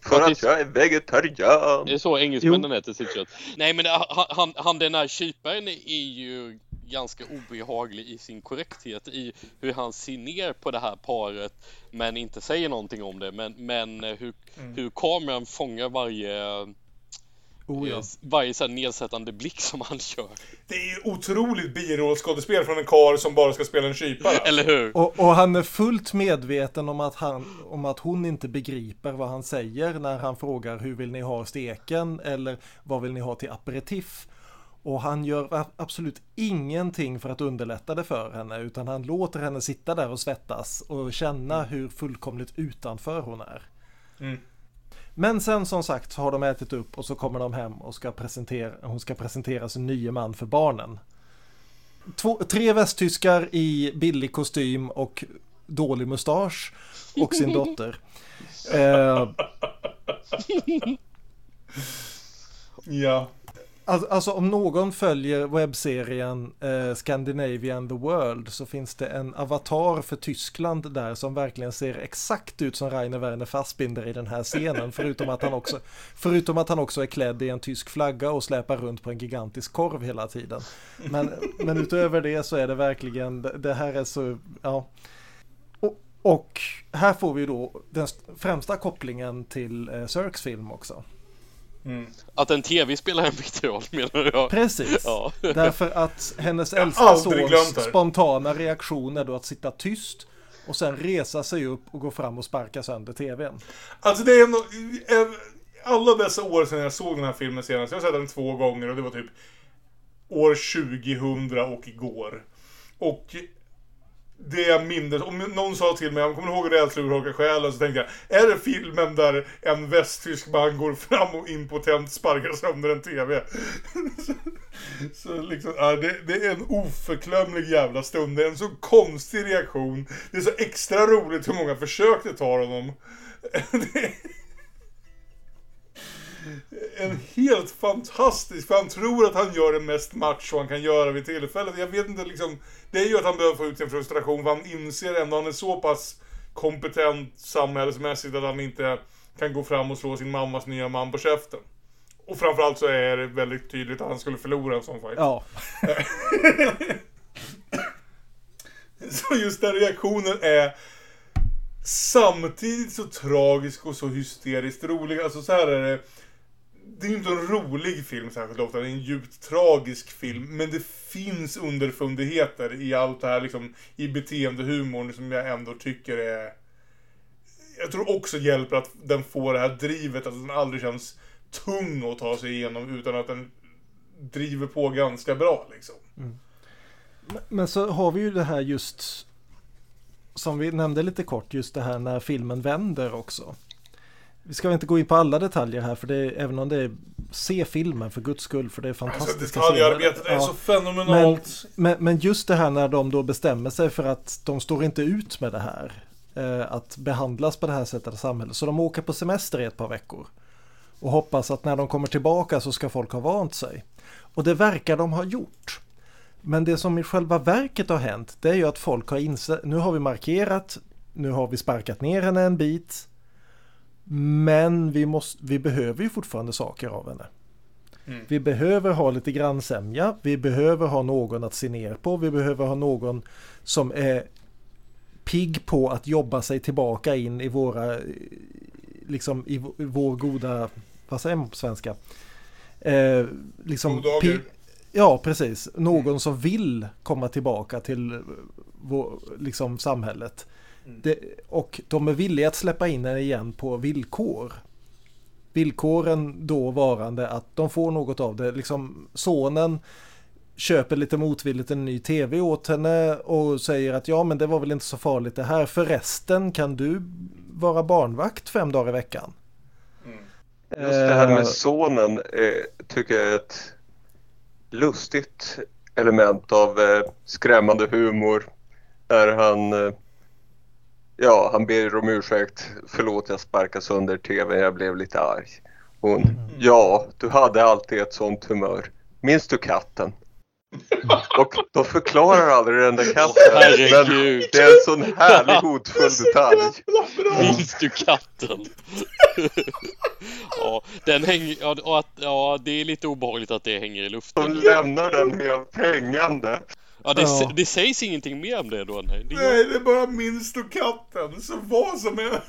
Speaker 5: För att jag är vegetarian.
Speaker 3: Det är så engelsmännen äter sitt kött. Nej men det- han, han, han den här kyparen är ju ganska obehaglig i sin korrekthet i hur han ser ner på det här paret men inte säger någonting om det. Men, men hur, hur kameran fångar varje,
Speaker 2: Oh, ja.
Speaker 3: varje så nedsättande blick som han gör.
Speaker 1: Det är ju otroligt birollskådespel från en karl som bara ska spela en kypare.
Speaker 3: Eller hur?
Speaker 2: Och, och han är fullt medveten om att, han, om att hon inte begriper vad han säger när han frågar hur vill ni ha steken eller vad vill ni ha till aperitif. Och han gör absolut ingenting för att underlätta det för henne utan han låter henne sitta där och svettas och känna hur fullkomligt utanför hon är.
Speaker 1: Mm.
Speaker 2: Men sen som sagt så har de ätit upp och så kommer de hem och ska presentera, hon ska presentera sin nye man för barnen. Två, tre västtyskar i billig kostym och dålig mustasch och sin dotter. Eh,
Speaker 1: Ja.
Speaker 2: Alltså, alltså om någon följer webbserien eh, Scandinavian the World så finns det en avatar för Tyskland där som verkligen ser exakt ut som Rainer Werner Fassbinder i den här scenen förutom att han också, förutom att han också är klädd i en tysk flagga och släpar runt på en gigantisk korv hela tiden. Men, men utöver det så är det verkligen, det här är så, ja. Och, och här får vi då den främsta kopplingen till eh, Sirks film också.
Speaker 3: Att en tv spelar en viktig roll menar jag.
Speaker 2: Precis.
Speaker 3: Ja.
Speaker 2: Därför att hennes äldsta sons spontana reaktion är då att sitta tyst och sen resa sig upp och gå fram och sparka sönder tvn.
Speaker 1: Alltså det är en, en, alla dessa år sedan jag såg den här filmen senast. Jag har sett den två gånger och det var typ år 2000 och igår. Och det jag minns, om någon sa till mig, jag kommer ihåg Rädsla urholkar själen, så tänkte jag, är det filmen där en västtysk man går fram och impotent sparkar sönder en TV? så, så liksom, ja, det, det är en oförglömlig jävla stund. Det är en så konstig reaktion. Det är så extra roligt hur många försök det tar honom. det är en helt fantastisk, för han tror att han gör det mest macho han kan göra vid tillfället. Jag vet inte liksom, det är ju att han behöver få ut sin frustration, för han inser ändå han är så pass kompetent samhällsmässigt att han inte kan gå fram och slå sin mammas nya man på käften. Och framförallt så är det väldigt tydligt att han skulle förlora en sån fight.
Speaker 2: Ja,
Speaker 1: Så just den reaktionen är samtidigt så tragisk och så hysteriskt rolig. Alltså så här är det. Det är ju inte en rolig film särskilt ofta, det är en djupt tragisk film. Men det finns underfundigheter i allt det här liksom, i beteendehumorn som jag ändå tycker är... Jag tror också hjälper att den får det här drivet, att den aldrig känns tung att ta sig igenom utan att den driver på ganska bra liksom. Mm.
Speaker 2: men så har vi ju det här just som vi nämnde lite kort, just det här när filmen vänder också. Vi ska inte gå in på alla detaljer här, för det är, även om det är se filmen för guds skull, för det är
Speaker 1: Alltså
Speaker 2: fantastiska
Speaker 1: detaljarbetet är
Speaker 2: Ja.
Speaker 1: så fenomenalt.
Speaker 2: Men, men, men just det här när de då bestämmer sig för att de står inte ut med det här. Eh, att behandlas på det här sättet i samhället. Så de åker på semester i ett par veckor. Och hoppas att när de kommer tillbaka så ska folk ha vant sig. Och det verkar de ha gjort. Men det som i själva verket har hänt det är ju att folk har insett, nu har vi markerat, nu har vi sparkat ner henne en bit. Men vi, måste, vi behöver ju fortfarande saker av henne. Mm. Vi behöver ha lite grannsämja, vi behöver ha någon att se ner på, vi behöver ha någon som är pigg på att jobba sig tillbaka in i våra, liksom i vår goda, vad säger man på svenska? Eh, liksom pigg, Ja, precis. Någon mm. som vill komma tillbaka till vår, liksom, samhället. Det, och de är villiga att släppa in henne igen på villkor. Villkoren då varande att de får något av det. Liksom sonen köper lite motvilligt en ny tv åt henne och säger att ja men det var väl inte så farligt det här. Förresten kan du vara barnvakt fem dagar i veckan.
Speaker 5: Mm. Just det här med eh. sonen eh, tycker jag är ett lustigt element av eh, skrämmande humor. Där han, eh, ja, han ber om ursäkt. Förlåt, jag sparkade sönder tvn, jag blev lite arg. Hon, mm. ja, du hade alltid ett sånt humör. Minns du katten? Och de förklarar aldrig den där katten. Oh, men det är en sån härlig hotfull detalj.
Speaker 3: Minns du katten? ja, den hänger, ja, att, ja, det är lite obehagligt att det hänger i luften.
Speaker 5: De lämnar den helt hängande.
Speaker 3: Ja, det, ja. det sägs ingenting mer om det då? Nej,
Speaker 1: det, nej, det är bara minns du katten? Så vad som är...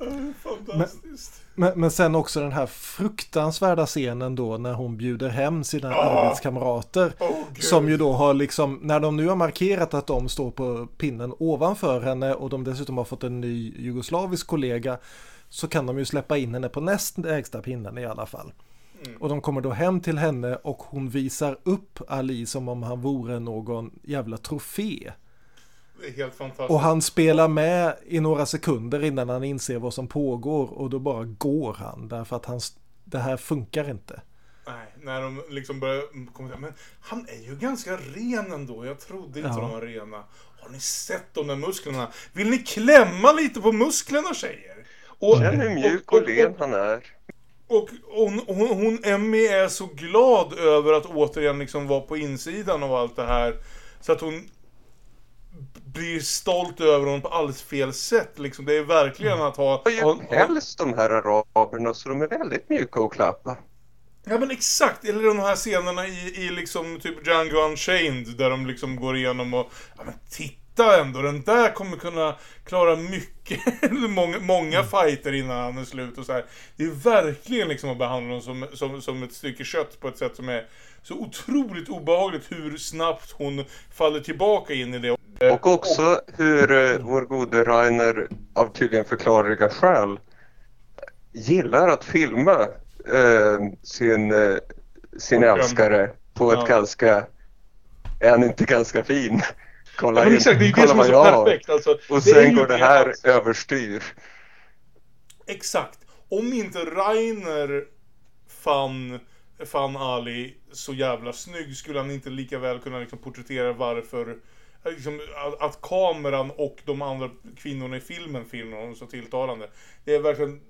Speaker 1: Fantastiskt.
Speaker 2: Men, men sen också den här fruktansvärda scenen då när hon bjuder hem sina oh. arbetskamrater. Oh, som ju då har liksom, när de nu har markerat att de står på pinnen ovanför henne och de dessutom har fått en ny jugoslavisk kollega. Så kan de ju släppa in henne på näst lägsta pinnen i alla fall. Mm. Och de kommer då hem till henne och hon visar upp Ali som om han vore någon jävla trofé
Speaker 1: helt fantastiskt.
Speaker 2: Och han spelar med i några sekunder innan han inser vad som pågår och då bara går han därför att han, det här funkar inte.
Speaker 1: Nej, när de liksom börjar komma Men han är ju ganska ren ändå. Jag trodde inte ja. de var rena. Har ni sett de där musklerna? Vill ni klämma lite på musklerna tjejer?
Speaker 5: Och, Känn hur mjuk och len han är.
Speaker 1: Och hon, hon, hon, Emmy är så glad över att återigen liksom vara på insidan av allt det här. Så att hon blir stolt över honom på alldeles fel sätt. Liksom. Det är verkligen att ha...
Speaker 5: Och jag helst de här araberna så de är väldigt mjuka att klappa.
Speaker 1: Ja men exakt, eller de här scenerna i, i liksom typ Django Unchained där de liksom går igenom och ja men titta ändå, den där kommer kunna klara mycket, många, många mm. fighter innan han är slut och så här. Det är verkligen liksom att behandla dem som, som, som ett stycke kött på ett sätt som är så otroligt obehagligt hur snabbt hon faller tillbaka in i det.
Speaker 5: Och också hur eh, vår gode Rainer av tydligen förklarliga skäl gillar att filma eh, sin, eh, sin älskare på ett ganska, är han inte ganska fin? Kolla,
Speaker 1: ja, exakt, det är det som är så perfekt. Alltså,
Speaker 5: och sen går det här alltså. överstyr.
Speaker 1: Exakt. Om inte Rainer fann, fann Ali så jävla snygg skulle han inte lika väl kunna liksom porträttera varför liksom, att kameran och de andra kvinnorna i filmen filmar honom så tilltalande. Det är verkligen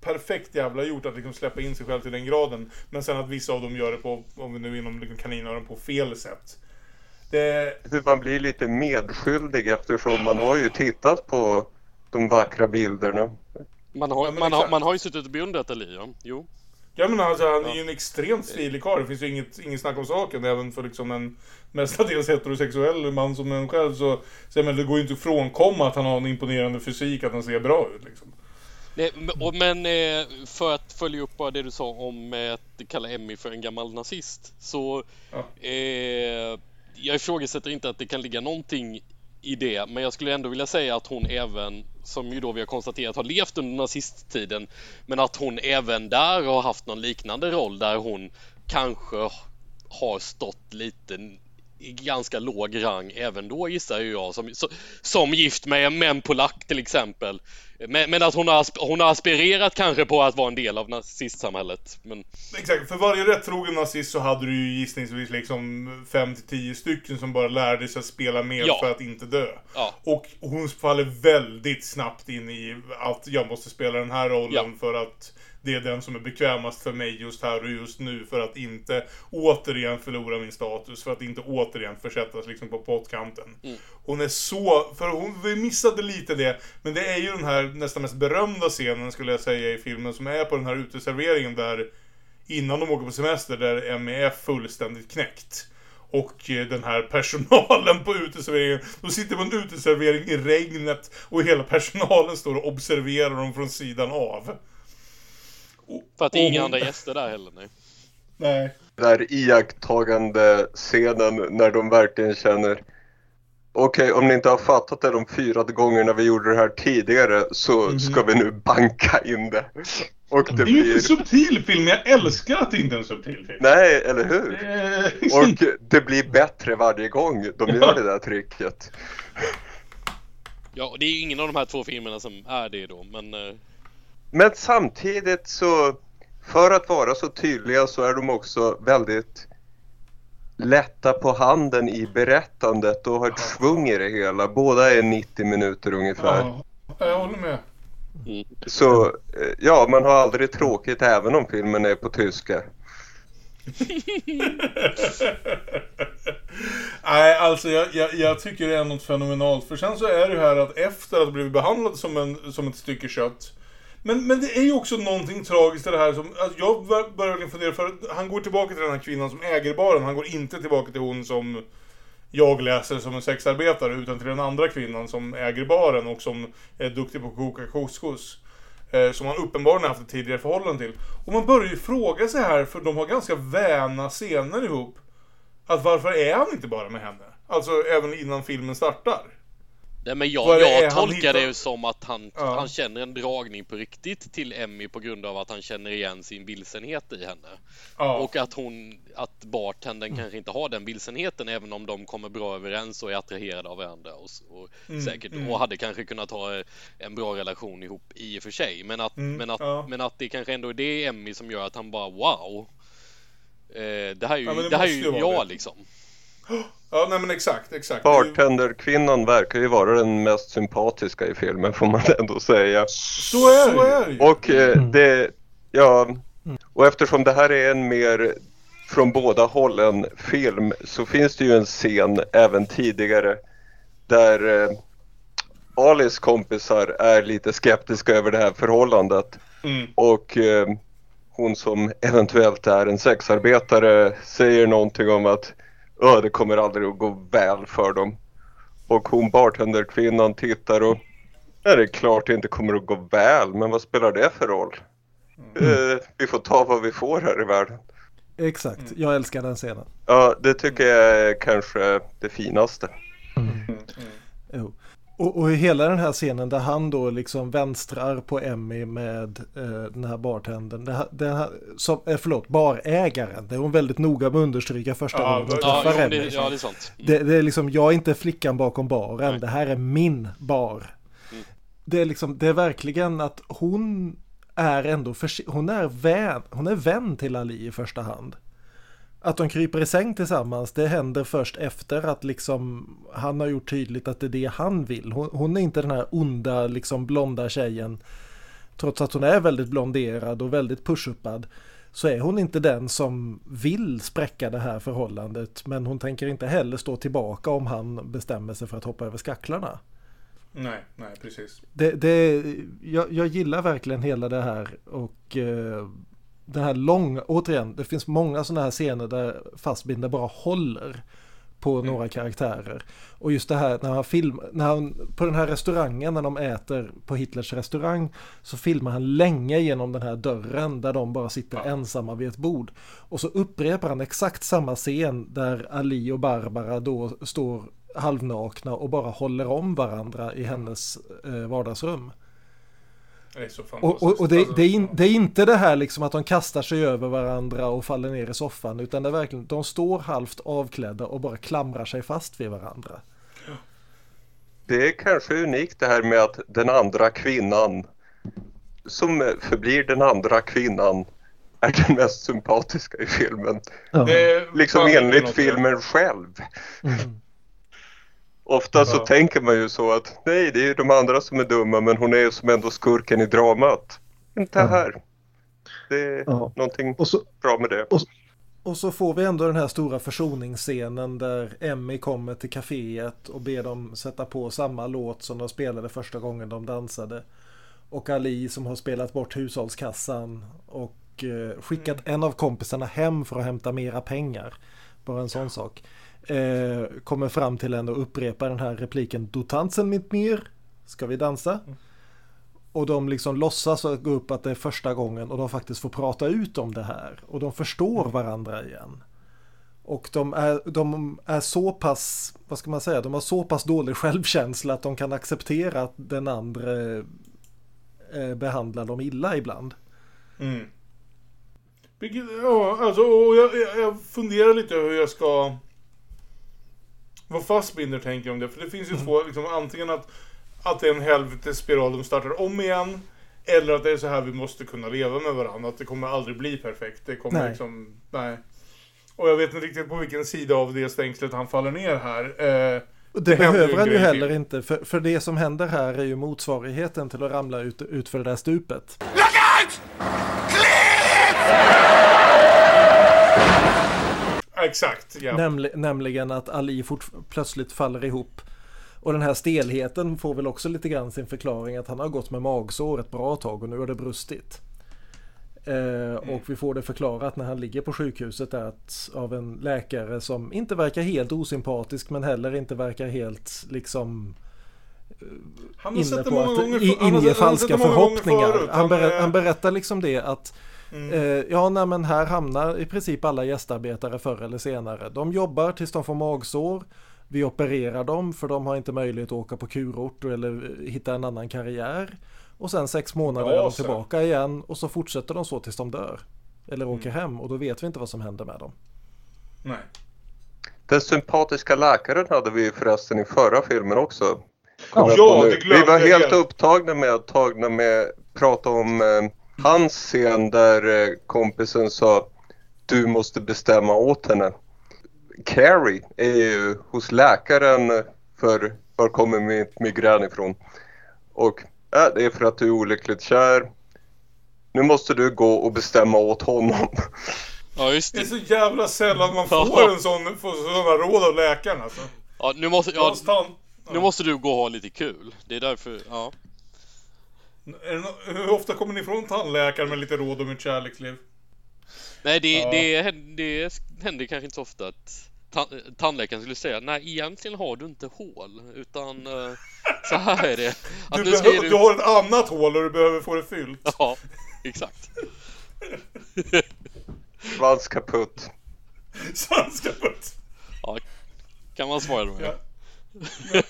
Speaker 1: perfekt jävla gjort att liksom släppa in sig själv till den graden. Men sen att vissa av dem gör det på, om vi nu inom liksom kaninöron, på fel sätt.
Speaker 5: Det... Man blir lite medskyldig eftersom man har ju tittat på de vackra bilderna.
Speaker 3: Man har, ja, man, har, man har ju suttit och beundrat Elia, jo.
Speaker 1: Ja men alltså han är ju en extremt stilig karl. Det finns ju inget, inget snack om saken. Även för liksom en mestadels heterosexuell man som en själv så, så men det går ju inte att frånkomma att han har en imponerande fysik, att han ser bra ut liksom.
Speaker 3: Nej, men eh, för att följa upp bara det du sa om att kalla Emmy för en gammal nazist. Så ja. eh, jag ifrågasätter inte att det kan ligga någonting i det, men jag skulle ändå vilja säga att hon även, som ju då vi har konstaterat har levt under nazisttiden, men att hon även där har haft någon liknande roll där hon kanske har stått lite i ganska låg rang även då gissar jag som, som gift med, med en polack till exempel. Men, men att hon har, hon har aspirerat kanske på att vara en del av nazistsamhället. Men
Speaker 1: Exakt, för varje rättrogen nazist så hade du ju gissningsvis liksom 5-10 stycken som bara lärde sig att spela med
Speaker 3: Ja.
Speaker 1: för att inte dö.
Speaker 3: Ja.
Speaker 1: Och hon faller väldigt snabbt in i att jag måste spela den här rollen
Speaker 3: Ja.
Speaker 1: för att det är den som är bekvämast för mig just här och just nu för att inte återigen förlora min status, för att inte återigen försättas liksom på pottkanten.
Speaker 3: Mm.
Speaker 1: Hon är så, för hon, missade lite det, men det är ju den här nästan mest berömda scenen skulle jag säga i filmen som är på den här uteserveringen där innan de åker på semester där Emmy är fullständigt knäckt. Och eh, den här personalen på uteserveringen, de sitter på en uteservering i regnet och hela personalen står och observerar dem från sidan av.
Speaker 3: för att det är inga andra gäster där heller. Nej.
Speaker 1: Nej.
Speaker 5: Den här iakttagande scenen när de verkligen känner Okej, om ni inte har fattat det de fyra gångerna vi gjorde det här tidigare så ska vi nu banka in det. Och det
Speaker 1: Det är ju inte
Speaker 5: blir...
Speaker 1: en subtil film, jag älskar att det inte är en subtil film.
Speaker 5: Nej, eller hur?
Speaker 1: Eh,
Speaker 5: Och det blir bättre varje gång de gör det där tricket.
Speaker 3: Ja, och det är ju ingen av de här två filmerna som är det då, men...
Speaker 5: Men samtidigt så, för att vara så tydliga så är de också väldigt lätta på handen i berättandet och har ett svung i det hela. Båda är 90 minuter ungefär.
Speaker 1: Ja, jag håller med.
Speaker 5: Så ja, man har aldrig tråkigt även om filmen är på tyska.
Speaker 1: Nej, alltså jag, jag, jag tycker det är något fenomenalt. För sen så är det ju här att efter att ha blivit behandlad som, en, som ett stycke kött. Men, men det är ju också någonting tragiskt i det här som, alltså jag börjar verkligen fundera för att han går tillbaka till den här kvinnan som äger baren. Han går inte tillbaka till hon som jag läser som en sexarbetare utan till den andra kvinnan som äger baren och som är duktig på att koka couscous. Eh, som han uppenbarligen har haft ett tidigare förhållande till. Och man börjar ju fråga sig här, för de har ganska väna scener ihop. Att varför är han inte bara med henne? Alltså även innan filmen startar.
Speaker 3: Nej, men jag, jag tolkar
Speaker 1: hittar-
Speaker 3: det som att han,
Speaker 1: Ja.
Speaker 3: han känner en dragning på riktigt till Emmy på grund av att han känner igen sin vilsenhet i henne.
Speaker 1: Ja.
Speaker 3: Och att hon, att bartendern kanske inte har den vilsenheten även om de kommer bra överens och är attraherade av varandra och, och
Speaker 1: Mm,
Speaker 3: säkert
Speaker 1: mm.
Speaker 3: och hade kanske kunnat ha en bra relation ihop i och för sig. Men att,
Speaker 1: Mm,
Speaker 3: men att,
Speaker 1: ja.
Speaker 3: men att det kanske ändå är det Emmy som gör att han bara wow. Eh, det här är ju,
Speaker 1: det
Speaker 3: det här är ju jag
Speaker 1: det.
Speaker 3: liksom.
Speaker 1: Ja, nej men exakt, exakt.
Speaker 5: Bartenderkvinnan verkar ju vara den mest sympatiska i filmen får man ändå säga.
Speaker 1: Så är, så är det ju.
Speaker 5: Och eh, det, ja, och eftersom det här är en mer från båda hållen film så finns det ju en scen även tidigare där eh, Alis kompisar är lite skeptiska över det här förhållandet
Speaker 1: Mm.
Speaker 5: och eh, hon som eventuellt är en sexarbetare säger någonting om att "Ö, det kommer aldrig att gå väl för dem. Och hon bartenderkvinnan tittar och Ja, det är klart det inte kommer att gå väl, men vad spelar det för roll? Eh, vi får ta vad vi får här i världen.
Speaker 2: Exakt, jag älskar den scenen.
Speaker 5: Ja, det tycker jag är kanske det finaste.
Speaker 2: Jo. Och, och hela den här scenen där han då liksom vänstrar på Emmy med eh, den här bartendern. Det här, som, eh, förlåt, barägaren. Det är hon väldigt noga med att understryka första
Speaker 1: Ja,
Speaker 2: gången hon
Speaker 1: ja,
Speaker 2: träffar Emmy.
Speaker 3: det, ja, det är sant. Mm.
Speaker 2: Det, det är liksom, jag är inte flickan bakom baren,
Speaker 3: Nej.
Speaker 2: det här är min bar.
Speaker 3: Mm.
Speaker 2: Det är liksom, det är verkligen att hon är ändå, för, hon är vän, hon är vän till Ali i första hand. Att de kryper i säng tillsammans, det händer först efter att liksom han har gjort tydligt att det är det han vill. Hon, hon är inte den här onda, liksom blonda tjejen. Trots att hon är väldigt blonderad och väldigt pushuppad så är hon inte den som vill spräcka det här förhållandet. Men hon tänker inte heller stå tillbaka om han bestämmer sig för att hoppa över skacklarna.
Speaker 1: Nej, nej precis.
Speaker 2: Det, det, jag, jag gillar verkligen hela det här och eh, det här långa, återigen, det finns många sådana här scener där Fassbinder bara håller på några karaktärer. Och just det här när han film, när han, på den här restaurangen när de äter på Hitlers restaurang så filmar han länge genom den här dörren där de bara sitter ensamma vid ett bord. Och så upprepar han exakt samma scen där Ali och Barbara då står halvnakna och bara håller om varandra i hennes eh, vardagsrum.
Speaker 1: Det
Speaker 2: Och, och, och det,
Speaker 1: Alltså,
Speaker 2: det, är in, det är inte det här liksom att de kastar sig över varandra och faller ner i soffan utan det är verkligen, de står halvt avklädda och bara klamrar sig fast vid varandra.
Speaker 5: det är kanske unikt det här med att den andra kvinnan som förblir den andra kvinnan är den mest sympatiska i filmen.
Speaker 2: Ja.
Speaker 5: Liksom enligt filmen själv.
Speaker 2: Mm.
Speaker 5: Ofta så
Speaker 1: Ja.
Speaker 5: tänker man ju så att nej, det är ju de andra som är dumma men hon är ju som ändå skurken i dramat. Inte
Speaker 2: Ja.
Speaker 5: här. Det är
Speaker 2: Ja.
Speaker 5: någonting
Speaker 2: Och så,
Speaker 5: bra med det.
Speaker 2: Och så får vi ändå den här stora försoningsscenen där Emmy kommer till kaféet och ber dem sätta på samma låt som de spelade första gången de dansade. Och Ali som har spelat bort hushållskassan och eh, skickat en av kompisarna hem för att hämta mera pengar. Bara en sån sak. Eh, kommer fram till henne och upprepar den här repliken Du tansen mit mir? Ska vi dansa? Och de liksom låtsas att gå upp att det är första gången och de faktiskt får prata ut om det här. Och de förstår varandra igen. Och de är, de är så pass, vad ska man säga, de har så pass dålig självkänsla att de kan acceptera att den andra eh, behandlar dem illa ibland.
Speaker 1: Mm. Vilket, ja, alltså, jag, jag, jag funderar lite hur jag ska... Vad Fassbinder tänker om det. För det finns ju
Speaker 2: Mm.
Speaker 1: två, liksom, antingen att, att det är en helvetesspiral de startar om igen. Eller att det är så här vi måste kunna leva med varandra. Att det kommer aldrig bli perfekt. Det kommer
Speaker 2: Nej.
Speaker 1: liksom, nej. Och jag vet inte riktigt på vilken sida av det stängslet han faller ner här. Eh,
Speaker 2: Det,
Speaker 1: händer
Speaker 2: behöver han ju heller
Speaker 1: till.
Speaker 2: inte, för, för det som händer här är ju motsvarigheten till att ramla ut, ut för det där stupet.
Speaker 1: Exakt, ja.
Speaker 2: Nämli, nämligen att Ali plötsligt faller ihop. Och den här stelheten får väl också lite grann sin förklaring att han har gått med magsår ett bra tag och nu har det brustit. Eh, och vi får det förklarat när han ligger på sjukhuset att, av en läkare som inte verkar helt osympatisk men heller inte verkar helt liksom
Speaker 1: Han
Speaker 2: inne på att
Speaker 1: gånger
Speaker 2: inge
Speaker 1: han
Speaker 2: falska förhoppningar.
Speaker 1: förut.
Speaker 2: Han, berä,
Speaker 1: är-
Speaker 2: han berättar liksom det att
Speaker 1: Mm.
Speaker 2: eh, ja, nej, men här hamnar i princip alla gästarbetare förr eller senare. De jobbar tills de får magsår. Vi opererar dem för de har inte möjlighet att åka på kurort eller hitta en annan karriär. Och sen sex månader
Speaker 1: Ja,
Speaker 2: är de
Speaker 1: så.
Speaker 2: tillbaka igen och så fortsätter de så tills de dör. Eller
Speaker 1: Mm.
Speaker 2: åker hem och då vet vi inte vad som händer med dem.
Speaker 1: Nej.
Speaker 5: Den sympatiska läkaren hade vi förresten i förra filmen också.
Speaker 1: Ja,
Speaker 5: Kommer
Speaker 1: det glömde
Speaker 5: vi var helt upptagna med att tagna med prata om eh, hans scen där eh, kompisen sa du måste bestämma åt henne. Carrie är ju hos läkaren för var kommer mitt migrän ifrån? Och äh, det är för att du är olyckligt kär. Nu måste du gå och bestämma åt honom.
Speaker 3: Ja, just
Speaker 1: Det är
Speaker 3: det.
Speaker 1: så jävla sällan man
Speaker 3: Ja.
Speaker 1: får en sån, får sådana råd av läkaren alltså.
Speaker 3: Ja, nu måste, ja,
Speaker 1: Hans tan-
Speaker 3: nu måste du gå och ha lite kul. Det är därför, ja.
Speaker 1: Nå- Hur ofta kommer ni från tandläkaren med lite råd om ert kärleksliv?
Speaker 3: Nej, det,
Speaker 1: Ja.
Speaker 3: det, händer- det händer kanske inte så ofta att tan- tandläkaren skulle säga nej, egentligen har du inte hål, utan eh, så här är det. Att
Speaker 1: Du,
Speaker 3: nu ska
Speaker 1: behöver,
Speaker 3: du...
Speaker 1: du har ett annat hål och du behöver få det fyllt.
Speaker 3: Ja, exakt.
Speaker 5: Svans kaputt.
Speaker 1: Svenska putt.
Speaker 3: Ja, kan man svara då? Ja.
Speaker 1: Ja.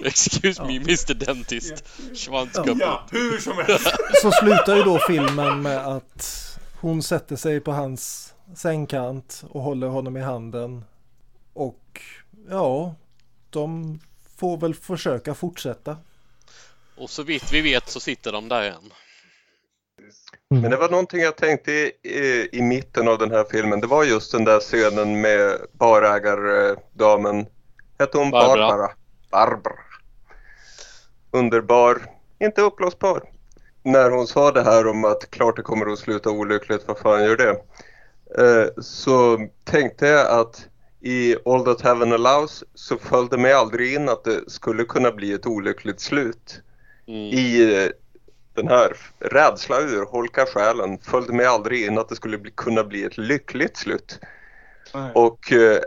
Speaker 3: Excuse me, Mr Dentist. Schwanzkaputt.
Speaker 1: ja, hur som helst.
Speaker 2: Så slutar ju då filmen med att hon sätter sig på hans sängkant och håller honom i handen. Och ja, de får väl försöka fortsätta.
Speaker 3: Och så vitt vi vet så sitter de där än.
Speaker 5: Men det var någonting jag tänkte i, i, i mitten av den här filmen. Det var just den där scenen med barägardamen. Hette hon
Speaker 3: Barbara.
Speaker 5: Barbara? Barbara. Underbar. Inte uppblåsbar. När hon sa det här om att klart det kommer att sluta olyckligt, vad fan gör det? Eh, så tänkte jag att i All That Heaven Allows så föll det mig aldrig in att det skulle kunna bli ett olyckligt slut.
Speaker 3: Mm.
Speaker 5: I eh, den här rädsla urholka själen följde mig aldrig in att det skulle bli, kunna bli ett lyckligt slut. Och eh,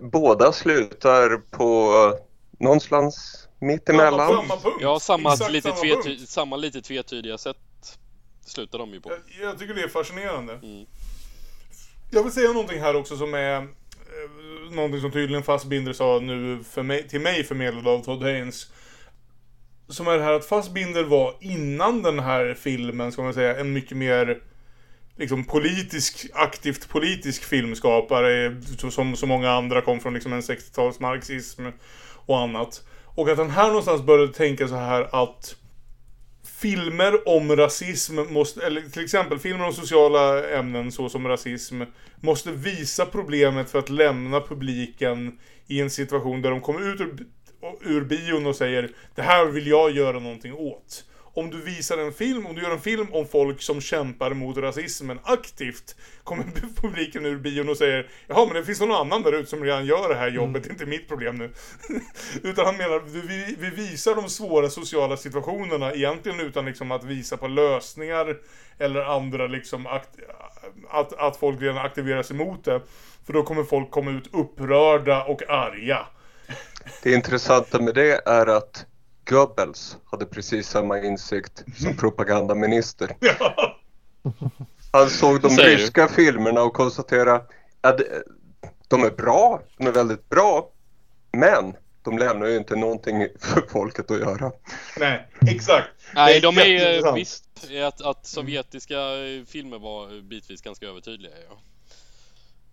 Speaker 5: båda slutar på eh, någonstans mitt emellan.
Speaker 1: Samma punkt.
Speaker 3: Ja, samma,
Speaker 1: Exakt
Speaker 3: lite
Speaker 1: samma
Speaker 3: tvety- samma lite tvetydiga sätt slutar de ju på.
Speaker 1: Jag, jag tycker det är fascinerande.
Speaker 3: Mm.
Speaker 1: Jag vill säga någonting här också som är eh, någonting som tydligen Fassbinder sa nu för mig, till mig förmedlad av Todd Haynes. Som är det här att Fassbinder var innan den här filmen, ska man säga, en mycket mer liksom politisk, aktivt politisk filmskapare som så många andra kom från liksom en 60-tals marxism och annat. Och att han här någonstans började tänka så här att filmer om rasism måste, eller till exempel filmer om sociala ämnen såsom rasism, måste visa problemet för att lämna publiken i en situation där de kommer ut ur, ur bion och säger det här vill jag göra någonting åt. Om du visar en film, om du gör en film om folk som kämpar mot rasismen aktivt, kommer publiken ur bion och säger Jaha, men det finns någon annan där ute som redan gör det här jobbet, det är inte mitt problem nu. utan han menar, vi, vi visar de svåra sociala situationerna egentligen utan liksom att visa på lösningar eller andra liksom akt, att, att folk redan aktiveras emot det. För då kommer folk komma ut upprörda och arga.
Speaker 5: Det intressanta med det är att Goebbels hade precis samma insikt som propagandaminister. Han såg de ryska filmerna och konstaterade att de är bra, de är väldigt bra, men de lämnar ju inte någonting för folket att göra.
Speaker 1: Nej, exakt.
Speaker 3: Nej,
Speaker 1: Det är
Speaker 3: de är ju visst att, att sovjetiska eh, filmer var bitvis ganska övertydliga. Ja.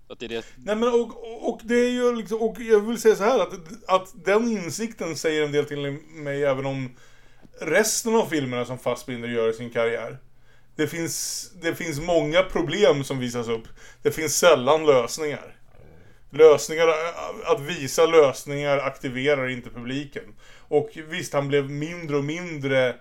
Speaker 3: Att det är det.
Speaker 1: Nej men och, och det är ju liksom, och jag vill säga så här att, att den insikten säger en del till mig även om resten av filmerna som Fassbinder gör i sin karriär. Det finns, det finns många problem som visas upp. Det finns sällan lösningar. Lösningar, eh, att visa lösningar aktiverar inte publiken. Och visst, han blev mindre och mindre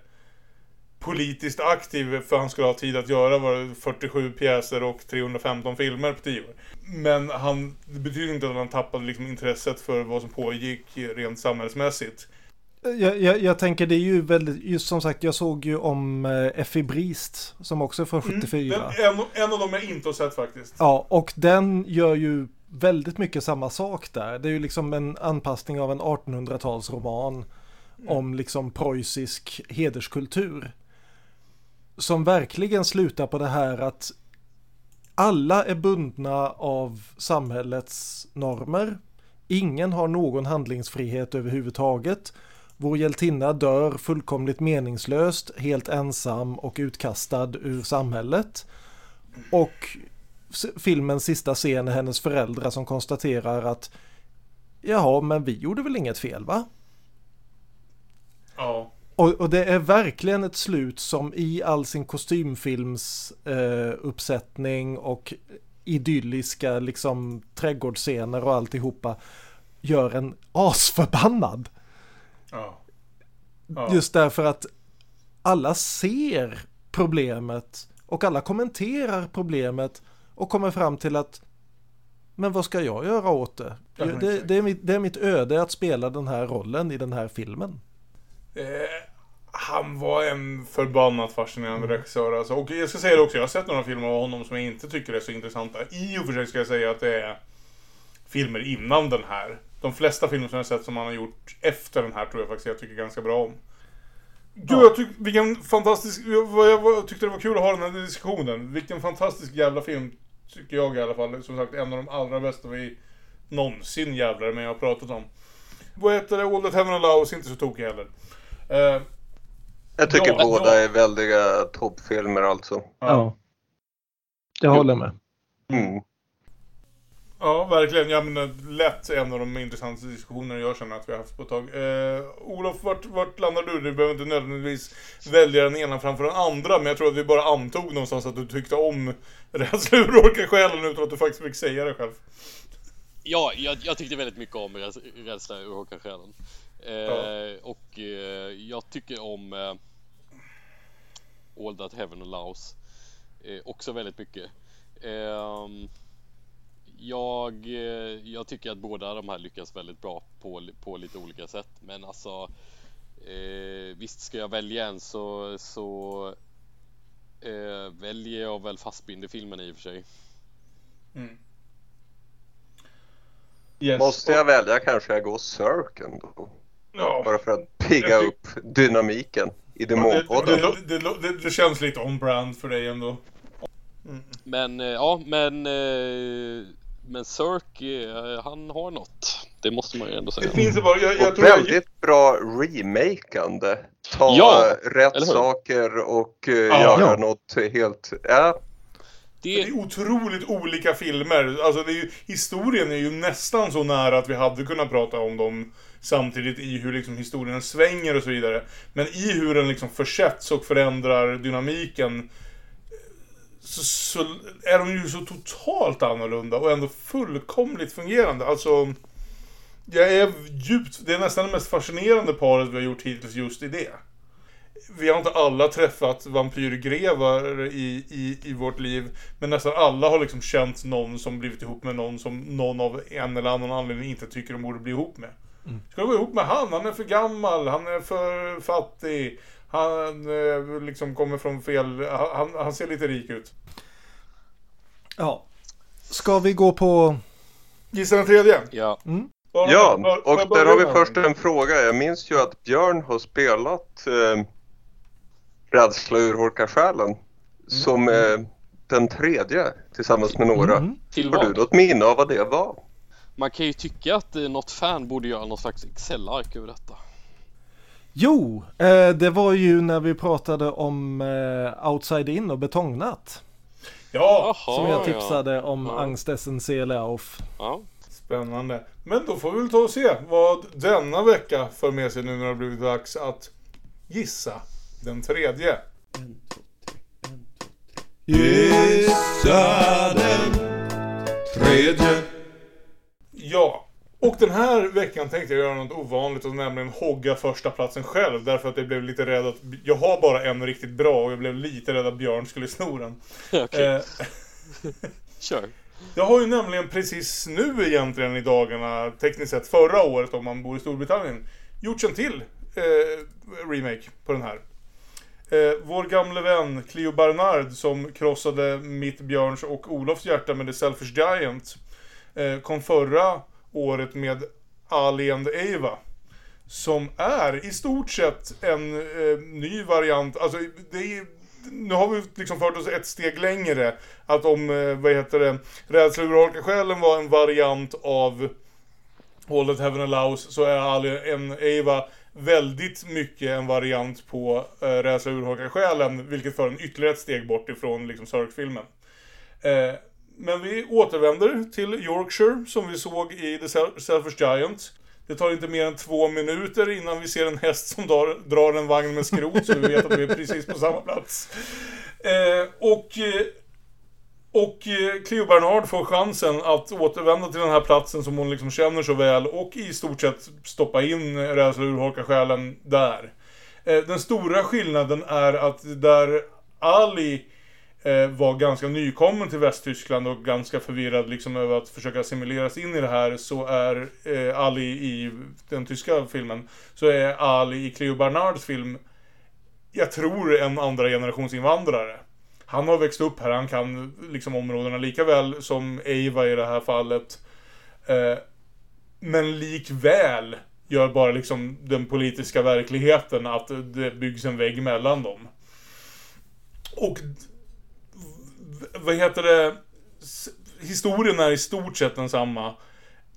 Speaker 1: politiskt aktiv för han skulle ha tid att göra var det 47 pjäser och 315 filmer på 10 år. Men han, det betyder inte att han tappade liksom intresset för vad som pågick rent samhällsmässigt.
Speaker 2: Jag, jag, jag tänker det är ju väldigt, just som sagt jag såg ju om eh, Effie Briest som också är från 74.
Speaker 1: Mm, Den, en, en av dem jag inte har sett faktiskt.
Speaker 2: Ja, och den gör ju väldigt mycket samma sak där. Det är ju liksom en anpassning av en 1800-talsroman om liksom preussisk hederskultur. Som verkligen slutar på det här att alla är bundna av samhällets normer. Ingen har någon handlingsfrihet överhuvudtaget. Vår hjältinna dör fullkomligt meningslöst, helt ensam och utkastad ur samhället. Och filmens sista scen är hennes föräldrar som konstaterar att Jaha, men vi gjorde väl inget fel va?
Speaker 1: Ja.
Speaker 2: Och, och det är verkligen ett slut som i all sin kostymfilms eh, uppsättning och idylliska liksom trädgårdsscener och alltihopa gör en asförbannad.
Speaker 1: Ja. Ja.
Speaker 2: Just därför att alla ser problemet och alla kommenterar problemet och kommer fram till att men vad ska jag göra åt det?
Speaker 1: Ja,
Speaker 2: det, det, är mitt, det är mitt öde att spela den här rollen i den här filmen.
Speaker 1: Eh, han var en förbannat fascinerande regissör alltså. Och jag ska säga det också, jag har sett några filmer av honom som jag inte tycker är så intressanta. I och för sig ska jag säga att det är filmer innan den här. De flesta filmer som jag har sett som han har gjort efter den här tror jag faktiskt jag tycker ganska bra om. Gud, jag tyck, vilken fantastisk... Jag, jag, jag tyckte det var kul att ha den här diskussionen. Vilken fantastisk jävla film, tycker jag i alla fall. Som sagt, en av de allra bästa vi någonsin jävlar med har pratat om. Vad heter det? All That Heaven Allows, inte så tokig heller. Eh,
Speaker 5: Jag tycker
Speaker 1: Ja,
Speaker 5: båda
Speaker 1: ja.
Speaker 5: är väldiga toppfilmer alltså.
Speaker 2: Ja. Jag håller med.
Speaker 5: Mm.
Speaker 1: Ja, verkligen. Ja, men eh, lätt en av de intressantaste diskussionerna jag känner att vi har haft på ett tag. Eh, Olof, vart, vart landar du? Du behöver inte nödvändigtvis välja den ena framför den andra, men jag tror att vi bara antog någonstans att du tyckte om Rädsla urholkar själen utan att du faktiskt fick säga det själv.
Speaker 3: Ja, jag, jag tyckte väldigt mycket om räds- Rädsla urholkar själen. Eh,
Speaker 1: Ja.
Speaker 3: Och eh, jag tycker om eh, All That Heaven Allows eh, också väldigt mycket. Ehm, jag, eh, jag tycker att båda de här lyckas väldigt bra på, på lite olika sätt. Men alltså eh, visst ska jag välja en så, så eh, väljer jag väl Fassbinder-filmen i och för sig.
Speaker 1: Yes.
Speaker 5: Måste jag välja kanske jag går Cirken då.
Speaker 1: Ja.
Speaker 5: Bara för att pigga
Speaker 1: Jag tyck-
Speaker 5: upp dynamiken i
Speaker 1: Det,
Speaker 5: Demonpodden.
Speaker 1: det, det, det, det känns lite on-brand för dig ändå.
Speaker 3: Men eh, ja, men eh, men Cirk, eh, han har något. Det måste man ju ändå säga.
Speaker 1: Det finns ju bara, jag, jag
Speaker 5: Och
Speaker 1: tror jag,
Speaker 5: väldigt bra remakande. Ta
Speaker 3: Ja,
Speaker 5: rätt saker och uh,
Speaker 1: Ja.
Speaker 5: göra
Speaker 2: Ja.
Speaker 5: något helt... Ja,
Speaker 1: Det är otroligt olika filmer. Alltså det är ju, historien är ju nästan så nära att vi hade kunnat prata om dem samtidigt i hur liksom historien svänger och så vidare. Men i hur den liksom försätts och förändrar dynamiken så, så är de ju så totalt annorlunda och ändå fullkomligt fungerande. Alltså, jag är djupt... Det är nästan det mest fascinerande paret vi har gjort hittills just i det. Vi har inte alla träffat vampyrgrevar i, i, i vårt liv. Men nästan alla har liksom känt någon som blivit ihop med någon som någon av en eller annan anledning inte tycker de borde bli ihop med. Mm. Ska du vara ihop med han? Han är för gammal, han är för fattig. Han eh, liksom kommer från fel... Han, han ser lite rik ut.
Speaker 2: Ja. Ska vi gå på...
Speaker 1: Gissa den tredje?
Speaker 3: Ja.
Speaker 2: Mm.
Speaker 5: Ja, och där har vi först en fråga. Jag minns ju att Björn har spelat eh, Rädsla urholkar själen mm. som eh, den tredje tillsammans med några. Mm.
Speaker 3: Till
Speaker 5: har
Speaker 3: vad?
Speaker 5: du något minne av vad det var?
Speaker 3: Man kan ju tycka att eh, något fan borde göra något slags Excel-ark över detta.
Speaker 2: Jo, eh, det var ju när vi pratade om eh, Outside In och Betongnatt.
Speaker 1: Ja,
Speaker 2: Som jag tipsade
Speaker 1: ja.
Speaker 2: om
Speaker 1: Ja.
Speaker 2: Angstessen Seelauf.
Speaker 3: Ja.
Speaker 1: Spännande. Men då får vi väl ta och se vad denna vecka för med sig nu när det har blivit dags att gissa den tredje.
Speaker 10: Gissa den tredje.
Speaker 1: Ja, och den här veckan tänkte jag göra något ovanligt och nämligen hogga första platsen själv. Därför att jag blev lite rädd att... Jag har bara en riktigt bra och jag blev lite rädd att Björn skulle sno den.
Speaker 3: Okej.
Speaker 1: Eh,
Speaker 3: Kör.
Speaker 1: Jag har ju nämligen precis nu egentligen i dagarna, tekniskt sett förra året om man bor i Storbritannien, gjort en till eh, remake på den här. Eh, vår gamle vän Cleo Barnard som krossade mitt, Björns och Olofs hjärta med The Selfish Giant Eh, kom förra året med Ali and Ava. Som är i stort sett en eh, ny variant. Alltså, det är, nu har vi liksom fört oss ett steg längre. Att om, eh, vad heter det, Rädsla urholkar själen var en variant av All That Heaven Allows så är Ali and Ava väldigt mycket en variant på eh, Rädsla urholkar själen. Vilket för en ytterligare ett steg bort ifrån liksom Sörk-filmen. Eh, men vi återvänder till Yorkshire som vi såg i The Selfish Giant. Det tar inte mer än två minuter innan vi ser en häst som drar, drar en vagn med skrot så vi vet att vi är precis på samma plats. Eh, och eh, och eh, Cleo Bernard får chansen att återvända till den här platsen som hon liksom känner så väl och i stort sett stoppa in Rädsla urholkar själen där. Eh, den stora skillnaden är att där Ali Eh, var ganska nykommen till Västtyskland och ganska förvirrad liksom över att försöka assimileras in i det här så är eh, Ali i den tyska filmen så är Ali i Cleo Bernards film jag tror en andra generations invandrare. Han har växt upp här, han kan liksom områdena lika väl som Eva i det här fallet. Eh, men likväl gör bara liksom den politiska verkligheten att det byggs en vägg mellan dem. Och vad heter det? Historien är i stort sett densamma.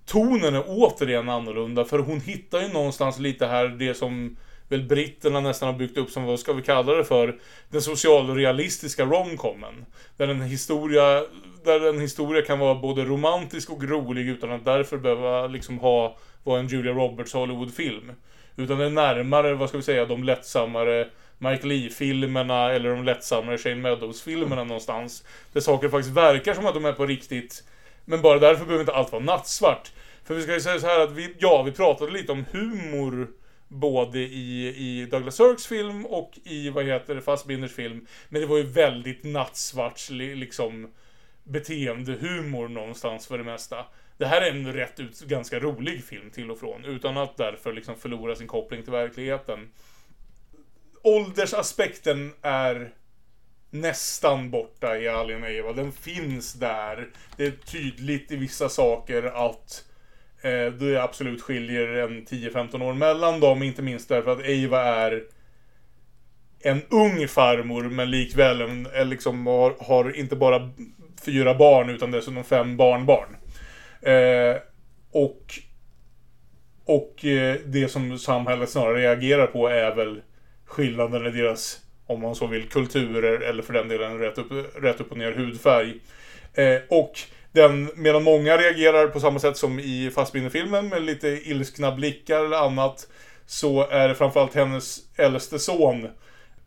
Speaker 1: Tonen är återigen annorlunda för hon hittar ju någonstans lite här det som väl britterna nästan har byggt upp som, vad ska vi kalla det för, den socialrealistiska romcomen. Där en historia, där en historia kan vara både romantisk och rolig utan att därför behöva liksom ha, vara en Julia Roberts Hollywood-film. Utan det är närmare, vad ska vi säga, de lättsammare Mike Lee-filmerna eller de lättsammare Shane Meadows-filmerna någonstans. Där saker faktiskt verkar som att de är på riktigt. Men bara därför behöver inte allt vara nattsvart. För vi ska ju säga så här att vi, ja, vi pratade lite om humor både i, i Douglas Sirks film och i, vad heter det, Fassbinders film. Men det var ju väldigt nattsvart liksom beteendehumor någonstans för det mesta. Det här är en rätt ut ganska rolig film till och från, utan att därför liksom förlora sin koppling till verkligheten. Åldersaspekten är nästan borta i Alien och Eva. Den finns där. Det är tydligt i vissa saker att eh, det absolut skiljer en 10-15 år mellan dem. Inte minst därför att Eva är en ung farmor men likväl en, eh, liksom har, har inte bara fyra barn utan dessutom fem barnbarn. Eh, och och eh, det som samhället snarare reagerar på är väl skillnaden i deras om man så vill, kulturer eller för den delen rätt upp, rätt upp och ner hudfärg. Eh, och den, medan många reagerar på samma sätt som i Fassbinder-filmen med lite ilskna blickar eller annat, så är det framförallt hennes äldste son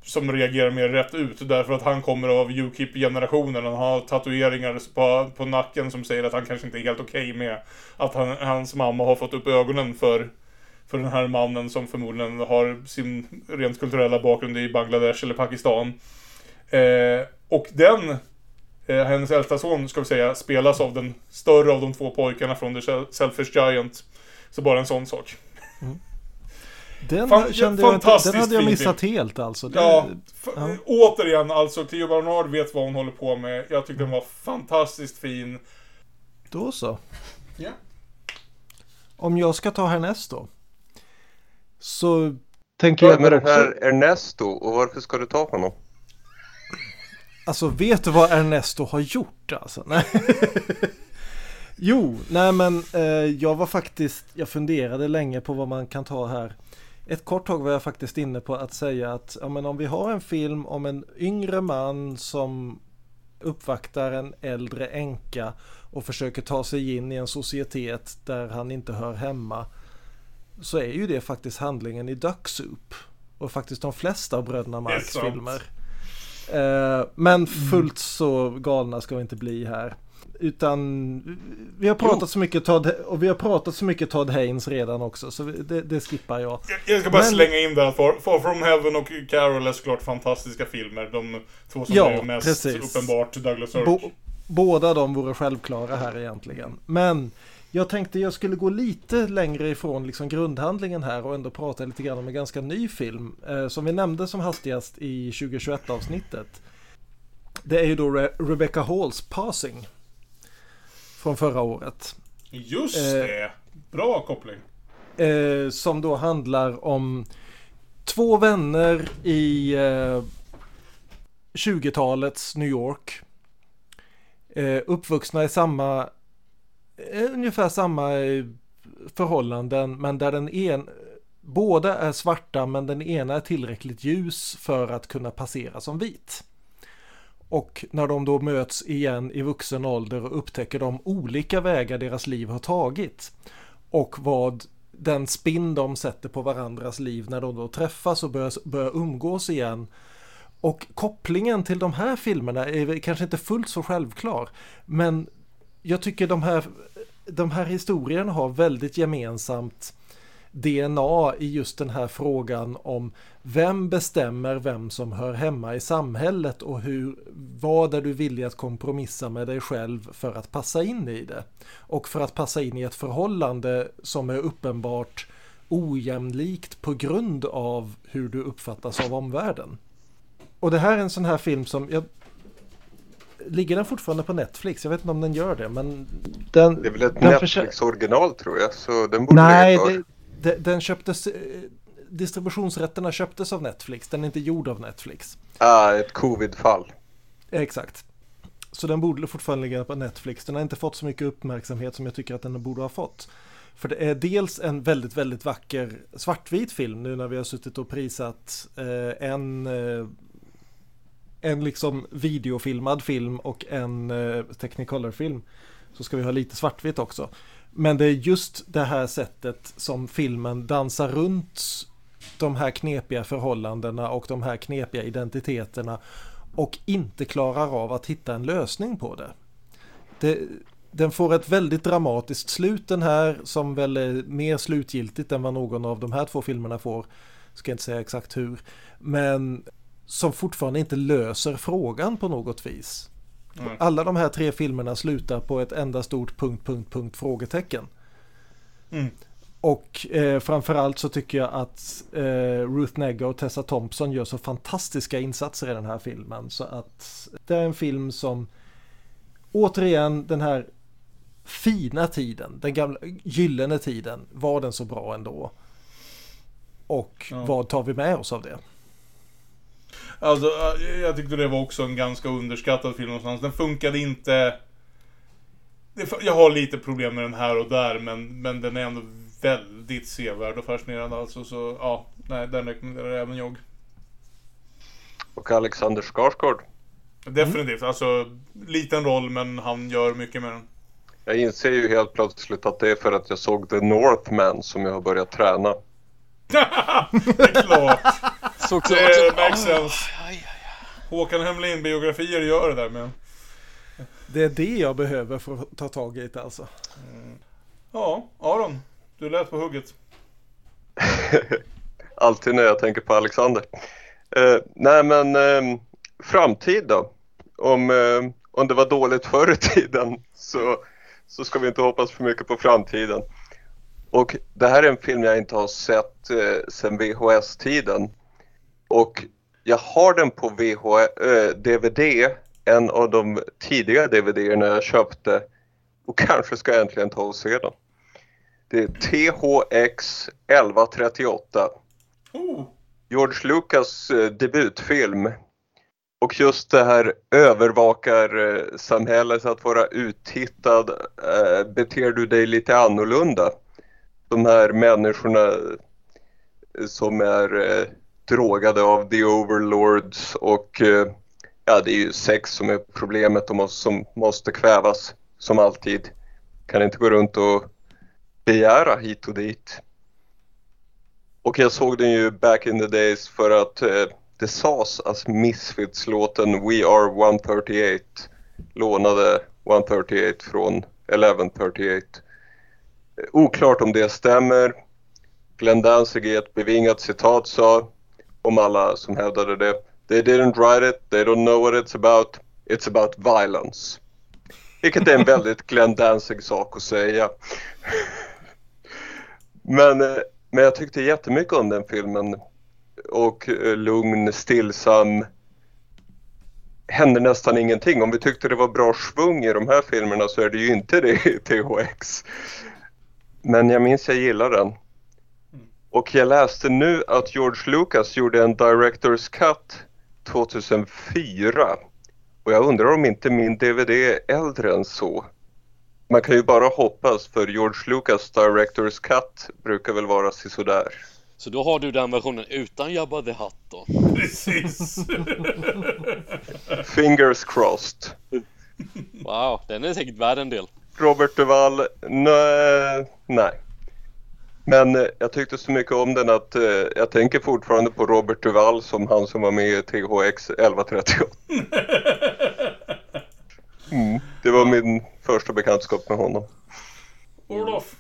Speaker 1: som reagerar mer rätt ut därför att han kommer av Ukip-generationen. Han har tatueringar på, på nacken som säger att han kanske inte är helt okej okay med att han, hans mamma har fått upp ögonen för, för den här mannen som förmodligen har sin rent kulturella bakgrund i Bangladesh eller Pakistan. Eh, och den, eh, hennes äldsta son ska vi säga, spelas av den större av de två pojkarna från The Selfish Giant. Så bara en sån sak.
Speaker 2: Mm. Den, Fan, kände jag, den hade jag missat film. helt alltså.
Speaker 1: Det, ja, ja, återigen alltså, Cleo Barnard vet vad hon håller på med. Jag tyckte den var fantastiskt fin.
Speaker 2: Då så.
Speaker 1: Ja.
Speaker 2: Om jag ska ta härnäst då. Så tänker jag...
Speaker 5: Är den här Ernesto och varför ska du ta honom?
Speaker 2: Alltså vet du vad Ernesto har gjort alltså? Nej. jo, nej men eh, jag var faktiskt, jag funderade länge på vad man kan ta här ett kort tag var jag faktiskt inne på att säga att ja, men om vi har en film om en yngre man som uppvaktar en äldre änka och försöker ta sig in i en societet där han inte hör hemma så är ju det faktiskt handlingen i Duck Soup och faktiskt de flesta av bröderna Marx filmer. Eh, men fullt så galna ska vi inte bli här. Utan vi har pratat jo. så mycket Todd, och vi har pratat så mycket Todd Haynes redan också så det, det skippar jag.
Speaker 1: Jag ska bara Men... slänga in där att Far, Far, From Heaven och Carol är såklart fantastiska filmer. De två som ja, är mest precis. uppenbart Douglas Sirk. Bo,
Speaker 2: båda de vore självklara här egentligen. Men jag tänkte jag skulle gå lite längre ifrån liksom grundhandlingen här och ändå prata lite grann om en ganska ny film. Eh, som vi nämnde som hastigast i 2021 avsnittet. Det är ju då Re Rebecca Halls Passing från förra året.
Speaker 1: Just eh, det! Bra koppling.
Speaker 2: Eh, som då handlar om två vänner i eh, 20-talets New York. Eh, uppvuxna i samma, eh, Eh, ungefär samma eh, förhållanden men där den en, båda är svarta men den ena är tillräckligt ljus för att kunna passera som vit. Och när de då möts igen i vuxen ålder och upptäcker de olika vägar deras liv har tagit. Och vad den spinn de sätter på varandras liv när de då träffas och börjar, börjar umgås igen. Och kopplingen till de här filmerna är kanske inte fullt så självklar. Men jag tycker de här, de här historierna har väldigt gemensamt DNA i just den här frågan om vem bestämmer vem som hör hemma i samhället och hur, vad är du villig att kompromissa med dig själv för att passa in i det? Och för att passa in i ett förhållande som är uppenbart ojämlikt på grund av hur du uppfattas av omvärlden. Och det här är en sån här film som jag Ligger den fortfarande på Netflix? Jag vet inte om den gör det men den,
Speaker 5: Det är väl ett Netflix original tror jag så den borde
Speaker 2: Nej, det, den köptes, eh, distributionsrätterna köptes av Netflix, den är inte gjord av Netflix.
Speaker 5: Ah, ett covid-fall.
Speaker 2: Exakt. Så den borde fortfarande ligga på Netflix. Den har inte fått så mycket uppmärksamhet som jag tycker att den borde ha fått. För det är dels en väldigt, väldigt vacker svartvit film nu när vi har suttit och prisat eh, en, eh, en liksom videofilmad film och en eh, Technicolor-film. Så ska vi ha lite svartvitt också. Men det är just det här sättet som filmen dansar runt de här knepiga förhållandena och de här knepiga identiteterna och inte klarar av att hitta en lösning på det. det den får ett väldigt dramatiskt slut den här som väl är mer slutgiltigt än vad någon av de här två filmerna får. Ska inte säga exakt hur. Men som fortfarande inte löser frågan på något vis. Mm. Alla de här tre filmerna slutar på ett enda stort punkt, punkt, punkt frågetecken. Mm. Och eh, framförallt så tycker jag att eh, Ruth Negga och Tessa Thompson gör så fantastiska insatser i den här filmen. Så att det är en film som återigen den här fina tiden, den gamla gyllene tiden, var den så bra ändå? Och ja. vad tar vi med oss av det?
Speaker 1: Alltså, äh, jag tyckte det var också en ganska underskattad film någonstans. Den funkade inte... Jag har lite problem med den här och där, men, men den är ändå väldigt sevärd och fascinerande alltså. Så ja, nej, den rekommenderar även jag.
Speaker 5: Och Alexander Skarsgård.
Speaker 1: Definitivt, alltså liten roll men han gör mycket med den.
Speaker 5: Jag inser ju helt plötsligt att det är för att jag såg The Northman som jag har börjat träna.
Speaker 1: Det är klart.
Speaker 3: Så klart.
Speaker 1: Det makes sense. Håkan Hemlin-biografier gör det där med.
Speaker 2: Det är det jag behöver för att ta tag i det alltså.
Speaker 1: Ja, Aron. Du lät på hugget.
Speaker 5: Alltid när jag tänker på Alexander. Eh, nej men eh, framtid då. Om, eh, om det var dåligt förr i tiden så, så ska vi inte hoppas för mycket på framtiden. Och det här är en film jag inte har sett eh, sedan VHS-tiden. Och jag har den på VH, eh, DVD, en av de tidiga DVD-erna jag köpte. Och kanske ska jag äntligen ta och se den. Det är THX 1138.
Speaker 1: Oh.
Speaker 5: George Lucas eh, debutfilm. Och just det här övervakarsamhället, att vara uttittad, eh, beter du dig lite annorlunda? De här människorna eh, som är eh, drogade av the overlords och eh, ja, det är ju sex som är problemet de måste, som måste kvävas som alltid. Kan inte gå runt och begära hit och dit. Och jag såg den ju back in the days för att eh, det sades att Misfits-låten We Are 138 lånade 138 från 1138. Oklart om det stämmer. Glenn Danzig i ett bevingat citat sa om alla som hävdade det. They didn't write it, they don't know what it's about, it's about violence. Vilket är en väldigt Glenn Danzig sak att säga. Men, eh, men jag tyckte jättemycket om den filmen. Och eh, lugn, stillsam. Hände nästan ingenting. Om vi tyckte det var bra svung i de här filmerna så är det ju inte det i THX. Men jag minns jag gillar den. Och jag läste nu att George Lucas gjorde en Director's Cut 2004. Och jag undrar om inte min DVD är äldre än så. Man kan ju bara hoppas för George Lucas Director's Cut brukar väl vara sådär.
Speaker 3: Så då har du den versionen utan Jabba the Hutt då?
Speaker 1: Precis.
Speaker 5: Fingers crossed.
Speaker 3: Wow, den är säkert värd en del.
Speaker 5: Robert Duvall, nej. nej. Men eh, jag tyckte så mycket om den att eh, jag tänker fortfarande på Robert Duvall som han som var med i THX 1138. Mm, det var min första bekantskap med honom.
Speaker 1: Olof.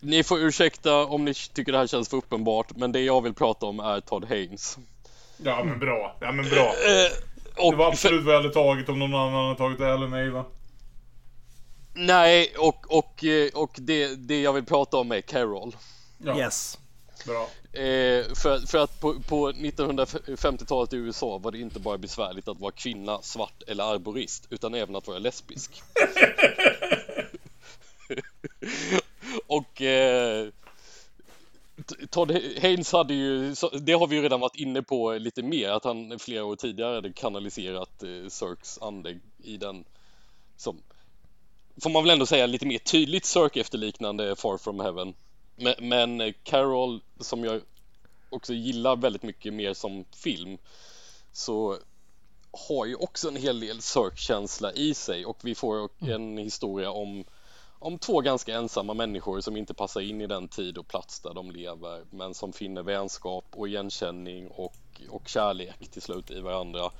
Speaker 3: Ni får ursäkta om ni tycker det här känns för uppenbart, men det jag vill prata om är Todd Haynes.
Speaker 1: Ja men bra, ja men bra.
Speaker 3: och
Speaker 1: det var absolut vad jag hade tagit om någon annan hade tagit det eller nej va?
Speaker 3: Nej, och, och, eh, och det, det jag vill prata om är Carol.
Speaker 1: Ja.
Speaker 2: Yes.
Speaker 1: Bra.
Speaker 3: Eh, för, för att på, på 1950-talet i USA var det inte bara besvärligt att vara kvinna, svart eller arborist utan även att vara lesbisk. och eh, Todd Haynes hade ju, det har vi ju redan varit inne på lite mer, att han flera år tidigare hade kanaliserat eh, ande i den som, får man väl ändå säga, lite mer tydligt Cirque efterliknande Far From Heaven. Men, men Carol, som jag också gillar väldigt mycket mer som film, så har ju också en hel del Cirque-känsla i sig och vi får en historia om om två ganska ensamma människor som inte passar in i den tid och plats där de lever men som finner vänskap och igenkänning och, och kärlek till slut i varandra.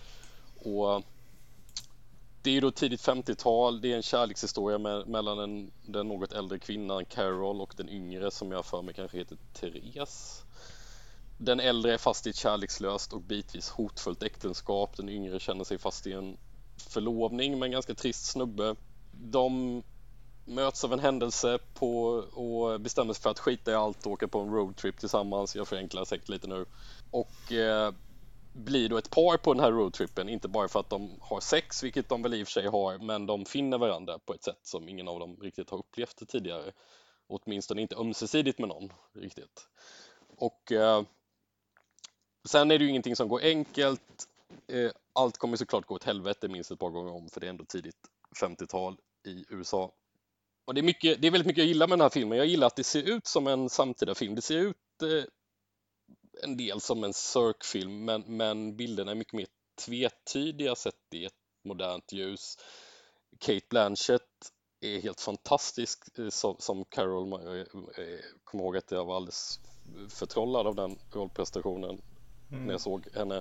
Speaker 3: Och det är ju då tidigt 50-tal, det är en kärlekshistoria med, mellan en, den något äldre kvinnan Carol och den yngre som jag för mig kanske heter Therese. Den äldre är fast i ett kärlekslöst och bitvis hotfullt äktenskap. Den yngre känner sig fast i en förlovning med en ganska trist snubbe. De möts av en händelse på och bestämmer sig för att skita i allt och åka på en roadtrip tillsammans. Jag förenklar säkert lite nu. Och eh, blir då ett par på den här roadtrippen, inte bara för att de har sex, vilket de väl i och för sig har, men de finner varandra på ett sätt som ingen av dem riktigt har upplevt det tidigare. Åtminstone inte ömsesidigt med någon riktigt. Och eh, sen är det ju ingenting som går enkelt. Eh, allt kommer såklart gå åt helvete minst ett par gånger om, för det är ändå tidigt 50-tal i USA. Och det är, mycket, det är väldigt mycket jag gillar med den här filmen. Jag gillar att det ser ut som en samtida film. Det ser ut eh, en del som en Cirque-film, men, men bilderna är mycket mer tvetydiga sett i ett modernt ljus. Kate Blanchett är helt fantastisk eh, som, som Carol. Jag kommer ihåg att jag var alldeles förtrollad av den rollprestationen mm. när jag såg henne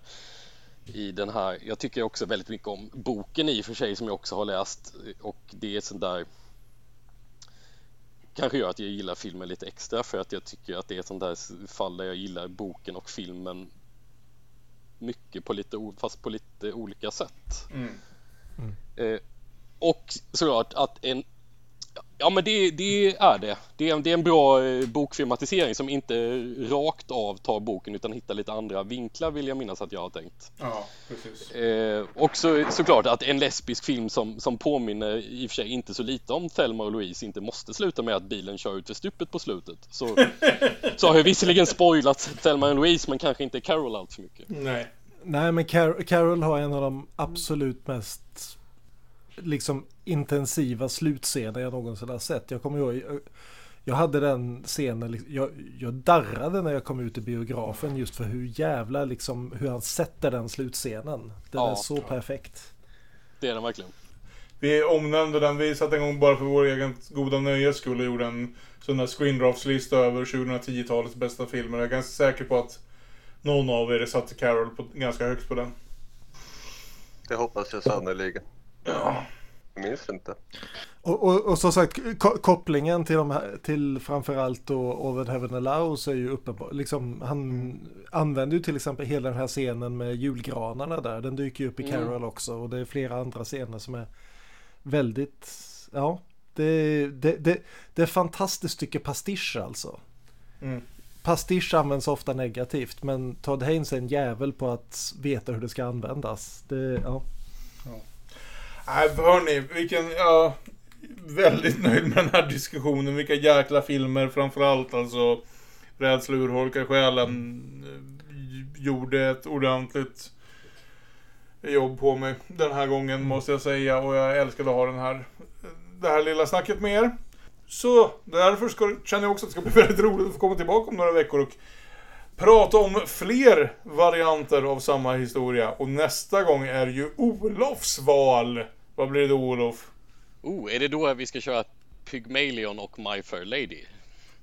Speaker 3: i den här. Jag tycker också väldigt mycket om boken i och för sig som jag också har läst och det är sånt där kanske gör att jag gillar filmen lite extra för att jag tycker att det är ett sånt där fall där jag gillar boken och filmen mycket på lite, fast på lite olika sätt. Mm. Mm. Eh, och såklart att en Ja men det, det är det. Det är, det är en bra eh, bokfilmatisering som inte rakt av tar boken utan hittar lite andra vinklar vill jag minnas att jag har tänkt.
Speaker 1: Ja, precis.
Speaker 3: Eh, och så, såklart att en lesbisk film som, som påminner i och för sig inte så lite om Thelma och Louise inte måste sluta med att bilen kör ut för stupet på slutet. Så, så har jag visserligen spoilat Thelma och Louise men kanske inte Carol allt för mycket.
Speaker 1: Nej.
Speaker 2: Nej men Car Carol har en av de absolut mest liksom intensiva slutscener jag någonsin har sett. Jag kommer ihåg, jag hade den scenen, liksom, jag, jag darrade när jag kom ut i biografen just för hur jävla liksom, hur han sätter den slutscenen. Den ja, är så perfekt.
Speaker 3: Det är den verkligen.
Speaker 1: Vi omnämnde den, vi satt en gång bara för vår egen goda nöjes skull och gjorde en sån där screendraftslista över 2010-talets bästa filmer. Jag är ganska säker på att någon av er satte Carol på, ganska högt på den.
Speaker 5: Det hoppas jag sannerligen.
Speaker 1: Ja.
Speaker 5: Jag minns inte.
Speaker 2: Och, och, och som sagt, kopplingen till, de här, till framförallt då Over Heaven Allows är ju uppenbar. Liksom, han använder ju till exempel hela den här scenen med julgranarna där. Den dyker ju upp i mm. Carol mm. också. Och det är flera andra scener som är väldigt, ja, det, det, det, det är fantastiskt stycke pastisch alltså. Mm. Pastisch används ofta negativt men Todd Haynes är en jävel på att veta hur det ska användas. Det, ja.
Speaker 1: Nej, hörni, vilken... Ja, väldigt nöjd med den här diskussionen. Vilka jäkla filmer framförallt alltså. Rädsla urholkar själen. Gjorde ett ordentligt jobb på mig den här gången måste jag säga. Och jag älskade att ha den här, det här lilla snacket med er. Så därför ska, känner jag också att det ska bli väldigt roligt att få komma tillbaka om några veckor och prata om fler varianter av samma historia. Och nästa gång är ju Olofs val. Vad blir det Olof?
Speaker 3: Oh, är det då vi ska köra Pygmalion och My Fair Lady?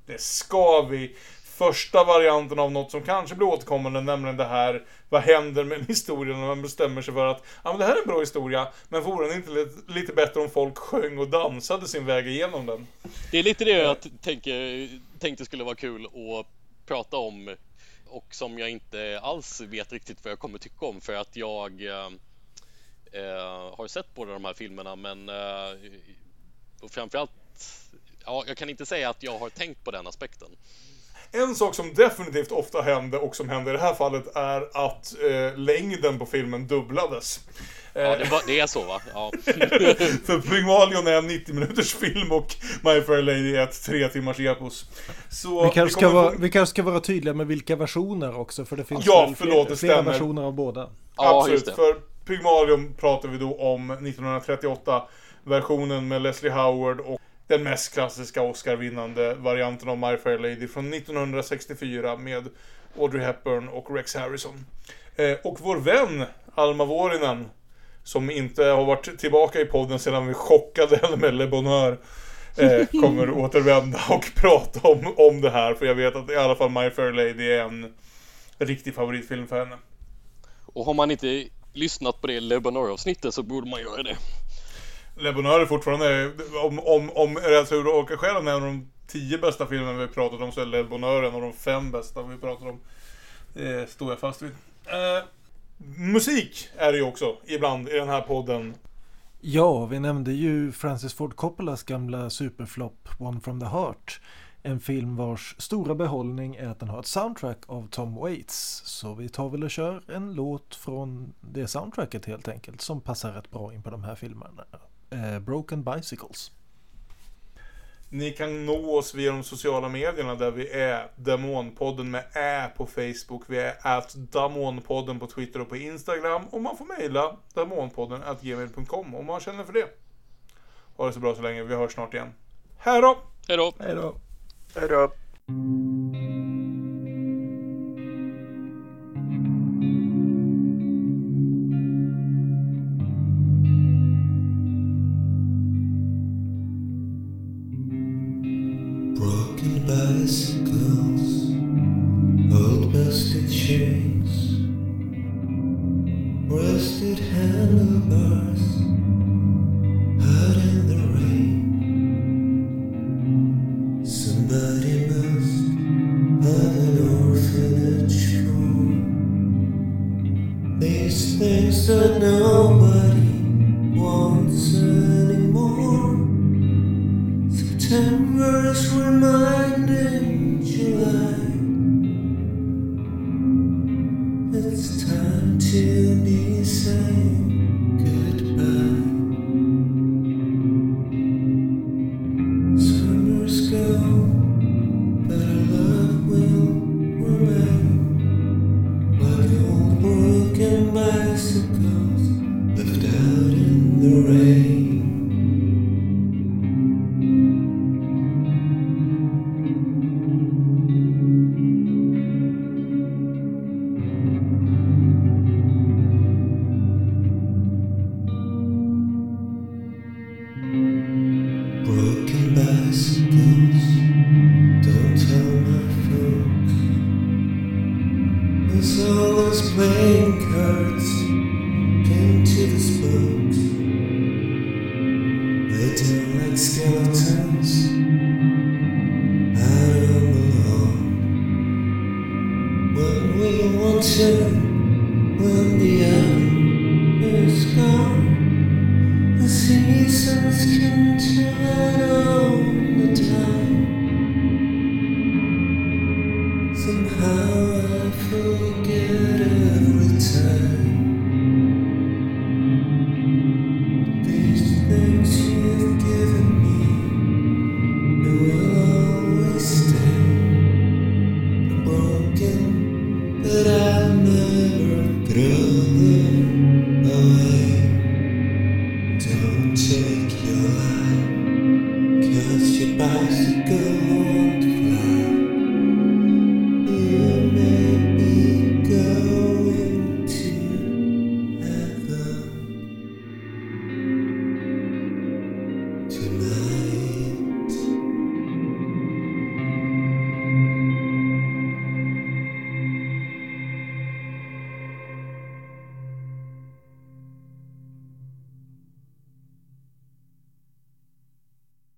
Speaker 1: Det ska vi! Första varianten av något som kanske blir återkommande, nämligen det här Vad händer med en historia när man bestämmer sig för att Ja men det här är en bra historia Men vore det inte lite, lite bättre om folk sjöng och dansade sin väg igenom den?
Speaker 3: Det är lite det jag tänker, tänkte skulle vara kul att prata om och som jag inte alls vet riktigt vad jag kommer tycka om för att jag eh, eh har sett båda de här filmerna men eh, och framförallt Ja, jag kan inte säga att jag har tänkt på den aspekten.
Speaker 1: En sak som definitivt ofta hände och som hände i det här fallet är att eh, längden på filmen dubblades.
Speaker 3: Ja, det, var, det är så va? Ja.
Speaker 1: För Pygmalion är en 90 minuters film och My Fair Lady är ett 3 timmars epos.
Speaker 2: Så vi, kanske ska vara, vi kanske ska vara tydliga med vilka versioner också för det finns
Speaker 1: ja, förlåt, flera,
Speaker 2: flera versioner av båda.
Speaker 1: Ja, Absolut, för Pygmalion pratar vi då om 1938 versionen med Leslie Howard och den mest klassiska Oscar-vinnande varianten av My Fair Lady från 1964 med Audrey Hepburn och Rex Harrison. Eh, och vår vän Alma Vuorinen som inte har varit tillbaka i podden sedan vi chockade henne med Le Bonheur eh, kommer återvända och prata om, om det här. För jag vet att i alla fall My Fair Lady är en riktig favoritfilm för henne.
Speaker 3: Och har man inte lyssnat på det Le Bonheur-avsnittet så borde man göra det.
Speaker 1: Le Bonheur är fortfarande, om, om, om Rädsla och orkar är en av de tio bästa filmerna vi pratat om så är Le Bonheur en av de fem bästa vi pratat om. Det står jag fast vid. Eh, musik är det ju också ibland i den här podden.
Speaker 2: Ja, vi nämnde ju Francis Ford Coppolas gamla superflopp One from the Heart. En film vars stora behållning är att den har ett soundtrack av Tom Waits. Så vi tar väl och kör en låt från det soundtracket helt enkelt som passar rätt bra in på de här filmerna. Eh, Broken Bicycles.
Speaker 1: Ni kan nå oss via de sociala medierna där vi är Demonpodden med Ä på Facebook. Vi är at Damonpodden på Twitter och på Instagram. Och man får mejla Damonpodden gmail.com om man känner för det. Ha det så bra så länge. Vi hörs snart igen. Hej då!
Speaker 3: Hej då!
Speaker 2: Hej då!
Speaker 5: Hej då!
Speaker 10: Bicycles, old busted chains, rusted handlebars,